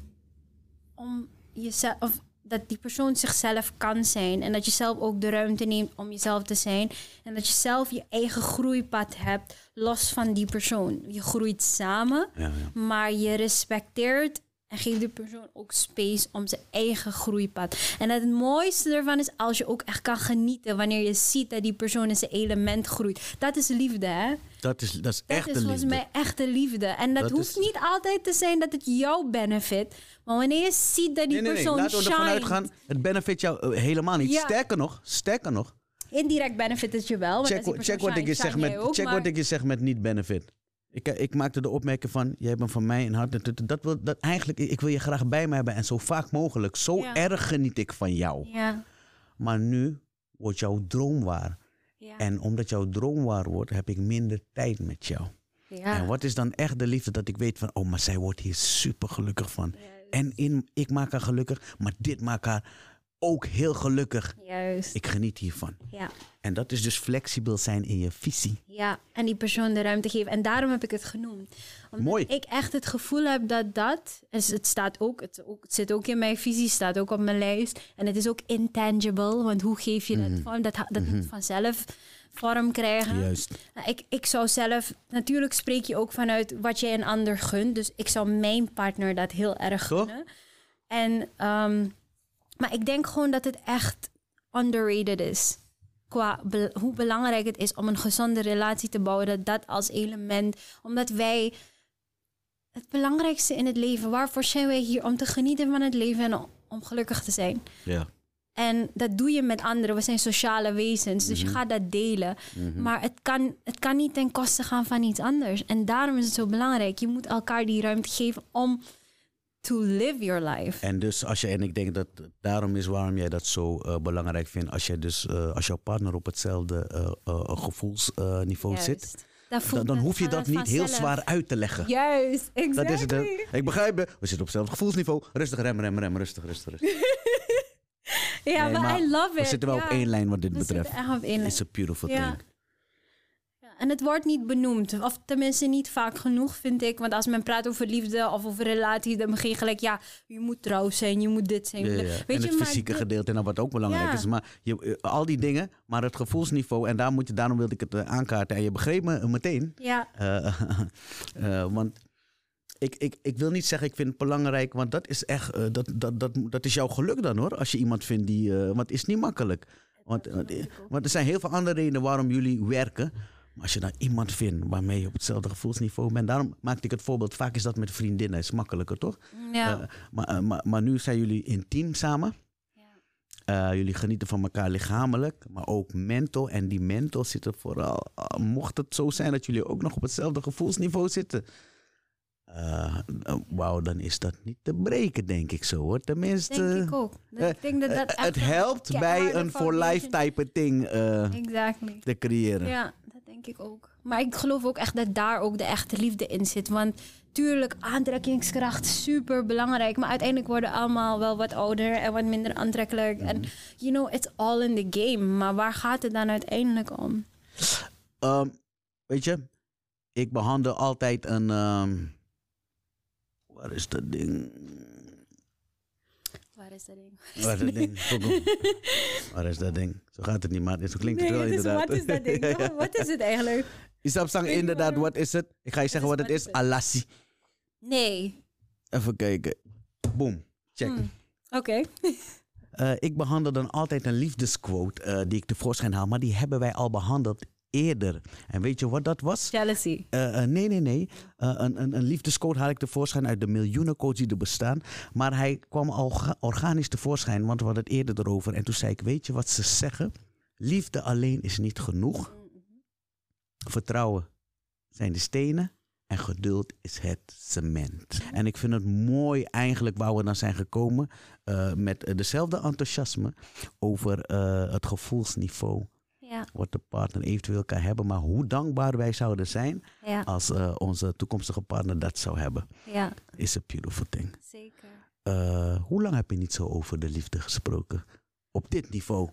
om jezelf, of dat die persoon zichzelf kan zijn. En dat je zelf ook de ruimte neemt om jezelf te zijn. En dat je zelf je eigen groeipad hebt, los van die persoon. Je groeit samen, Ja, ja. maar je respecteert en geeft die persoon ook space om zijn eigen groeipad. En het mooiste ervan is als je ook echt kan genieten wanneer je ziet dat die persoon in zijn element groeit. Dat is liefde, hè? Dat is, dat is Dat echt is volgens liefde. mij echte liefde. En dat, Dat hoeft is- niet altijd te zijn dat het jou benefit. Maar wanneer je ziet dat die Nee, nee, nee. persoon Laten we ervan uitgaan. Het benefit jou eh, helemaal niet. Ja. Sterker nog, sterker nog. indirect benefit het je wel. want Check, persoon check, wat, ik je zeg met, ook, check maar- wat ik je zeg met niet benefit. Ik, eh, ik maakte de opmerking van, jij bent van mij en hart. Dat, dat wil, dat, eigenlijk, ik wil je graag bij me hebben en zo vaak mogelijk. Zo Ja. erg geniet ik van jou. Ja, Maar nu wordt jouw droom waar. ja, En omdat jouw droom waar wordt, heb ik minder tijd met jou. ja. En wat is dan echt de liefde dat ik weet van, oh, maar zij wordt hier super gelukkig van. En in, ik maak haar gelukkig, maar dit maakt haar ook heel gelukkig. Juist. Ik geniet hiervan. Ja. En dat is dus flexibel zijn in je visie. Ja, en die persoon de ruimte geven. En daarom heb ik het genoemd. Omdat Mooi. ik echt het gevoel heb dat dat... en Het, staat ook, het, ook, het zit ook in mijn visie, staat ook op mijn lijst. En het is ook intangible, want hoe geef je dat vorm? Dat, dat moet vanzelf vorm krijgen. Juist. Nou, ik, ik zou zelf... Natuurlijk spreek je ook vanuit wat je een ander gunt. Dus ik zou mijn partner dat heel erg Toch? gunnen. En, ehm, maar ik denk gewoon dat het echt underrated is. Qua be- hoe belangrijk het is om een gezonde relatie te bouwen. Dat dat als element... Omdat wij... Het belangrijkste in het leven... Waarvoor zijn wij hier? Om te genieten van het leven en om- gelukkig te zijn. Ja. En dat doe je met anderen. We zijn sociale wezens, dus je gaat dat delen. Maar het kan, het kan niet ten koste gaan van iets anders. En daarom is het zo belangrijk. Je moet elkaar die ruimte geven om to live your life. En dus als je, en ik denk dat daarom is waarom jij dat zo eh, belangrijk vindt. Als je dus, eh, als jouw partner op hetzelfde eh, gevoelsniveau zit. Dan, Dan, hoef je dat niet heel zwaar uit te leggen. Juist, exactly. Dat is het. Ik begrijp het. We zitten op hetzelfde gevoelsniveau. Rustig rem, rem, rem. Rustig, rustig, rustig. Ja, Nee, I love it. We zitten wel op één lijn wat dit We betreft. echt op één lijn. It's a beautiful thing. En het wordt niet benoemd. Of tenminste niet vaak genoeg, vind ik. Want als men praat over liefde of over relaties... dan begin je gelijk, ja, je moet trouw zijn, je moet dit zijn. Ja, ja. Weet en je, het maar fysieke dit- gedeelte, en dat wat ook belangrijk Ja. is. Maar je, eh, al die dingen, maar het gevoelsniveau, en daar moet je, daarom wilde ik het eh, aankaarten. En je begreep me eh, meteen. Ja, want ik, ik, ik wil niet zeggen, ik vind het belangrijk, want dat is echt, dat, dat, dat, dat is jouw geluk dan hoor. Als je iemand vindt die, eh, want het is niet makkelijk. Want, want er zijn heel veel andere redenen waarom jullie werken. Maar als je dan iemand vindt waarmee je op hetzelfde gevoelsniveau bent, daarom maakte ik het voorbeeld. Vaak is dat met vriendinnen, is makkelijker toch? ja. Eh, maar, eh, maar, maar nu zijn jullie intiem samen. Eh, jullie genieten van elkaar lichamelijk, maar ook mental. En die mental zitten vooral, ah, mocht het zo zijn dat jullie ook nog op hetzelfde gevoelsniveau zitten. Wauw, dan is dat niet te breken, denk ik zo hoor. Tenminste, denk ik ook. Ik denk dat dat het helpt bij een for life type ding Exactly. te creëren. Ja, denk ik ook. Maar ik geloof ook echt dat daar ook de echte liefde in zit. Want tuurlijk, aantrekkingskracht super belangrijk. Maar uiteindelijk worden allemaal wel wat ouder en wat minder aantrekkelijk. En you know, it's all in the game. Maar waar gaat het dan uiteindelijk om? Ehm, weet je, ik behandel altijd een. ehm, waar is dat ding? Waar is dat ding? Waar is dat ding? Kom op. Waar is dat ding? Zo gaat het niet, maar zo klinkt het wel inderdaad. wat is dat ding? Ja. Wat is het eigenlijk? Is dat inderdaad, wat is het? Ik ga je zeggen wat het wat is. Alassi. Nee. Even kijken. Boom. Check. Hmm. Oké. Eh, ik behandel dan altijd een liefdesquote eh, die ik tevoorschijn haal, maar die hebben wij al behandeld eerder. En weet je wat dat was? Jealousy. Uh, nee, nee, nee. Uh, een, een, een liefdescode haal ik tevoorschijn uit de miljoenen codes die er bestaan. Maar hij kwam al organisch tevoorschijn, want we hadden het eerder erover. En toen zei ik, weet je wat ze zeggen? Liefde alleen is niet genoeg. Vertrouwen zijn de stenen. En geduld is het cement. En ik vind het mooi eigenlijk waar we dan zijn gekomen. Uh, met dezelfde enthousiasme over het gevoelsniveau ja. wat de partner eventueel kan hebben. Maar hoe dankbaar wij zouden zijn ja. als uh, onze toekomstige partner dat zou hebben. Ja. Is a beautiful thing. Zeker. Uh, hoe lang heb je niet zo over de liefde gesproken? Op dit niveau?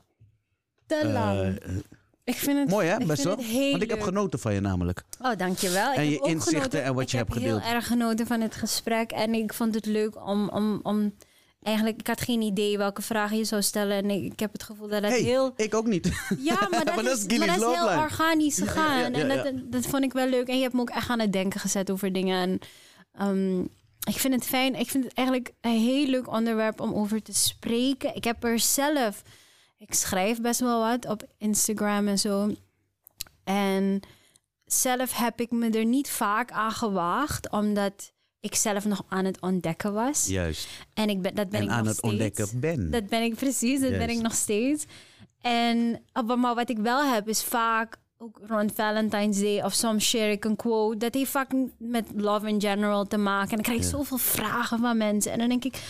Te lang. Uh, ik vind het mooi hè, ik best vind wel. Want ik heb genoten van je namelijk. Oh, dankjewel. En ik je heb ook inzichten genoten- en wat je ik hebt heb gedeeld. heel erg genoten van het gesprek. En ik vond het leuk om, om, om eigenlijk, ik had geen idee welke vragen je zou stellen. En ik, ik heb het gevoel dat het hey, heel... ik ook niet. Ja, maar dat, Maar dat is, maar Gilly's dat is heel organisch gegaan. ja, ja, En dat, dat vond ik wel leuk. En je hebt me ook echt aan het denken gezet over dingen. En ehm, ik vind het fijn. Ik vind het eigenlijk een heel leuk onderwerp om over te spreken. Ik heb er zelf... Ik schrijf best wel wat op Instagram en zo. En zelf heb ik me er niet vaak aan gewaagd. Omdat ik zelf nog aan het ontdekken was. Juist. En ik ben, dat ben En ik aan nog het steeds. ontdekken ben. Dat ben ik precies, dat ben ik nog steeds. En uh, maar wat ik wel heb is vaak ook rond Valentine's Day of soms share ik een quote. Dat heeft vaak met love in general te maken. En dan krijg ik zoveel vragen van mensen. En dan denk ik,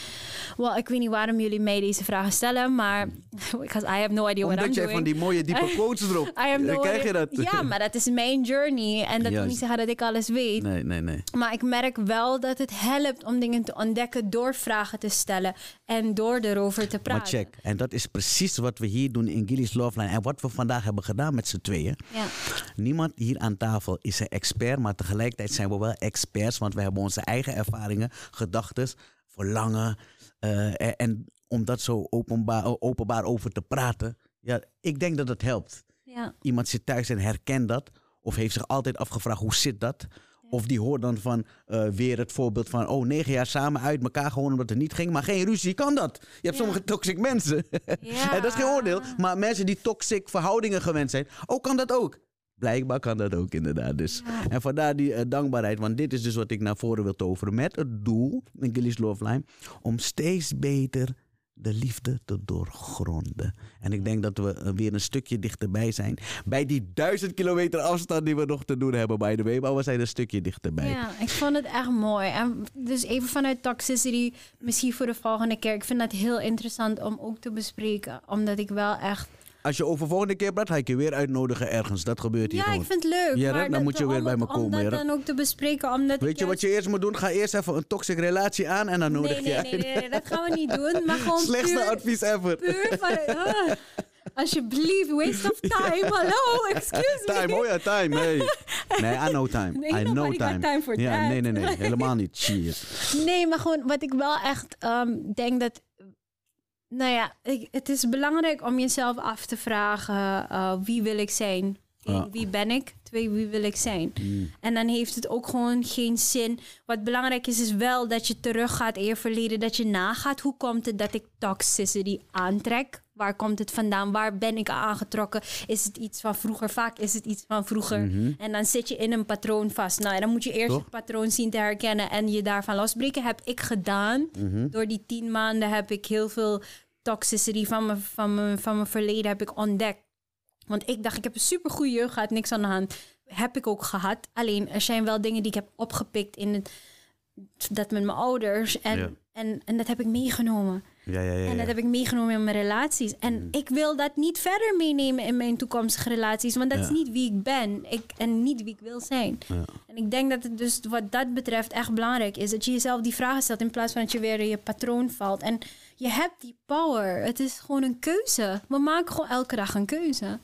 well, ik weet niet waarom jullie mij deze vragen stellen, maar because I have no idea what I'm Omdat jij doing. van die mooie diepe quotes erop. I have no Dan krijg je dat. Ja, maar dat is mijn journey. En dat wil niet zeggen dat ik alles weet. Nee, nee, nee. Maar ik merk wel dat het helpt om dingen te ontdekken door vragen te stellen en door erover te praten. Maar check. En dat is precies wat we hier doen in Gilly's Love Line. En wat we vandaag hebben gedaan met z'n tweeën. Ja. Niemand hier aan tafel is een expert, maar tegelijkertijd zijn we wel experts, want we hebben onze eigen ervaringen, gedachten, verlangen. eh, en, en om dat zo openbaar, openbaar over te praten, ja, ik denk dat het helpt. Ja. Iemand zit thuis en herkent dat, of heeft zich altijd afgevraagd hoe zit dat? Of die hoort dan van eh, weer het voorbeeld van, oh, negen jaar samen uit elkaar gewoon omdat het niet ging, maar geen ruzie, kan dat? Je hebt Ja. sommige toxic mensen. Ja. En dat is geen oordeel. Maar mensen die toxic verhoudingen gewend zijn, ook kan dat ook. Blijkbaar kan dat ook inderdaad dus. Ja. En vandaar die eh, dankbaarheid. Want dit is dus wat ik naar voren wil toveren. Met het doel, in Gilly's Love Line, om steeds beter de liefde te doorgronden. En ik denk dat we eh, weer een stukje dichterbij zijn. Bij die duizend kilometer afstand die we nog te doen hebben, by the way. Maar we zijn een stukje dichterbij. Ja, ik vond het echt mooi. En dus even vanuit toxicity, misschien voor de volgende keer. Ik vind dat heel interessant om ook te bespreken. Omdat ik wel echt... Als je over volgende keer praat, ga ik je weer uitnodigen ergens. Dat gebeurt hier Ja, gewoon. ik vind het leuk. Ja, maar dan moet je weer bij me komen, Om dat dan ook te bespreken. Omdat Weet je wat je eerst moet doen? Ga eerst even een toxic relatie aan en dan nodig Nee, je nee, uit. nee, nee, nee, dat gaan we niet doen. Maar gewoon Slechtste advies ever. puur van... ah, alsjeblieft, waste of time. Hallo, excuse me. Time, oh ja, time. Hey. Nee, I know time. Nee, I know time. time for ja, that. nee, nee, nee. Helemaal niet. Cheers. Nee, maar gewoon wat ik wel echt ehm, denk dat. Nou ja, ik, het is belangrijk om jezelf af te vragen: eh, wie wil ik zijn? Eén, wie ben ik? Twee, wie wil ik zijn? Mm. En dan heeft het ook gewoon geen zin. Wat belangrijk is, is wel dat je teruggaat in je verleden. Dat je nagaat, hoe komt het dat ik toxicity aantrek? Waar komt het vandaan? Waar ben ik aan aangetrokken? Is het iets van vroeger? Vaak is het iets van vroeger. Mhm. En dan zit je in een patroon vast. Nou, dan moet je eerst Toch? het patroon zien te herkennen en je daarvan losbreken. Heb ik gedaan. Mhm. Door die tien maanden heb ik heel veel toxicity van mijn, van mijn, van mijn verleden heb ik ontdekt. Want ik dacht, ik heb een supergoeie jeugd gehad, niks aan de hand. Heb ik ook gehad. Alleen, er zijn wel dingen die ik heb opgepikt in het, dat met mijn ouders. En, Ja. en, en dat heb ik meegenomen. Ja, ja, ja. En dat heb ik meegenomen in mijn relaties. En Mm. ik wil dat niet verder meenemen in mijn toekomstige relaties. Want dat is niet wie ik ben. Ik, en niet wie ik wil zijn. Ja. En ik denk dat het dus wat dat betreft echt belangrijk is. Dat je jezelf die vragen stelt in plaats van dat je weer in je patroon valt. En je hebt die power. Het is gewoon een keuze. We maken gewoon elke dag een keuze.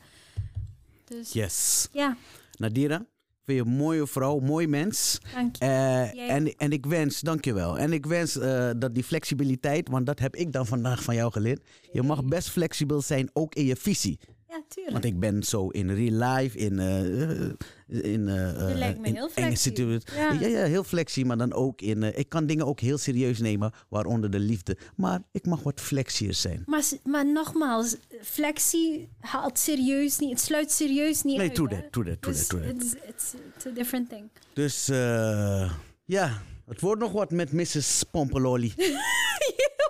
Dus Yes. ja, Nadira, vind je een mooie vrouw, mooi mens. dank je. Jij en, en ik wens, dankjewel. En ik wens eh, dat die flexibiliteit, want dat heb ik dan vandaag van jou geleerd. Je mag best flexibel zijn, ook in je visie. Ja, tuurlijk. Want ik ben zo in real life, in... eh, in eh, lijkt me in heel enge situaties. Ja. Ja. ja, heel flexie, maar dan ook in... ik kan dingen ook heel serieus nemen, waaronder de liefde. Maar ik mag wat flexier zijn. Maar, maar nogmaals, flexie haalt serieus niet, het sluit serieus niet Nee, uit. true that, true Dus that, true that. It's, a different thing. Dus eh, ja, het wordt nog wat met Mrs. Pompololi.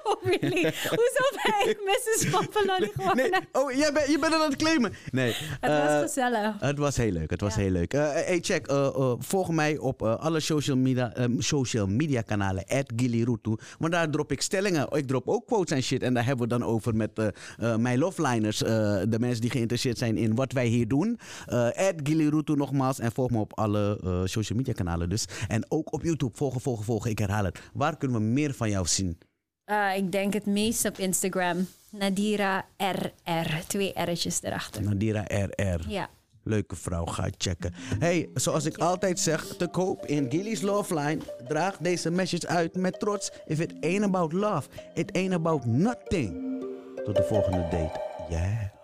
oh, really? Hoezo ben ik Mrs. Pampaloni geworden? Nee, oh, jij bent, je bent aan het claimen. Nee. Het eh, was gezellig. Het was heel leuk, het was Ja. heel leuk. Eh, hey, check, eh, eh, volg mij op eh, alle social media, eh, social media kanalen, @gilirutu. Want daar drop ik stellingen. Ik drop ook quotes en shit. En daar hebben we dan over met eh, eh, mijn loveliners. eh, de mensen die geïnteresseerd zijn in wat wij hier doen. Uh, @gilirutu nogmaals. En volg me op alle eh, social media kanalen dus. En ook op YouTube. Volgen, volgen, volgen. Ik herhaal het. Waar kunnen we meer van jou zien? Eh, ik denk het meest op Instagram. Nadira RR. Twee R'tjes erachter. Nadira RR. Ja. Leuke vrouw, ga checken. Hey, zoals ik altijd zeg, te koop in Gilly's Love Line. Draag deze message uit met trots. If it ain't about love, it ain't about nothing. Tot de volgende date. Yeah.